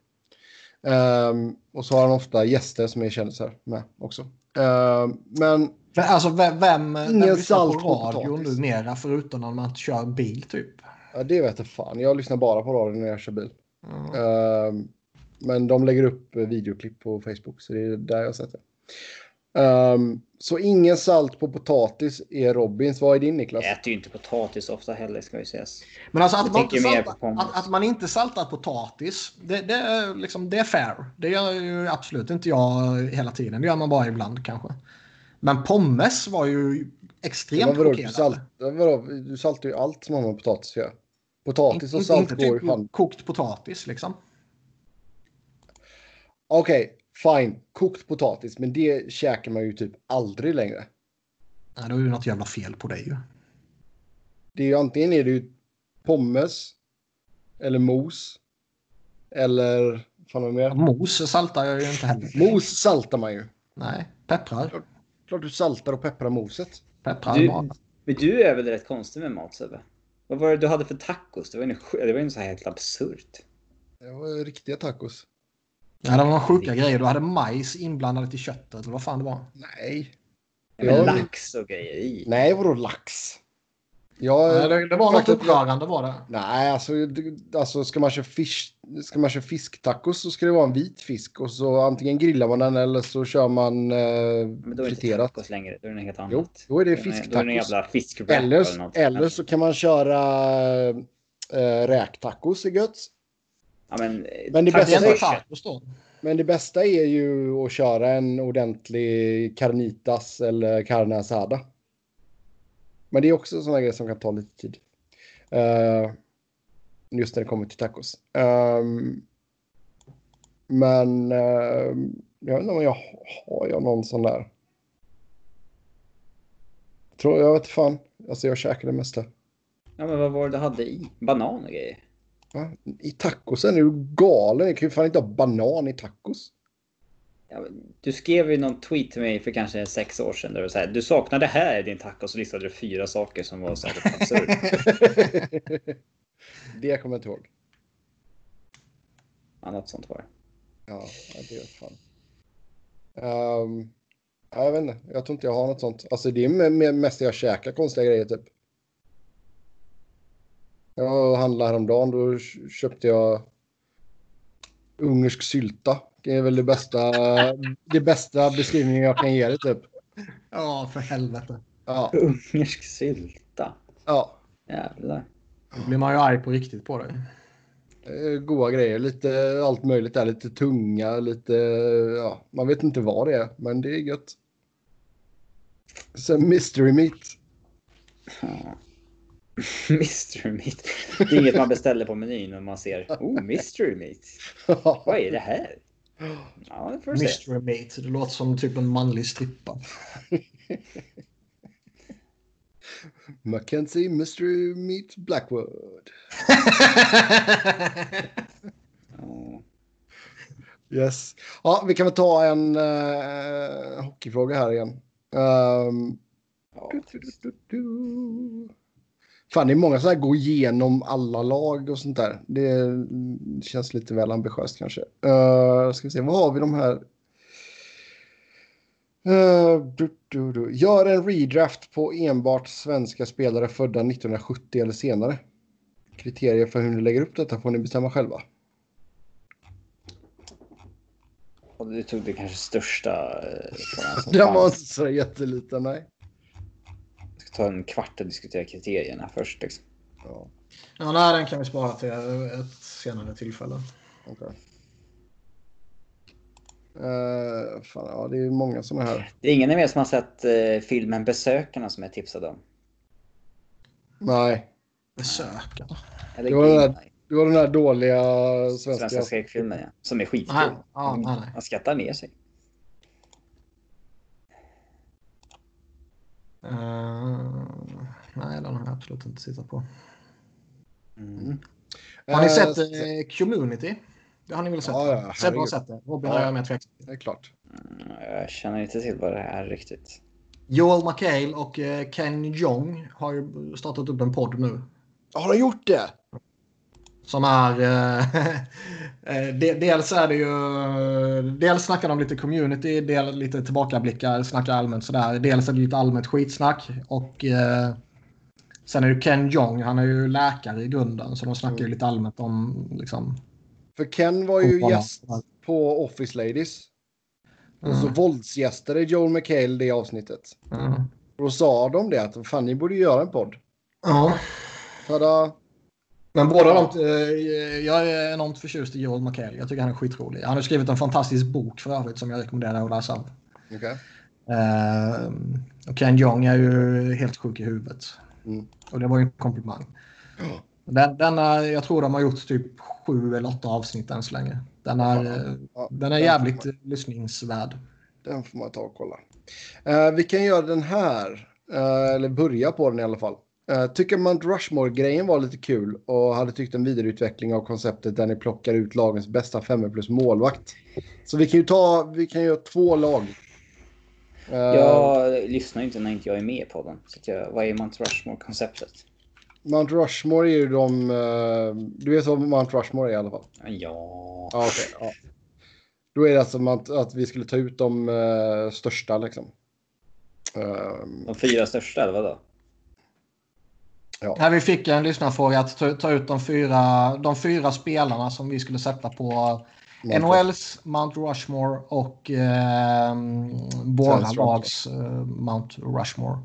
S1: Ehm, och så har han ofta gäster som är kändisar med också. Ehm, men
S3: Alltså vem, vem,
S1: Ingen salt
S3: på radio numera förutom när man inte kör bil typ?
S1: Ja, det vet jag fan. Jag lyssnar bara på radio när jag kör bil.
S3: Mm.
S1: Ehm, men de lägger upp eh, videoklipp på Facebook, så det är där jag har sett det. Ehm, så ingen salt på potatis är Robins. Vad är din Niklas?
S2: Jag äter ju inte potatis ofta heller ska vi sägas.
S3: Men alltså att man, inte
S2: pommes.
S3: att, att man inte saltar potatis, det, det, är liksom, det är fair. Det gör ju absolut inte jag hela tiden. Det gör man bara ibland kanske. Men pommes var ju extremt
S1: vadå, du, salt,
S3: chockerande.
S1: vadå, du saltar ju allt som har med potatis att göra. Potatis och
S3: Inte-
S1: salt
S3: inte
S1: går ju
S3: typ
S1: hand...
S3: kokt potatis liksom.
S1: Okej, fine. Kokt potatis, men det käkar man ju typ aldrig längre.
S3: Nej, då är det något jävla fel på dig ju.
S1: Det är ju antingen är det ju pommes eller mos. Eller, fan vad mer?
S3: Mos saltar jag ju inte heller.
S1: Mos saltar man ju.
S3: Nej, pepprar.
S1: Klart du saltar och pepprar moset.
S3: Pepprar
S2: Du-
S3: bara.
S2: Men du är väl rätt konstig med mat Sebbe? Vad var det du hade för tacos? Det var ju det var ju så här helt absurt.
S1: Det var riktiga tacos.
S3: Ja, det var sjuka grejer. Du hade majs inblandat i köttet. Eller vad fan det var.
S1: Nej.
S2: Men
S1: Ja.
S2: lax och grejer i.
S1: Nej, vadå lax? Jag,
S3: Nej, det, det var något upprörande var det.
S1: Nej, alltså, alltså ska, man köra fisk, ska man köra fisktacos så ska det vara en vit fisk och så antingen grillar man den eller så kör man eh,
S2: Men då är det inte tacos längre. Då är det något annat.
S1: Jo, då är det
S2: Då är det en
S1: fisktacos. Eller,
S2: eller
S1: eller så kan man köra äh, räktacos i gött.
S2: Ja, men,
S1: Men det bästa är, men det bästa är ju att köra en ordentlig carnitas eller carne asada. Men det är också sådana grejer som kan ta lite tid. Eh, just när det kommer till tacos. Ehm, men ehm, jag vet inte om jag har jag någon sån där. Tror jag vet fan. Alltså jag käkar det mesta.
S2: Ja, men vad var det du hade i? Banan och grejer?
S1: Va? I tacosen är du galen. Jag kan ju fan inte ha banan i tacos.
S2: Ja, du skrev ju någon tweet till mig för kanske sex år sedan där du säger du saknar det här i din tacos och listade du fyra saker som var så här absurt.
S1: det kommer jag inte ihåg.
S2: Ja, något sånt var det.
S1: Ja, det vet fan. Um, ja, jag vet inte. Jag tror inte jag har något sånt. Alltså det är me- me- mest jag käkar konstiga grejer typ. Jag handlade häromdagen. Då köpte jag ungersk sylta. Det är väl det bästa, det bästa beskrivningen jag kan ge det typ.
S3: Ja, för helvete.
S1: Ja,
S2: Ungersk sylta.
S1: ja.
S2: Jävlar.
S3: Då blir man ju arg på riktigt på det.
S1: Eh, Goda grejer. Lite allt möjligt där. Lite tunga, lite... Ja, man vet inte vad det är, men det är gött. Sen mystery meat.
S2: Mystery meat. Det är inget man beställer på menyn när man ser oh, mystery meat. Vad är det här? Ja, det får du se.
S3: Mystery Mate. Det låter som typ en manlig strippa.
S1: Mackenzie Mystery Meat Blackwood. Yes. Ja, vi kan väl ta en uh, hockeyfråga här igen.
S2: Ja.
S1: du, du, du, du. Fan, det är många som här går igenom alla lag och sånt där. Det känns lite väl ambitiöst kanske. Uh, ska vi se, vad har vi de här? Eh, du, du, du. Gör en redraft på enbart svenska spelare födda 1970 eller senare. Kriterier för hur ni lägger upp detta får ni bestämma själva.
S2: Och du tog det kanske största. eh,
S1: Den var inte så jätteliten, nej.
S2: Ta en kvart och diskutera kriterierna först. Liksom.
S1: Ja,
S3: Ja, nej, den kan vi spara till ett senare tillfälle.
S1: okej. Eh, fan, ja, det är många sådana här.
S2: Det är ingen av er som har sett eh, filmen Besökarna som jag tipsade om?
S1: Nej,
S3: Besökarna.
S2: Eller
S1: Det var den där det var den där dåliga svenska.
S2: svenska skräckfilmen ja. Som är skitkul.
S3: Nej, nej.
S2: Man skrattar ner sig.
S3: Eh, nej, den har jag absolut inte tittat på.
S2: Mm.
S3: Har ni
S1: Eh,
S3: sett eh, Community? Det har ni väl sett?
S1: Ja, ja,
S3: Sebbe har sett det. Robin
S1: Ja.
S3: har jag med tveksam.
S1: Det är klart.
S2: Mm, Jag känner inte till vad det är riktigt.
S3: Joel McHale och Ken Jong har ju startat upp en podd nu.
S1: Har de gjort det?
S3: Som är... Eh, eh, de, dels är det ju... Dels snackar de lite community, dels lite tillbakablickar, snackar allmänt sådär. Dels är det lite allmänt skitsnack. Och eh, sen är det Ken Jong, han är ju läkare i grunden. Så de snackar ju
S1: Mm.
S3: lite allmänt om liksom...
S1: För Ken var ju gäst på Office Ladies. Och så
S3: Mm.
S1: våldsgästade Joel McHale det avsnittet.
S3: Mm.
S1: Och då sa de det att fan ni borde göra en podd.
S3: Ja.
S1: Tada!
S3: Men båda de, eh, jag är enormt förtjust i Joel McHale. Jag tycker han är skitrolig. Han har skrivit en fantastisk bok för övrigt som jag rekommenderar att läsa.
S1: Okej.
S3: Eh, och Ken Jong är ju helt sjuk i huvudet.
S1: Mm.
S3: Och det var ju en komplimang.
S1: Ja.
S3: Den, denna, jag tror de har gjort typ sju eller åtta avsnitt än så länge. Den är, eh,
S1: Ja,
S3: den är
S1: den
S3: jävligt
S1: får
S3: lyssningsvärd.
S1: Den får man ta och kolla. Eh, vi kan göra den här, eh, eller börja på den i alla fall. Uh, tycker Mount Rushmore-grejen var lite kul och hade tyckt en vidareutveckling av konceptet där ni plockar ut lagens bästa femmer plus målvakt. Så vi kan ju ta, vi kan göra två lag. Eh,
S2: Jag lyssnar ju inte när inte jag är med på den. Så jag, vad är Mount Rushmore-konceptet?
S1: Mount Rushmore är ju de, eh, du vet vad Mount Rushmore är i alla fall?
S2: Ja.
S1: Ja, okej. ja. Då är det alltså att, att vi skulle ta ut de eh, största liksom.
S2: De fyra största, eller vadå?
S3: Här vi fick en lyssnarfråga att ta, ta ut de fyra, de fyra spelarna som vi skulle sätta på
S1: Mount
S3: NHLs Mount Rushmore och eh, våra
S1: Svensk
S3: lags eh, Mount Rushmore.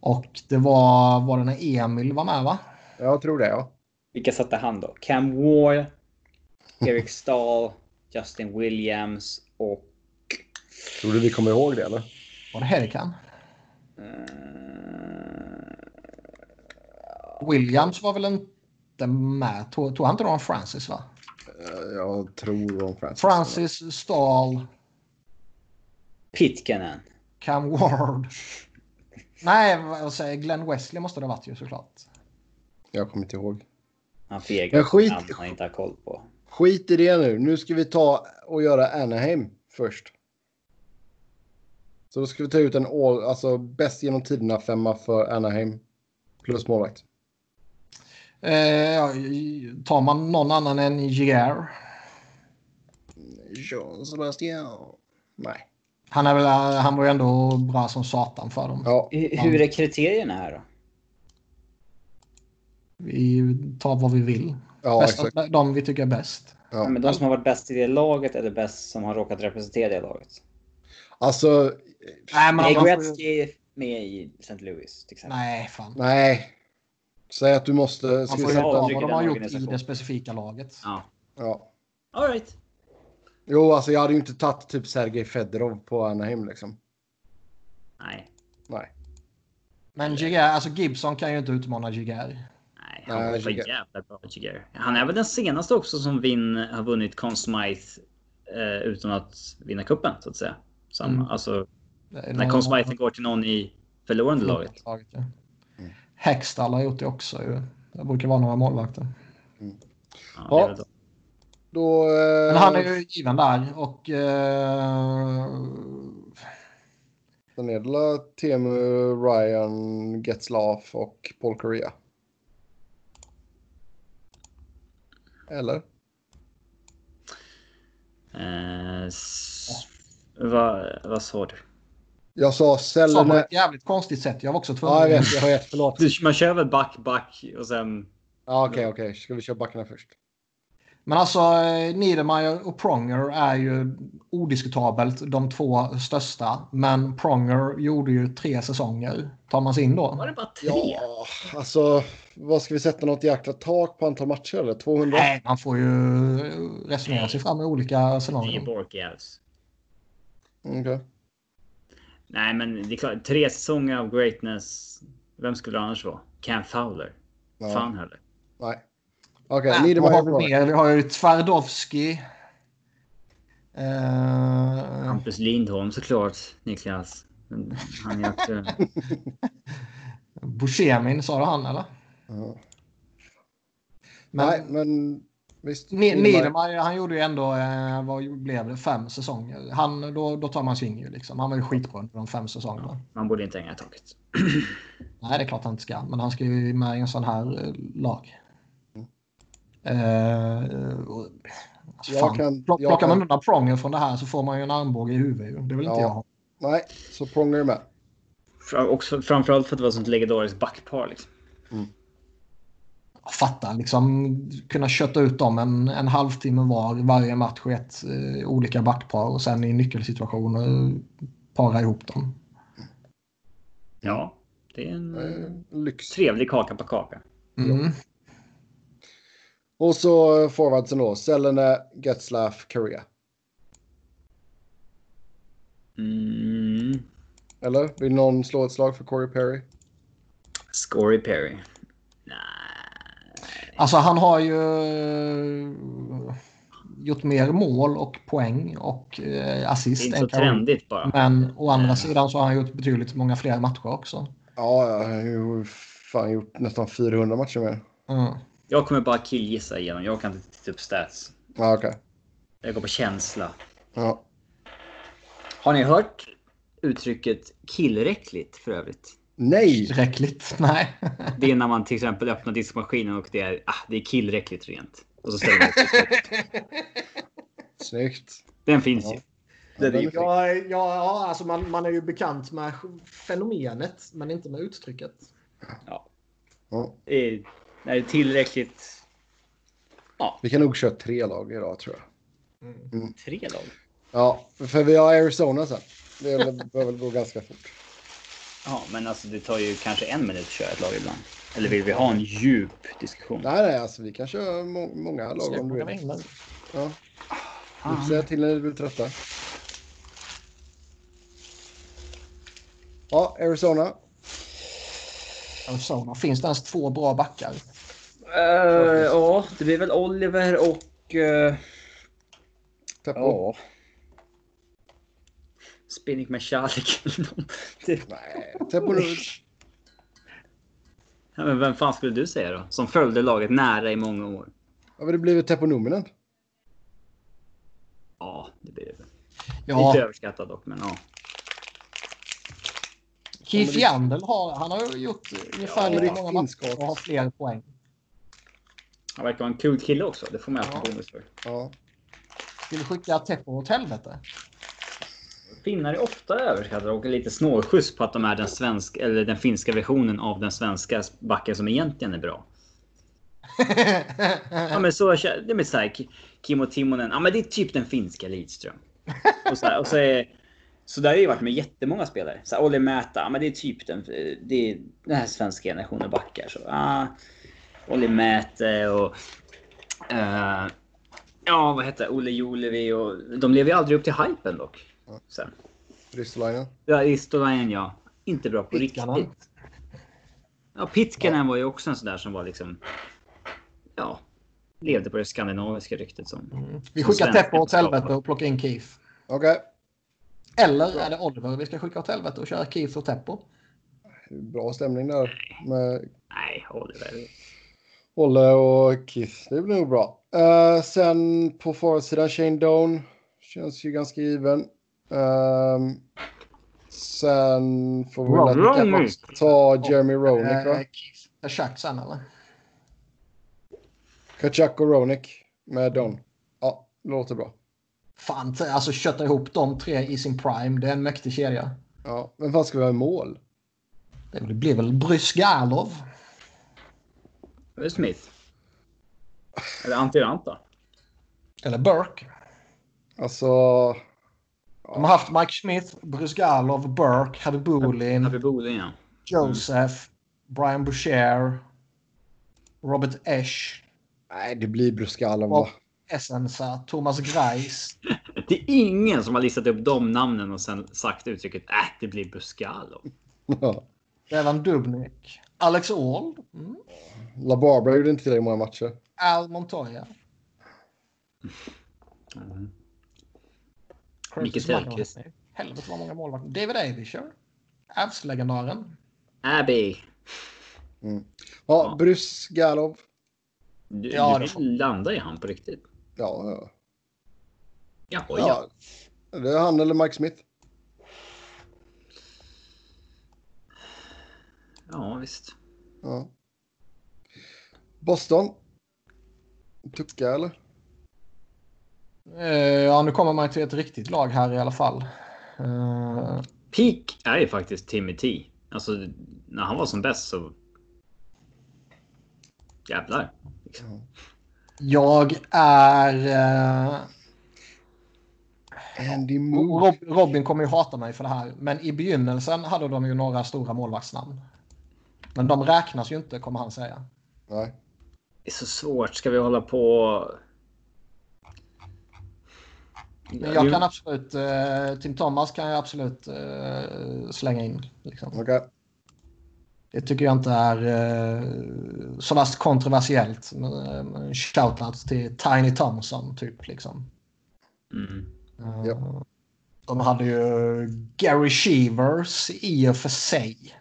S3: Och det var, var det när Emil var med va?
S1: Jag tror det, ja.
S2: Vilka satte han då? Cam Ward, Eric Stahl, Justin Williams och...
S1: Tror du vi kommer ihåg det, eller?
S3: Var det Herikan?
S2: eh,
S3: Williams var väl inte med? Tog, tog han inte någon Francis va?
S1: Eh, Jag tror om Francis.
S3: Francis, Stahl,
S2: Pitkanen.
S3: Cam Ward. Nej, vad säger? Glenn Wesley måste det ha varit ju såklart.
S1: Jag kommer inte ihåg.
S2: Han fegar
S1: Men skit-
S2: han inte har koll på.
S1: Skit i det nu. Nu ska vi ta och göra Anaheim först. Så då ska vi ta ut en all, alltså bäst genom tiderna femma för Anaheim. Plus målvakt.
S3: Eh, ja, tar man någon annan än Jair?
S1: Jean Sebastian. Nej.
S3: Han, är väl, han var ju ändå bra som satan för dem.
S1: Ja,
S2: Hur, är kriterierna här då?
S3: Vi tar vad vi vill.
S1: ja
S3: Bästa,
S1: exakt.
S3: de vi tycker är bäst.
S1: Ja.
S2: Men de som har varit bäst i det laget eller bäst som har råkat representera det laget?
S1: Alltså,
S3: Nej, men
S2: Är
S3: man får-
S2: Gretzky med i St. Louis till exempel?
S3: Nej, fan.
S1: nej. Säg att du måste...
S3: Man
S1: Ska
S3: får
S1: vi
S3: ju
S2: sätta
S3: vad de har gjort i det specifika laget.
S2: Ja.
S1: Ja.
S2: All right.
S1: Jo, alltså jag hade ju inte tagit typ Sergej Fedorov på Anaheim liksom.
S2: Nej.
S1: Nej.
S3: Men Jair, alltså Gibson kan ju inte utmana Jair.
S2: Nej, han var för
S1: Jigger.
S2: jävla bra Jigger. Han är väl den senaste också som vinn, har vunnit Conn Smythe eh, utan att vinna kuppen så att säga. Som,
S3: Mm.
S2: Alltså,
S3: är
S2: när Conn Smythe går till någon i förlorande laget.
S3: laget ja.
S1: Mm.
S3: Hextall har gjort det också ju. Det brukar vara några målvakter.
S2: Ja,
S1: Ja.
S2: så.
S1: Då... Eh,
S3: Men han är ju given där och... Eh,
S1: Sen är det Temu, Ryan, Getzlaff och Paul Correa. Eller?
S2: Eh, s- vad, vad sa du?
S1: Jag sa
S3: sa på
S1: Sellene.
S3: ett jävligt konstigt sätt. Jag var också tvungen.
S1: Ja, jag vet. Jag vet. Förlåt.
S2: Du, man kör väl back, back och sen...
S1: Ja, okej, okej. Ska vi köra backarna först?
S3: Men alltså eh, Niedermayer och Pronger är ju odiskutabelt de två största. Men Pronger gjorde ju tre säsonger. Tar man sig in då?
S2: Var det bara tre?
S1: Ja, alltså. Vad ska vi sätta något jäkla tak på antal matcher eller? 200?
S3: Nej, man får ju resonera sig fram i olika
S2: Det är
S3: scenarier.
S2: Borkias.
S1: Okej.
S2: Nej, men det är klart. Tre säsonger av greatness. Vem skulle det annars vara? Cam Fowler.
S1: Ja.
S2: Fan heller.
S1: Nej. Okej,
S3: Nej, vad
S1: Niedermayer.
S3: har vi mer? Vi har ju Tvardowski. Eh,
S2: Hampus Lindholm såklart, Niklas. Han är.
S3: Buscemin, sa du han eller?
S1: Ja.
S3: Men
S1: Nej, men visst.
S3: Ni- Niedermayer, han gjorde ju ändå, eh, vad blev det, fem säsonger. Han, då, då tar man sving ju liksom. Han var ju skitbra under de fem säsongerna.
S2: Man borde inte hänga i taket.
S3: Nej, det är klart han inte ska. Men han ska ju med i en sån här eh, lag.
S1: Mm.
S3: Eh, och- alltså,
S1: Jag
S3: fan.
S1: kan-
S3: Plock-
S1: jag
S3: Plockar man undan Pronger från det här så får man ju en armbåge i huvudet. Det vill inte
S1: Ja.
S3: jag ha.
S1: Nej, så Pronger är med.
S2: Fra- Också, framförallt för att det var ett sånt legendariskt backpar. Liksom.
S3: Fatta liksom kunna kötta ut dem en, en halvtimme var varje match i ett eh, olika backpar och sen i nyckelsituationer para ihop dem.
S2: Ja, det är en
S1: Eh, lyx.
S2: trevlig kaka på kaka.
S3: Mm.
S1: Och så forwardsen då. Sellene, Getzlaff, Korea.
S2: Mm.
S1: Eller? Vill någon slå ett slag för Corey Perry?
S2: Scory Perry.
S3: Alltså han har ju eh, gjort mer mål och poäng och eh,
S2: Det är
S3: assist.
S2: inte så trendigt bara.
S3: Men å andra sidan så har han gjort betydligt många fler matcher också.
S1: Ja, jag har ju fan gjort nästan 400 matcher med.
S3: Mm.
S2: Jag kommer bara killgissa igenom. Jag kan inte titta upp stats.
S1: Ja, okej.
S2: Jag går på känsla.
S1: Ja.
S2: Har ni hört uttrycket killräckligt för övrigt?
S1: Nej!
S3: Tillräckligt? Nej.
S2: Det är när man till exempel öppnar diskmaskinen och det är, ah, det är killräckligt rent. Och så ställer man.
S1: Snyggt.
S2: Den finns ju.
S1: Ja.
S2: Den är ju
S3: Ja, ja, ja alltså man, man är ju bekant med fenomenet men inte med uttrycket.
S2: Ja.
S1: Ja.
S2: Det är, när det är tillräckligt.
S1: Vi kan nog köra tre lag idag tror jag.
S2: Tre lag.
S1: Ja, för vi har Arizona sen. Det bör väl gå ganska fort.
S2: Ja, men alltså det tar ju kanske en minut att köra ett lag ibland. Eller vill vi ha en djup diskussion?
S1: Nej, nej, alltså vi kan köra må många lag om du vill. Ja. Du får säga till när du blir trötta. Ja, Arizona.
S3: Arizona. Finns det ens två bra backar?
S2: Uh, ja, det blir väl Oliver och... Uh,
S1: Teppo.
S2: ja. Spinning med kärlek. Det-
S1: Nej, Teppo nu.
S2: ja, men vem fan skulle du säga då? Som följde laget nära i många år.
S1: Har det blivit Teppo Numinen?
S2: Ja, det blir det. väl.
S3: Ja,
S2: Lite överskattad dock, men ja.
S3: Keith Yandel har, han har ju gjort ungefär
S1: det
S3: lika
S1: är
S3: många matcher och har fler poäng.
S2: Han verkar vara en kul kille också. Det får man alltid
S3: Ja.
S2: bonus för.
S1: Ja.
S3: Vill du skicka Teppo åt helvete?
S2: Finnar är ofta överskattade och lite snålskjuts på att de är den svenska eller den finska versionen av den svenska backen som egentligen är bra. Ja men så, det är så här, Ki- Kimmo Timonen, ja men det är typ den finska Lidström. Och så, här, och så, är, så där har det ju varit med jättemånga spelare. Så Olli Mäta, ja men det är typ den, det är den här svenska generationen backar. Så, ah, Olli Mäte och... eh, ja, vad heter det? Olle Jolevi och... De lever ju aldrig upp till hypen dock. Sen.
S1: Ristolainen.
S2: Ja, Istolainen ja. Inte bra på
S3: Pitkanen.
S2: riktigt. Ja, Pitkanen var ju också en sån där som var liksom... Ja. Levde på det skandinaviska ryktet som...
S3: Vi
S2: som
S3: skickar Teppo åt helvete och plockar in Keith.
S1: Okej.
S3: Eller är det Oliver vi ska skicka åt helvete och köra Keith och Teppo?
S1: Bra stämning där med
S2: Nej, Oliver.
S1: Olle och Keith. Det blir nog bra. Eh, sen på forwardsidan Shane Doan. Känns ju ganska given. Ehm, sen får vi väl ta Jeremy Roenick
S3: Eh,
S1: va?
S3: Keith Kachak sen eller?
S1: Kachak och Roenick med Don. Ja, det låter bra.
S3: Fan, alltså kötta ihop de tre i sin prime. Det är en mäktig kedja.
S1: Ja, men vad ska vi ha i mål?
S3: Det blir väl Brysgalov.
S2: Det Smith? Eller Antti Ranta?
S3: Eller Burke.
S1: Alltså,
S3: De har haft Mike Smith, Brysgalov, Burke, Habibulin,
S2: Happy Bolin ja.
S3: Joseph, Brian Boucher, Robert Esch,
S1: nej, det blir Bruskalov va?
S3: Essensa, Thomas Greis.
S2: Det är ingen som har listat upp de namnen och sen sagt uttrycket äh, det blir Buscalo.
S1: Ja.
S3: Devan Dubnik. Alex Auld. Mm.
S1: La Barbara gjorde inte tillräckligt många matcher.
S3: Al Montoya.
S2: Mm.
S3: Curtis
S2: Micke. Tellqvist.
S3: Helvete vad många målvakter. David Avisher. Avs-legendaren.
S2: Abby.
S1: Ja,
S2: Ja.
S1: Brusgalov.
S2: Du,
S3: Ja,
S2: du vill landa i han på riktigt.
S1: Ja, ja.
S2: Jaha, ja.
S1: ja. Det är han eller Mike Smith.
S2: Ja, visst.
S1: Ja. Boston. Tucka eller?
S3: Eh, ja, nu kommer man till ett riktigt lag här i alla fall. Eh,
S2: Peak är ju faktiskt Timmy T. Alltså, när han var som bäst så... Jävlar. Liksom.
S3: jag är... eh,
S1: Andy Moore.
S3: Rob, Robin kommer ju hata mig för det här. Men i begynnelsen hade de ju några stora målvaktsnamn. Men de räknas ju inte, kommer han säga.
S1: Nej.
S2: Det är så svårt. Ska vi hålla på...
S3: Men jag kan absolut, eh, Tim Thomas kan jag absolut eh, slänga in. Liksom.
S1: Okej.
S3: Det tycker jag inte är eh, så värst kontroversiellt. Men, eh, Shoutout till Tiny Thompson typ liksom.
S2: Mm.
S3: Eh,
S1: Ja.
S3: De hade ju Gary Shevers i och för sig.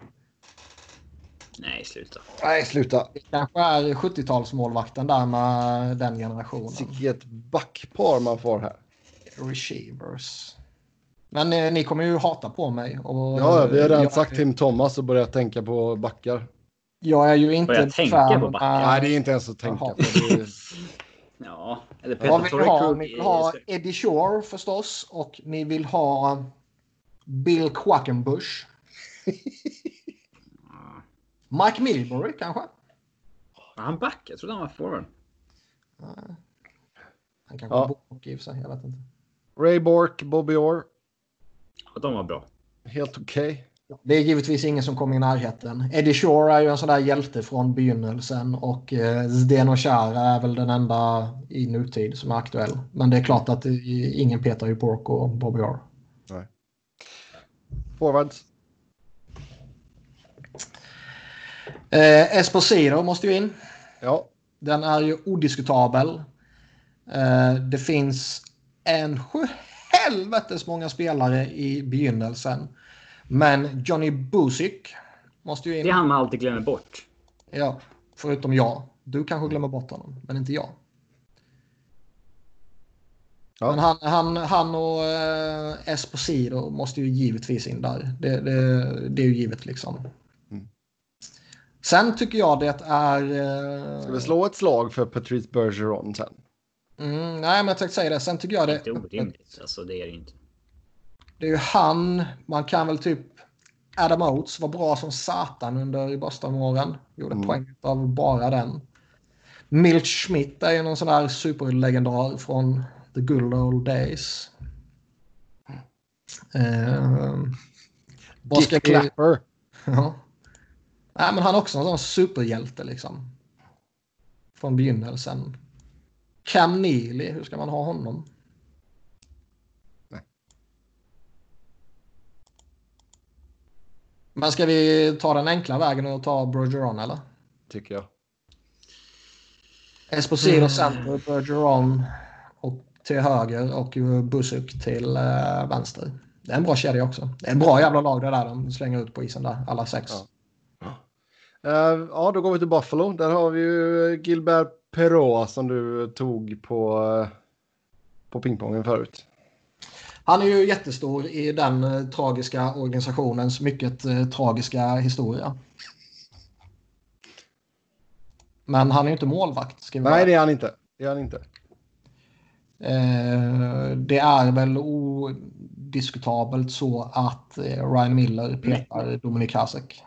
S2: Nej, sluta.
S1: Nej, sluta.
S3: Det kanske är 70-talsmålvakten där med den generationen.
S1: Vilket backpar man får här.
S3: Shevers. Men eh, ni kommer ju hata på mig. Och,
S1: Ja, vi har redan
S3: jag,
S1: sagt Tim Thomas och börjat tänka på backar.
S3: Jag är ju inte
S2: tänka
S3: fan
S2: på backar.
S3: av-
S1: Nej, det är inte ens att tänka
S3: Jaha.
S1: på. Det är...
S2: Ja, eller
S3: Vad
S2: Peter
S3: vill ni ha? Ni vill ha Eddie Shore förstås och ni vill ha Bill Quackenbush. Mike Milbury kanske?
S2: Var han back? Jag trodde han var forward.
S3: Han kanske
S1: Ja.
S3: borde i sig, jag vet inte.
S1: Ray Bork, Bobby Orr.
S2: Ja, de var bra.
S1: Helt okej.
S3: Det är givetvis ingen som kommer i närheten. Eddie Shore är ju en sån där hjälte från begynnelsen och eh, Zdeno Chara är väl den enda i nutid som är aktuell. Men det är klart att det, ingen petar ju Bork och Bobby Orr.
S1: Forwards.
S3: Eh, Esposito måste ju in.
S1: Ja.
S3: Den är ju odiskutabel. Eh, det finns en helvetes många spelare i begynnelsen. Men Johnny Busick måste ju in.
S2: Det är han man alltid glömmer bort.
S3: Ja, förutom jag. Du kanske glömmer bort honom, men inte jag.
S1: Ja.
S3: Men han, han, han och eh, Esposito måste ju givetvis in där. Det, det, det är ju givet liksom.
S1: Mm.
S3: Sen tycker jag det är... Eh,
S1: Ska vi slå ett slag för Patrice Bergeron sen?
S3: Mm, nej, men jag tänkte säga det. Sen tycker jag
S2: Det
S3: det,
S2: är inte orimligt. Alltså, det är det inte.
S3: det är ju han. Man kan väl typ... Adam Oates var bra som satan under Boston-åren. Gjorde
S1: Mm.
S3: poäng av bara den. Milt Schmidt är ju någon sån där superlegendar från the good old days. Uh,
S1: Dick Clapper.
S3: Ja. Nej, men han är också en sån superhjälte liksom. Från begynnelsen. Cam Neely, hur ska man ha honom?
S1: Nej.
S3: Men ska vi ta den enkla vägen och ta Bergeron eller?
S1: Tycker jag.
S3: Esposito
S2: Mm.
S3: center, Bergeron och till höger och Busuk till eh, vänster. Det är en bra kedja också. Det är en bra jävla lag det där de slänger ut på isen där, alla sex.
S1: Ja. Eh, ja, då går vi till Buffalo. Där har vi ju Gilbert Perrault som du tog på, på pingpongen förut.
S3: Han är ju jättestor i den eh, tragiska organisationens mycket eh, tragiska historia. Men han är ju inte målvakt. Ska vi
S1: Nej, det är han inte. Det är han inte.
S3: Eh, det är väl odiskutabelt så att eh, Ryan Miller petar Dominik Hasek.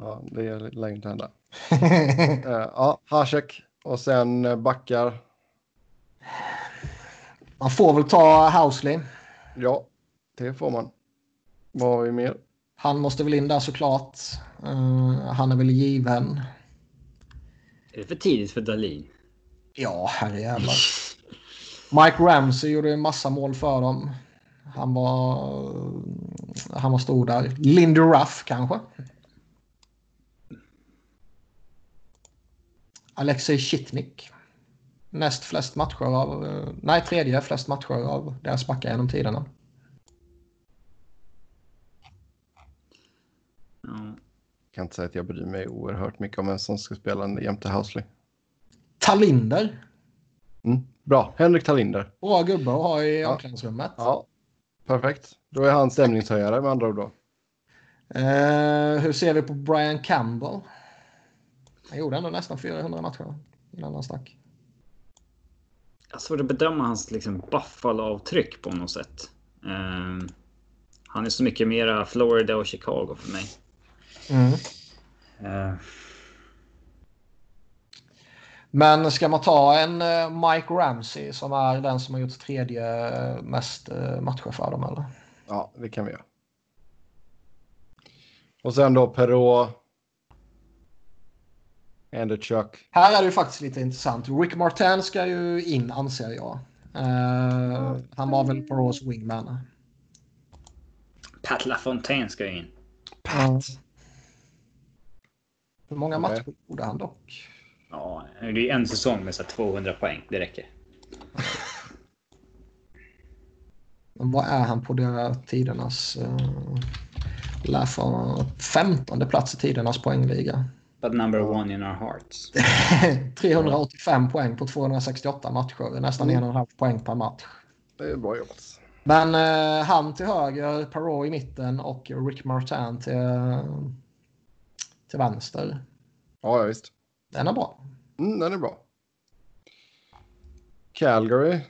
S1: Ja, det lär inte hända. Eh, ja, Hasek och sen eh, backar.
S3: Man får väl ta Housley.
S1: Ja, det får man. Vad har vi mer?
S3: Han måste väl in där såklart. Eh, han är väl given.
S2: Är det för tidigt för Dalin?
S3: Ja, herrejävlar. Mike Ramsey gjorde en massa mål för dem. Han var, han var stor där. Lindy Ruff kanske. Alexej Shitnik. Näst flest matcher av... Nej, tredje flest matcher av deras backar genom tiderna.
S2: Ja.
S1: Jag kan inte säga att jag bryr mig oerhört mycket om vem som ska spela jämte Housley.
S3: Talinder.
S1: Mm. Bra, Henrik Talinder.
S3: Bra gubbe att ha i
S1: Ja.
S3: omklädningsrummet.
S1: Ja, perfekt. Då är han stämningshöjare med andra ord då.
S3: Eh, hur ser vi på Brian Campbell? Han gjorde ändå nästan 400 matcher innan han stack.
S2: Jag har svårt att bedöma hans liksom, Buffalo-avtryck på något sätt. Ehm, han är så mycket mera Florida och Chicago för mig. Ehm,
S3: Men ska man ta en eh, Mike Ramsey som är den som har gjort tredje eh, mest eh, matcher för dem eller?
S1: Ja, det kan vi göra. Och sen då Perrault. Andrew Chuck.
S3: Här är det ju faktiskt lite intressant. Rick Martin ska ju in anser jag. Eh, han var väl Perraults wingman.
S2: Pat LaFontaine ska ju in.
S3: Ja. Hur många matcher gjorde han dock?
S2: Ja, det är en säsong med så här 200 poäng. Det räcker.
S3: Men vad är han på det tidernas... Uh, få 15 plats i tidernas poängliga.
S2: But number one in our hearts.
S3: 385 poäng på 268 matcher. Det är nästan en och en halv poäng per match.
S1: Det är bra jobbat.
S3: Men eh, han till höger, Perrault i mitten och Rick Martin till, till vänster.
S1: Ja, ja, visst.
S3: Den är bra.
S1: Mm, den är bra. Calgary.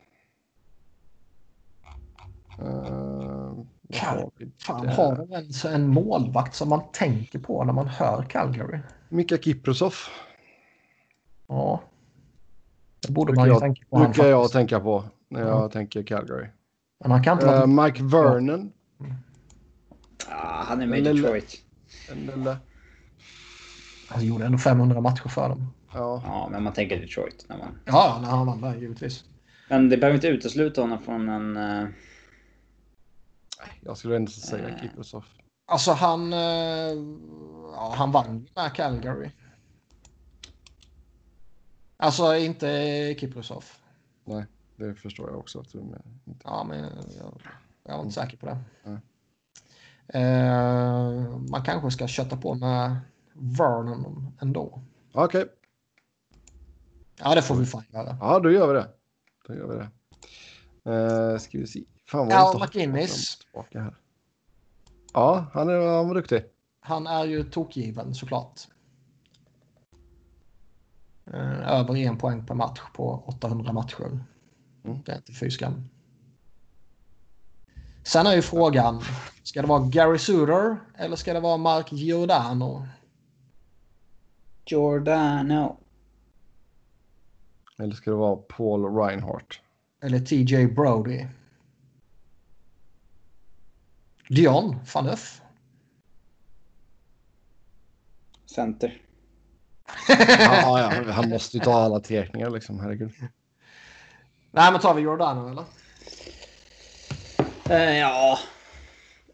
S1: Uh,
S3: Cal- Fan, har de ens en målvakt som man tänker på när man hör Calgary?
S1: Mika Kiprusov
S3: Ja. Det borde
S1: brukar
S3: man ju
S1: jag,
S3: tänka på. han
S1: brukar jag tänka på när jag
S3: Ja.
S1: tänker Calgary.
S3: Men han kan inte vara...
S1: Uh, Mike Vernon.
S2: Ah, han är med i
S1: Lille-
S2: Detroit.
S1: Den lilla.
S3: Han gjorde ändå 500 matcher för dem.
S1: Ja.
S2: Ja, men man tänker Detroit. När man...
S3: Ja, när han vann där givetvis.
S2: Men det behöver inte utesluta honom från en... eh,
S1: Jag skulle ändå säga
S2: Eh.
S1: Kiprusov.
S3: Alltså han... eh, Ja, han vann med Calgary. Alltså inte Kiprusov.
S1: Det förstår jag också. Att du med.
S3: Ja, men jag, jag är inte säker på det.
S1: Nej.
S3: Eh, man kanske ska kötta på med Vernon ändå.
S1: Okej,
S3: Ja, det får vi fan göra.
S1: ja då gör vi det. Då gör vi det. Uh, ska vi se. Fan vad har
S3: McInnes.
S1: fram och Tillbaka här. Ja, han, är, han var duktig.
S3: Han är ju tokgiven såklart. Eh, över en poäng per match på 800 matcher.
S1: Mm.
S3: Det är inte fy skam. Sen är ju frågan, ska det vara Gary Suter eller ska det vara Mark Giordano?
S2: Giordano.
S1: Eller ska det vara Paul Reinhardt?
S3: Eller TJ Brody? Dion van Uff?
S2: Center.
S1: ja, ja, han måste ju ta alla teckningar liksom, herregud.
S3: Nej, men tar vi Giordano eller?
S2: Eh, ja.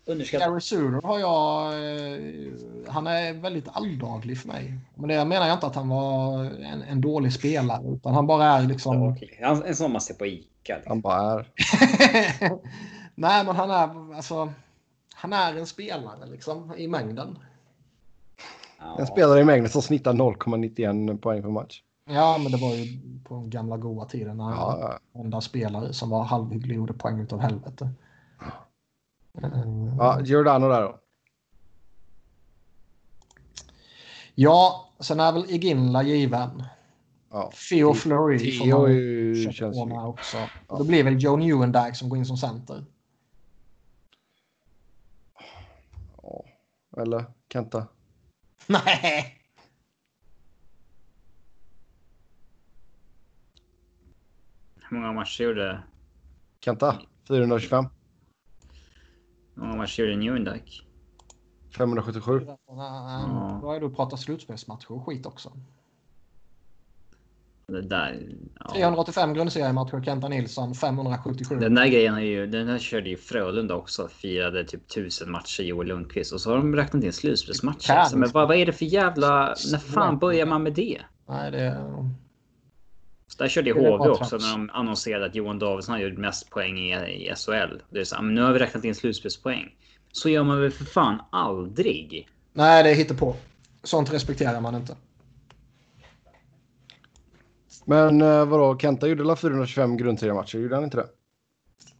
S2: Underskattat.
S3: Gary Suter har jag... Eh, han är väldigt alldaglig för mig. Men det menar jag inte att han var en, en dålig spelare. Utan han bara är liksom...
S2: Han- En sån man ser på Ica. Liksom.
S1: Han bara är.
S3: Nej, men han är alltså... Han är en spelare liksom i mängden.
S2: Ja.
S1: En spelare i mängden som snittar 0,91 poäng per match.
S3: Ja, men det var ju på den gamla goa tiden när
S1: Ja, ja.
S3: enda spelare som var halvhygglig och gjorde poäng utav helvete.
S1: Ja Giordano där då.
S3: Ja, sen är väl Iginla given.
S1: Ja.
S3: Theo Fleury får
S1: Theo känns ju...
S3: också. Och Då blir väl Joe Newendijk som går in som center.
S1: Eller Kenta.
S3: Nej!
S2: Hur många matcher gjorde...
S1: Kenta. 425.
S2: Hur många matcher gjorde Newendike?
S1: 577.
S3: Nej, Då har du pratat slutspelsmatcher och skit också.
S2: Där... Ja.
S3: 385 grundseriematcher, Kenta Nilsson, 577.
S2: Den där grejen är ju... Den här körde ju Frölunda också. Firade typ tusen matcher Joel Lundqvist. Och så har de räknat in slutspelsmatcher. Men vad, vad är det för jävla... När fan börjar man med det?
S3: Nej, det...
S2: Så där körde ju HV också när de annonserade att Johan Davidsson hade gjort mest poäng i, i SHL. Det är så, men nu har vi räknat in slutspelspoäng. Så gör man väl för fan aldrig?
S3: Nej, det är på. Sånt respekterar man inte.
S1: Men eh, vadå, Kenta gjorde väl 425 grundseriematcher? Gjorde han inte det?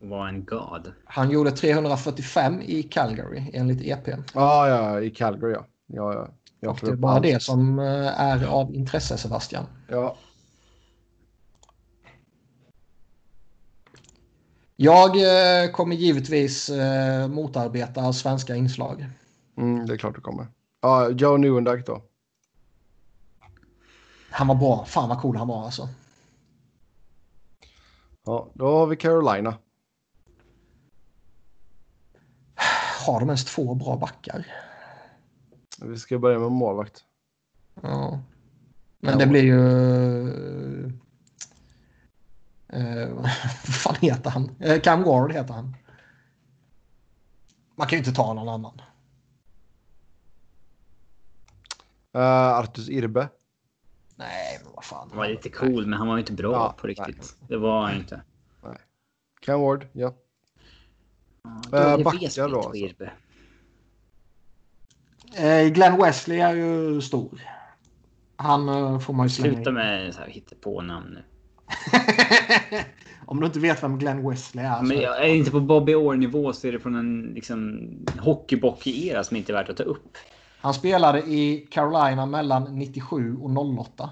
S2: Var en god.
S3: Han gjorde 345 i Calgary enligt EP.
S1: Ja, ja, i Calgary ja. Ja, ja. Jag
S3: Och det är bara
S1: allt.
S3: det som eh, är av intresse, Sebastian.
S1: Ja.
S3: Jag eh, kommer givetvis eh, motarbeta svenska inslag.
S1: Mm, det är klart det kommer. Ja, Joe Newendike då.
S3: Han var bra. Fan vad cool han var alltså.
S1: Ja, då har vi Carolina.
S3: Har de ens två bra backar?
S1: Vi ska börja med målvakt.
S3: Ja. Men det blir ju... Eh, vad fan heter han? Eh, Cam Ward heter han. Man kan ju inte ta någon annan.
S1: Uh, Artus Irbe.
S3: Nej, men vad fan.
S2: Han var lite cool, men han var ju inte bra
S1: Ja,
S2: på riktigt.
S1: nej.
S2: Det var han inte.
S1: Cam Ward, ja.
S2: Ja,
S1: backar
S2: V-split
S1: då,
S2: på
S1: alltså.
S3: Eh, Glenn Wesley är ju stor. Han eh, får man ju slänga
S2: Sluta med så här hittepå-namn nu.
S3: Om du inte vet vem Glenn Wesley är.
S2: Men jag är inte på Bobby Orr-nivå så är det från en liksom, hockeybock-era som inte är värt att ta upp.
S3: Han spelade i Carolina mellan 97 och 08.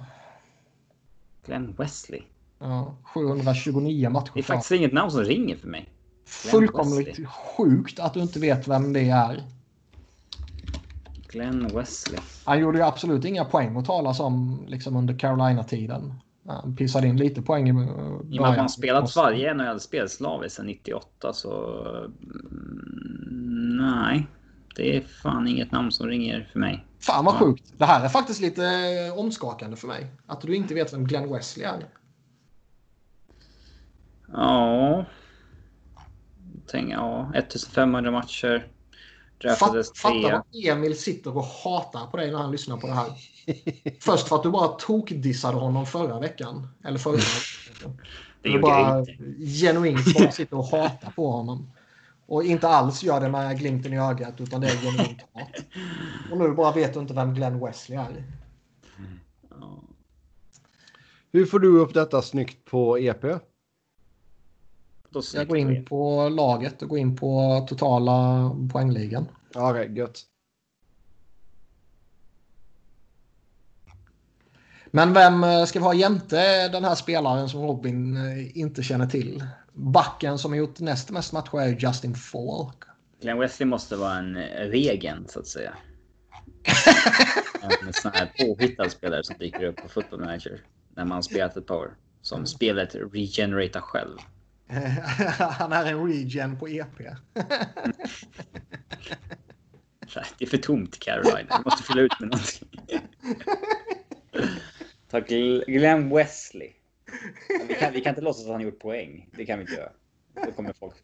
S2: Glenn Wesley.
S3: Ja, 729 matcher.
S2: Det är faktiskt inget namn som ringer för mig.
S3: Fullkomligt
S2: Wesley.
S3: sjukt att du inte vet vem det är.
S2: Glenn Wesley.
S3: Han gjorde ju absolut inga poäng att talas om liksom under Carolina-tiden. Han pissade in lite poäng i
S2: I och med att man spelat varje NHL-spel slaviskt sedan 98 så... Mm, nej. Det är fan inget namn som ringer för mig.
S3: Fan vad
S2: Ja.
S3: sjukt. Det här är faktiskt lite eh, omskakande för mig. Att du inte vet vem Glenn Wesley är.
S2: Ja. Tänk, ja. 1500 matcher. Draftades
S3: Fatt, fatta
S2: trea.
S3: vad Emil sitter och hatar på dig när han lyssnar på det här. Först för att du bara tokdissade honom förra veckan. Eller förra veckan.
S2: Det gjorde
S3: bara genuint bara sitter och hatar på honom. Och inte alls gör det med glimten i ögat utan det är genuint hat. Och nu bara vet du inte vem Glenn Wesley är.
S1: Hur får du upp detta snyggt på EP?
S2: Då
S3: Jag går in på laget och går in på totala poängligan.
S1: Ja, Okej, gött.
S3: Men vem eh, ska vi ha jämte den här spelaren som Robin eh, inte känner till? Backen som har gjort näst mest matcher är Justin Falk.
S2: Glenn Wesley måste vara en eh, regen så att säga. en sån här påhittad spelare som dyker upp på football manager. När man spelat ett par år. Som spelet regeneratar själv.
S3: Han är en regen på EP.
S2: Det är för tomt Caroline. Du måste fylla ut med någonting. Ta Gl- Glenn Wesley. Vi kan, vi kan inte låtsas att han gjort poäng. Det kan vi inte göra. Då kommer folk...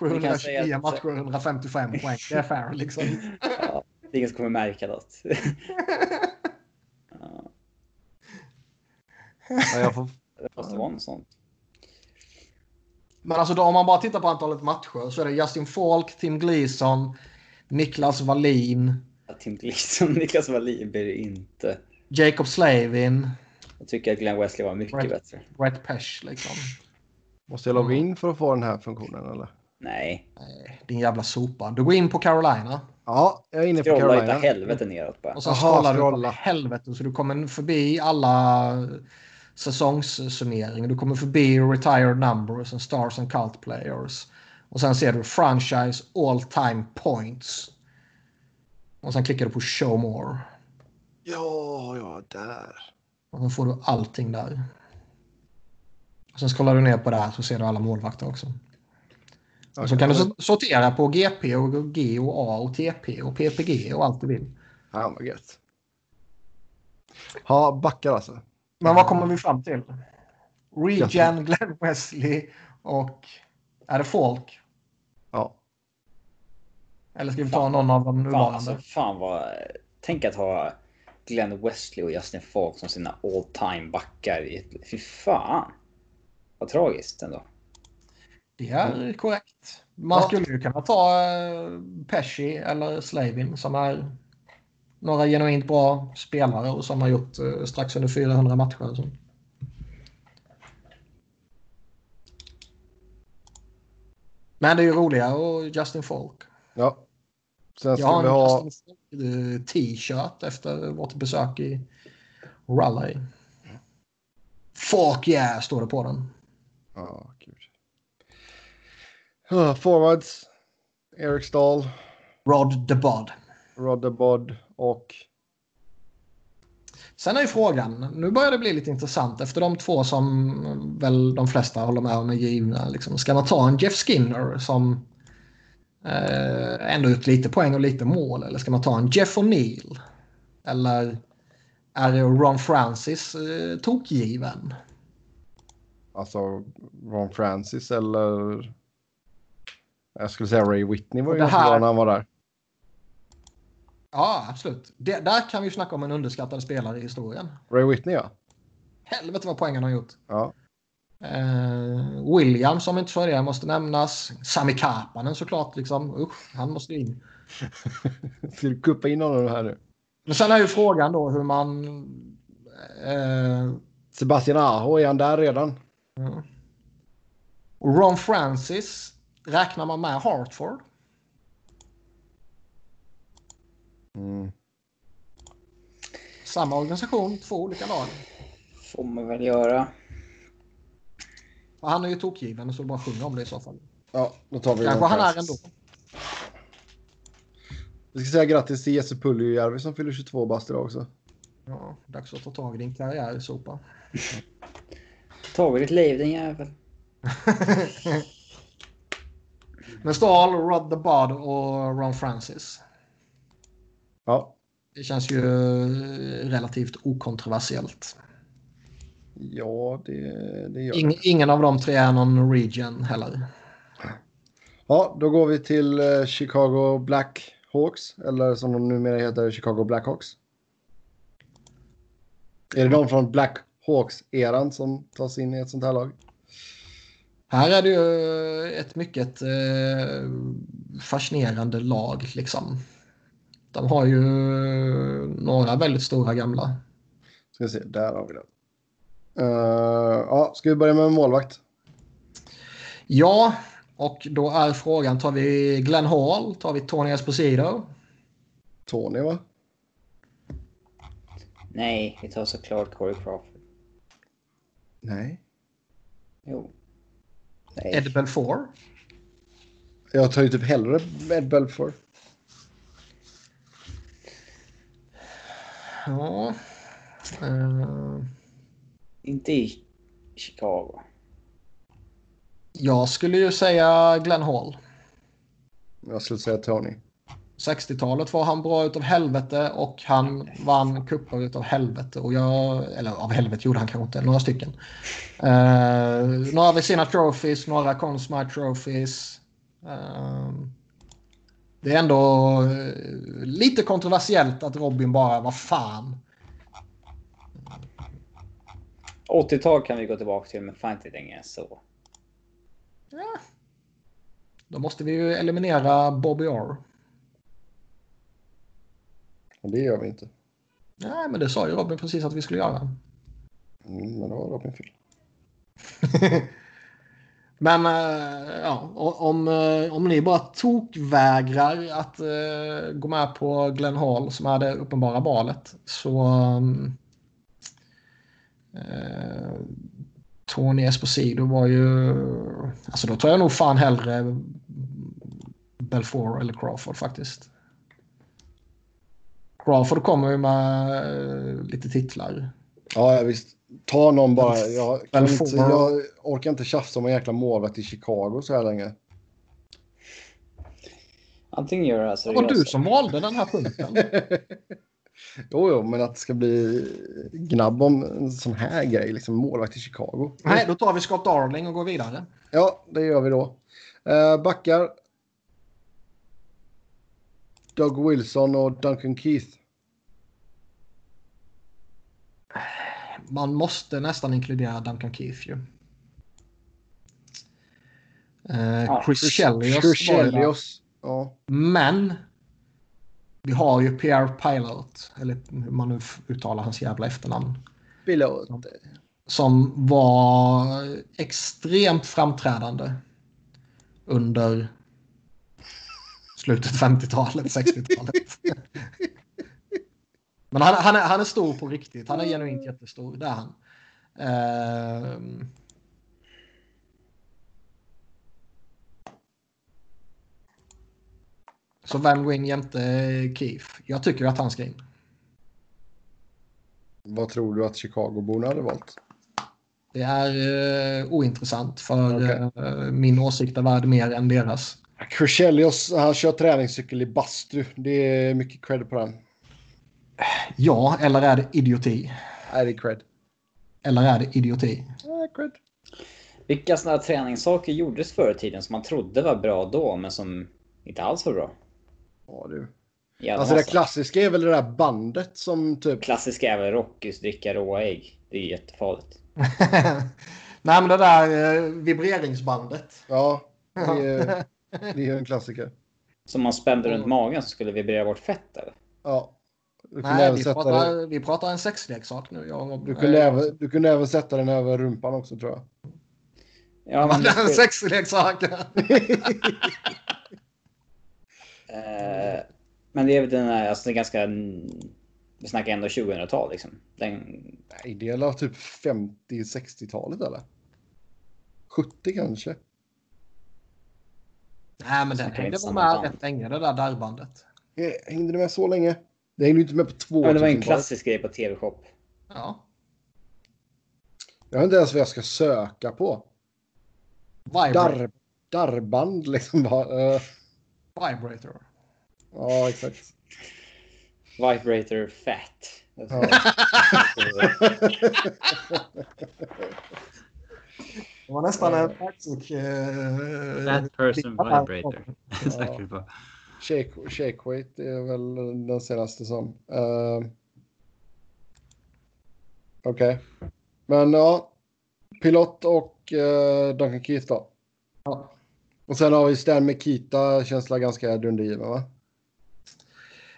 S2: Vi kan säga
S3: 729
S2: att-
S3: matcher, 155 poäng. Det är fair liksom.
S2: Ja, det är ingen som kommer märka något. Ja,
S1: Ja, jag får...
S2: det måste vara något sånt.
S3: Men alltså då, om man bara tittar på antalet matcher så är det Justin Falk, Tim Gleason, Niklas Wallin,
S2: Att Tim Gleason, Niklas Wallin blir det inte.
S3: Jacob Slavin,
S2: Jag tycker att Glenn Wesley var mycket
S3: Right.
S2: bättre.
S3: Brett Pesh liksom.
S1: Måste jag logga in för att få den här funktionen eller?
S2: Nej.
S3: Nej, din jävla sopa. Du går in på Carolina
S1: Ja, jag är inne på
S2: Scrolla
S1: Carolina.
S2: helvete neråt bara.
S3: och sen scrollar du
S1: scrolla.
S3: på helvete så du kommer förbi alla säsongssummeringar. Du kommer förbi retired numbers and stars and cult players. Och sen ser du franchise all time points. Och sen klickar du på show more.
S1: Ja, ja, där.
S3: Och så får du allting där. Och sen scrollar du ner på det här så ser du alla målvakter också. Och så kan du sortera på GP och G och A och TP och PPG och allt du vill.
S1: Ja, vad gött. Ja, backar alltså.
S3: Men vad kommer vi fram till? Regen, Glenn Wesley och... Är det Folk?
S1: Ja.
S3: Eller ska vi ta någon av de
S2: Fan,
S3: nuvarande?
S2: alltså, fan vad... Tänk att ha Glenn Wesley och Justin Falk som sina all time backar. i ett- Fy fan. Vad tragiskt ändå.
S3: Det är korrekt. Man skulle ju kunna ta uh, Pesci eller Slavin som är några genuint bra spelare och som har gjort eh, strax under 400 matcher. Alltså. Men det är ju roligare och Justin Folk.
S1: Ja. Sen
S3: Jag
S1: ska
S3: har
S1: vi
S3: en
S1: ha...
S3: Justin eh, t-shirt efter vårt besök i Raleigh. Fuck yeah, står det på den.
S1: Ja, gud. Ja, Forwards. Eric Stahl,
S3: Rod the Bod.
S1: Rodderbod och...
S3: Sen är ju frågan, nu börjar det bli lite intressant efter de två som väl de flesta håller med om är givna. Liksom. Ska man ta en Jeff Skinner som eh, ändå gjort lite poäng och lite mål? Eller ska man ta en Jeff O'Neill? Eller är det Ron Francis eh, tokgiven?
S1: Alltså Ron Francis eller... Jag skulle säga Ray Whitney var ju ganska
S3: här-
S1: bra när han var där.
S3: Ja, absolut. Det, där kan vi ju snacka om en underskattad spelare i historien.
S1: Ray Whitney ja.
S3: Helvete vad poängen har gjort.
S1: Ja.
S3: Eh, Williams som inte för det måste nämnas. Sami Kapanen såklart. Liksom. Usch, han måste in.
S1: Ska du kuppa in honom här nu?
S3: Men sen är ju frågan då hur man... Eh,
S1: Sebastian Aho, är han där redan?
S3: och Ron Francis, räknar man med Hartford?
S1: Mm.
S3: Samma organisation, två olika lag.
S2: Får man väl göra.
S3: Och han är ju tokgiven så bara sjunga om det i så fall.
S1: Ja, då tar vi
S3: Kanske han är ändå.
S1: Vi ska säga grattis till Jesse Puljujärvi som fyller 22 bast idag också.
S3: Ja, dags att ta tag i din karriär sopa.
S2: Tagit ditt liv din jävel.
S3: Men Stahl, Rod the Bud och Ron Francis.
S1: Ja,
S3: Det känns ju relativt okontroversiellt.
S1: Ja det, det gör det.
S3: Ing, ingen av de tre är någon region heller.
S1: Ja, då går vi till eh, Chicago Blackhawks, eller som de numera heter Chicago Blackhawks. Är det de från Blackhawks-eran som tas in i ett sånt här lag?
S3: Här är det ju ett mycket eh, fascinerande lag liksom. De har ju några väldigt stora gamla.
S1: Ska se, där har vi det. Uh, ja, ska vi börja med målvakt?
S3: Ja, och då är frågan, tar vi Glenn Hall? Tar vi Tony Esposito?
S1: Tony, va?
S2: Nej, vi tar såklart Corey Crawford.
S1: Nej.
S2: Jo. Nej.
S3: Ed Belfour?
S1: Jag tar ju typ hellre Ed Belfour.
S3: Ja. Eh,
S2: Inte i Chicago.
S3: jag skulle ju säga Glenn Hall.
S1: Jag skulle säga Tony.
S3: 60-talet var han bra utav helvete och han vann cuper utav helvete. Och jag, eller av helvete gjorde han kanske inte, några stycken. Uh, några Vicina Trophies, några Conn Smythe Trophies. Eh, det är ändå eh, lite kontroversiellt att Robin bara, vad fan.
S2: 80-tal kan vi gå tillbaka till, men fan inte längre än så.
S3: Då måste vi ju eliminera Bobby.
S1: Men det gör vi inte.
S3: Nej, men det sa ju Robin precis att vi skulle göra.
S1: Mm, men det var Robin fel.
S3: Men eh, ja, om, eh, om ni bara tokvägrar att eh, gå med på Glenn Hall som är det uppenbara valet så um, eh, Tony Esposito var ju... Alltså då tror jag nog fan hellre Belfour eller Crawford faktiskt. Crawford kommer ju med eh, lite titlar.
S1: Ja, visst. Ta någon bara. Jag, inte, jag orkar inte tjafsa om en jäkla målvakt i Chicago så här länge.
S2: Antingen gör det alltså
S3: Det var du som valde den här punkten.
S1: Jo, jo, men att det ska bli gnabb om en sån här grej, liksom målvakt i Chicago.
S3: Nej, då tar vi Scott Darling och går vidare.
S1: Ja, det gör vi då. Uh, backar. Doug Wilson och Duncan Keith.
S3: Man måste nästan inkludera Duncan Keith ju. Eh,
S2: Ja,
S3: Chris Chelios
S1: Chris. Chelios. Ja.
S3: Men vi har ju Pierre Pilot, eller hur man nu uttalar hans jävla efternamn.
S1: Pilot.
S3: Som var extremt framträdande under slutet 50-talet, 60-talet. Men han, han, är, han är stor på riktigt. Han är genuint jättestor. Det är han. Ehm. Så vem går in jämte Keith? Jag tycker att han ska in.
S1: Vad tror du att Chicagoborna hade valt?
S3: Det är eh, ointressant för
S1: Okej.
S3: eh, min åsikt är värd mer än deras.
S1: Chris Chelios, han kör träningscykel i bastu. Det är mycket cred på den.
S3: Ja, eller är det idioti?
S1: Nej, det är cred.
S3: Eller är det idioti?
S1: Nej, cred.
S2: Vilka sådana träningssaker gjordes förr i tiden som man trodde var bra då, men som inte alls var bra?
S1: Ja, du.
S2: Jävla
S1: Alltså det
S2: massa.
S1: klassiska är väl det där bandet som typ...
S2: Klassiska är väl Rockys dricka råa ägg. Det är jättefarligt.
S3: Nej, men det där eh, vibreringsbandet.
S1: Ja, det är, det är ju en klassiker.
S2: Som man spände runt magen så skulle vibrera bort fett eller?
S1: Ja. Du kunde,
S3: Nej,
S1: även
S3: vi
S1: sätta
S3: pratar,
S1: det,
S3: vi pratar en sexleksak nu. Jag, och-
S1: du, kunde även, du kunde även sätta den över rumpan också tror jag.
S2: Ja, men det
S3: en sexleksak.
S2: Eh, Men det är väl den här, alltså det är ganska... Vi snackar ändå 2000-tal liksom. Den,
S1: Nej, det är väl typ 50-60-talet eller? 70 kanske?
S3: Nej, men den hängde
S2: inte
S3: väl med rätt länge, det där darrbandet.
S1: Hängde det med så länge? Det hängde ju inte med på två
S2: ja, det var en
S1: 2000-talet.
S2: klassisk grej på TV-shop.
S3: Ja.
S1: Jag vet inte ens vad jag ska söka på. Darr, darrband liksom. bara, eh,
S3: Vibrator.
S1: ja, exakt.
S2: Vibrator Fat.
S1: Ja.
S3: Det var nästan en Facebook... Eh,
S2: Fat person
S3: där.
S2: vibrator. På.
S1: Shake, shake weight är väl den senaste som. Uh, Okej. Men ja. Pilot och uh, Duncan Keith då.
S3: Ja.
S1: Och sen har vi Stan Mikita. Känsla ganska dundergiven va?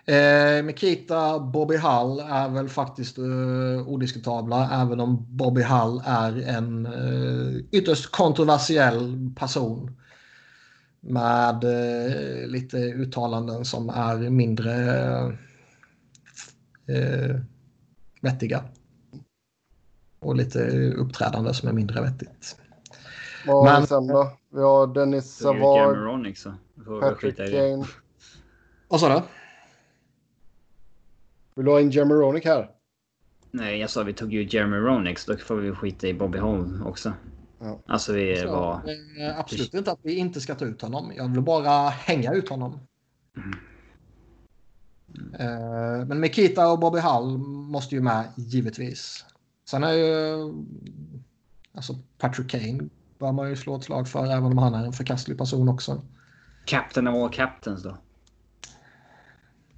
S3: Eh, Mikita, Bobby Hull är väl faktiskt eh, odiskutabla även om Bobby Hull är en eh, ytterst kontroversiell person. Med eh, lite uttalanden som är mindre eh, vettiga. Och lite uppträdande som är mindre vettigt.
S1: Vad har
S3: Men-
S1: vi sen då? Vi har Dennis Savard, Patrick. Kane.
S3: Vad sa du?
S1: Vill du ha in Jeremy Roenick här?
S2: Nej, jag sa vi tog ju Jeremy Roenick så då får vi skita i Bobby Holm också.
S1: Ja.
S2: Alltså vi
S3: Så,
S2: var...
S3: eh, absolut inte att vi inte ska ta ut honom. Jag vill bara hänga ut honom. Eh, Men Mikita och Bobby Hull måste ju med givetvis. Sen är ju alltså Patrick Kane bör man ju slå ett slag för även om han är en förkastlig person också.
S2: Captain of all captains då.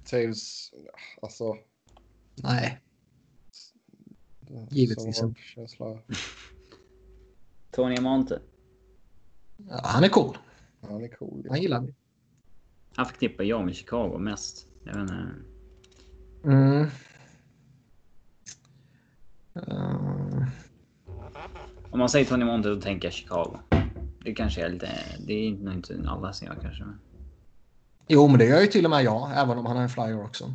S1: Taves. Alltså.
S3: Nej, Givetvis inte.
S2: Tony Amonte.
S3: ja, han är cool.
S1: Han är cool.
S3: Han gillar vi.
S2: Han förknippar jag med Chicago mest. Jag vet inte.
S3: Mm. Eh,
S2: Om man säger Tony Monte då tänker jag Chicago. Det kanske är lite... Det är nog inte alla som jag kanske. Men...
S3: Jo, men det gör ju till och med jag, även om han är en flyer också.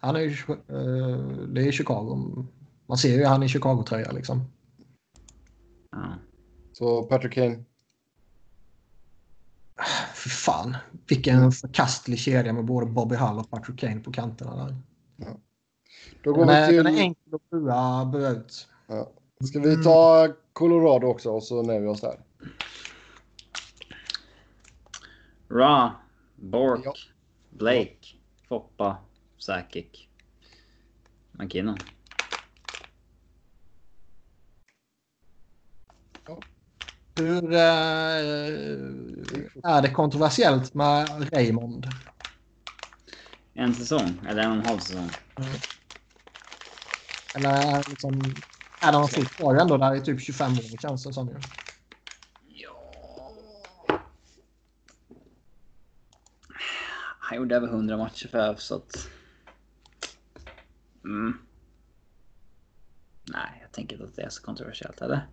S3: Han är ju, eh, det är Chicago. Man ser ju han i Chicago-tröja liksom.
S2: Ja.
S1: Så Patrick Kane.
S3: Fy fan, vilken förkastlig kedja med både Bobby Hull och Patrick Kane på kanterna där.
S1: Då går
S3: Den
S1: vi
S3: är,
S1: till...
S3: den är enkel att bua, bua ut.
S1: Ja. Ska vi ta Colorado också och så nöjer vi oss där.
S2: Ra, Bork,
S1: Ja.
S2: Blake, Foppa, Sakic. McKinnon.
S3: Hur eh, är det kontroversiellt med Raymond?
S2: En säsong, eller en och en halv säsong.
S3: Eller liksom, är han fullt kvar ändå där i typ 25 år känns det som ju.
S2: Ja. Han gjorde över 100 matcher för ÖF så att... Mm. Nej, jag tänker inte att det är så kontroversiellt, eller?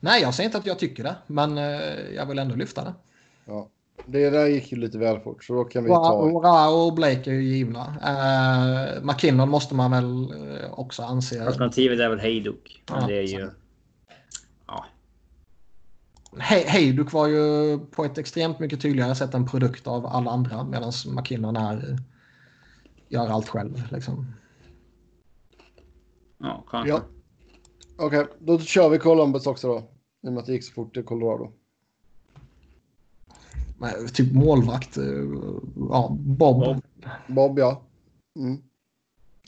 S3: Nej, jag säger inte att jag tycker det, men eh, jag vill ändå lyfta det.
S1: Ja. Det där gick ju lite väl fort så då kan vi ta...
S3: och, Blake är ju givna. Uh, McKinnon måste man väl eh, också anse.
S2: Alternativet är väl Hejduk. Men
S3: Ja,
S2: det är ju... Ja.
S3: He Hejduk var ju på ett extremt mycket tydligare sätt en produkt av alla andra medan McKinnon är, gör allt själv. Liksom.
S2: Ja, kanske.
S1: Ja. Okej, då kör vi Columbus också då. I och med att det gick så fort till Colorado.
S3: Typ målvakt. eh, Ja, Bob.
S2: Bob.
S1: Bob ja. Mm.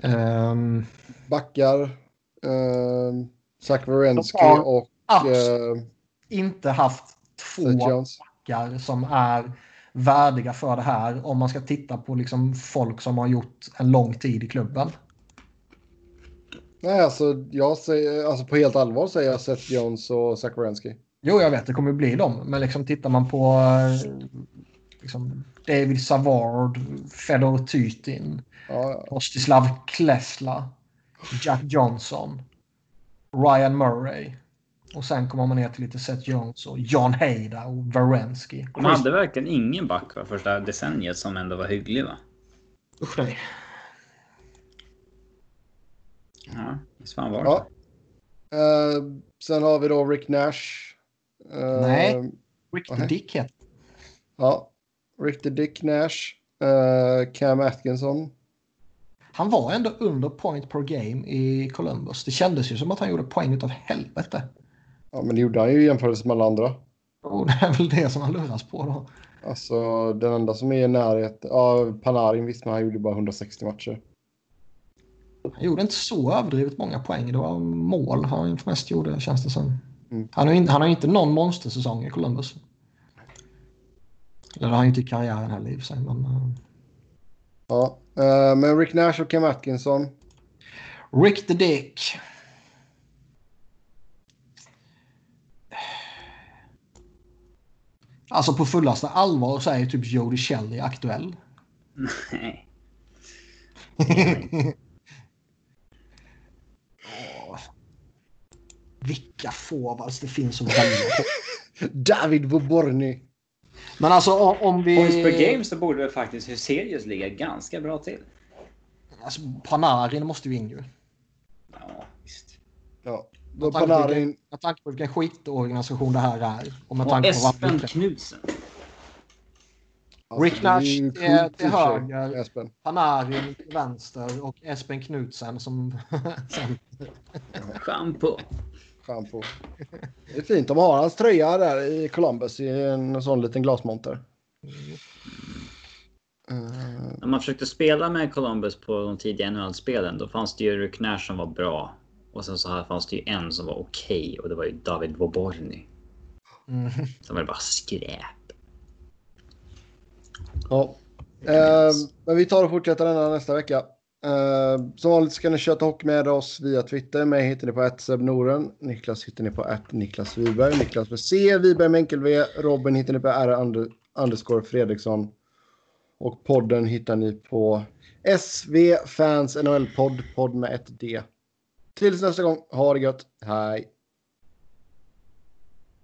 S3: Ehm,
S1: Backar. Um, Zach Werenski
S3: Ja.
S1: och eh,
S3: inte haft två backar som är värdiga för det här om man ska titta på liksom folk som har gjort en lång tid i klubben.
S1: Nej, alltså, jag säger, alltså på helt allvar säger jag Seth Jones och Zach Wierenski.
S3: Jo, jag vet, det kommer bli dem. Men liksom tittar man på eh, liksom David Savard, Fedor Tytin,
S1: Ja,
S3: Rostislav Klesla, Jack Johnson, Ryan Murray. Och sen kommer man ner till lite Seth Jones och John Hader och Varensky.
S2: De hade verkligen ingen back va, första decenniet som ändå var hygglig va?
S3: Usch nej.
S2: Ja, visst fan var det
S1: ja. Eh, sen har vi då Rick Nash. Eh,
S3: Nej. Rick the
S1: Nej.
S3: Dick heter
S1: Ja. Rick the Dick Nash. Eh, Cam Atkinson.
S3: Han var ändå under point per game i Columbus. Det kändes ju som att han gjorde poäng utav helvete.
S1: Ja, men det gjorde han ju i jämförelse med alla andra.
S3: Och det är väl det som han luras på då.
S1: Alltså den enda som är i närheten. Ja, Panarin visst, men han gjorde bara 160 matcher.
S3: Han gjorde inte så överdrivet många poäng. Det var mål han mest gjorde känns det som.
S1: Mm.
S3: Han har, in, han har inte någon monstersäsong i Columbus. Eller det har han inte i karriären heller i och för sig. Men,
S1: Ja, eh, men Rick Nash och Cam Atkinson.
S3: Rick the Dick. Alltså på fullaste allvar så är ju typ Jody Shelley aktuell.
S2: Nej.
S3: Vilka forwards det finns välja på.
S1: David Voborny.
S3: Men alltså om, om vi...
S2: Points per game så borde det faktiskt Huselius ligga ganska bra till.
S3: Alltså, Panarin måste ju in ju.
S2: Ja, visst.
S1: Ja, då
S3: Med tanke på
S1: Panarin.
S3: vilken- Med tanke på vilken skitorganisation det här är. Och med
S2: Och
S3: tanke på
S2: Espen
S3: vad
S2: Knutsen.
S1: Alltså,
S3: Rick Nash är till
S1: och
S3: höger.
S1: Espen.
S3: Panarin till vänster och Espen Knutsen som sen.
S2: Shampoo.
S1: Shampoo. Det är fint. De har hans tröja där i Columbus i en sån liten glasmonter.
S2: När man försökte spela med Columbus på de tidiga NHL-spelen då fanns det ju Rick Nash som var bra. Och sen så här fanns det ju en som var okej och det var ju David Voborny.
S3: Mm.
S2: Som var bara skräp.
S1: ja. Eh, men vi tar och fortsätter denna nästa vecka. Uh, som vanligt ska ni köta hockey med oss via Twitter. Mig hittar ni på att Noren. Niklas hittar ni på att Niklas Wiberg. Niklas med C. Wiberg med enkel V. Robin hittar ni på R. Andersgård underscore Fredriksson. Och podden hittar ni på SV Fans NHL Podd. Podd med ett D. Tills nästa gång. Ha det gött. Hej.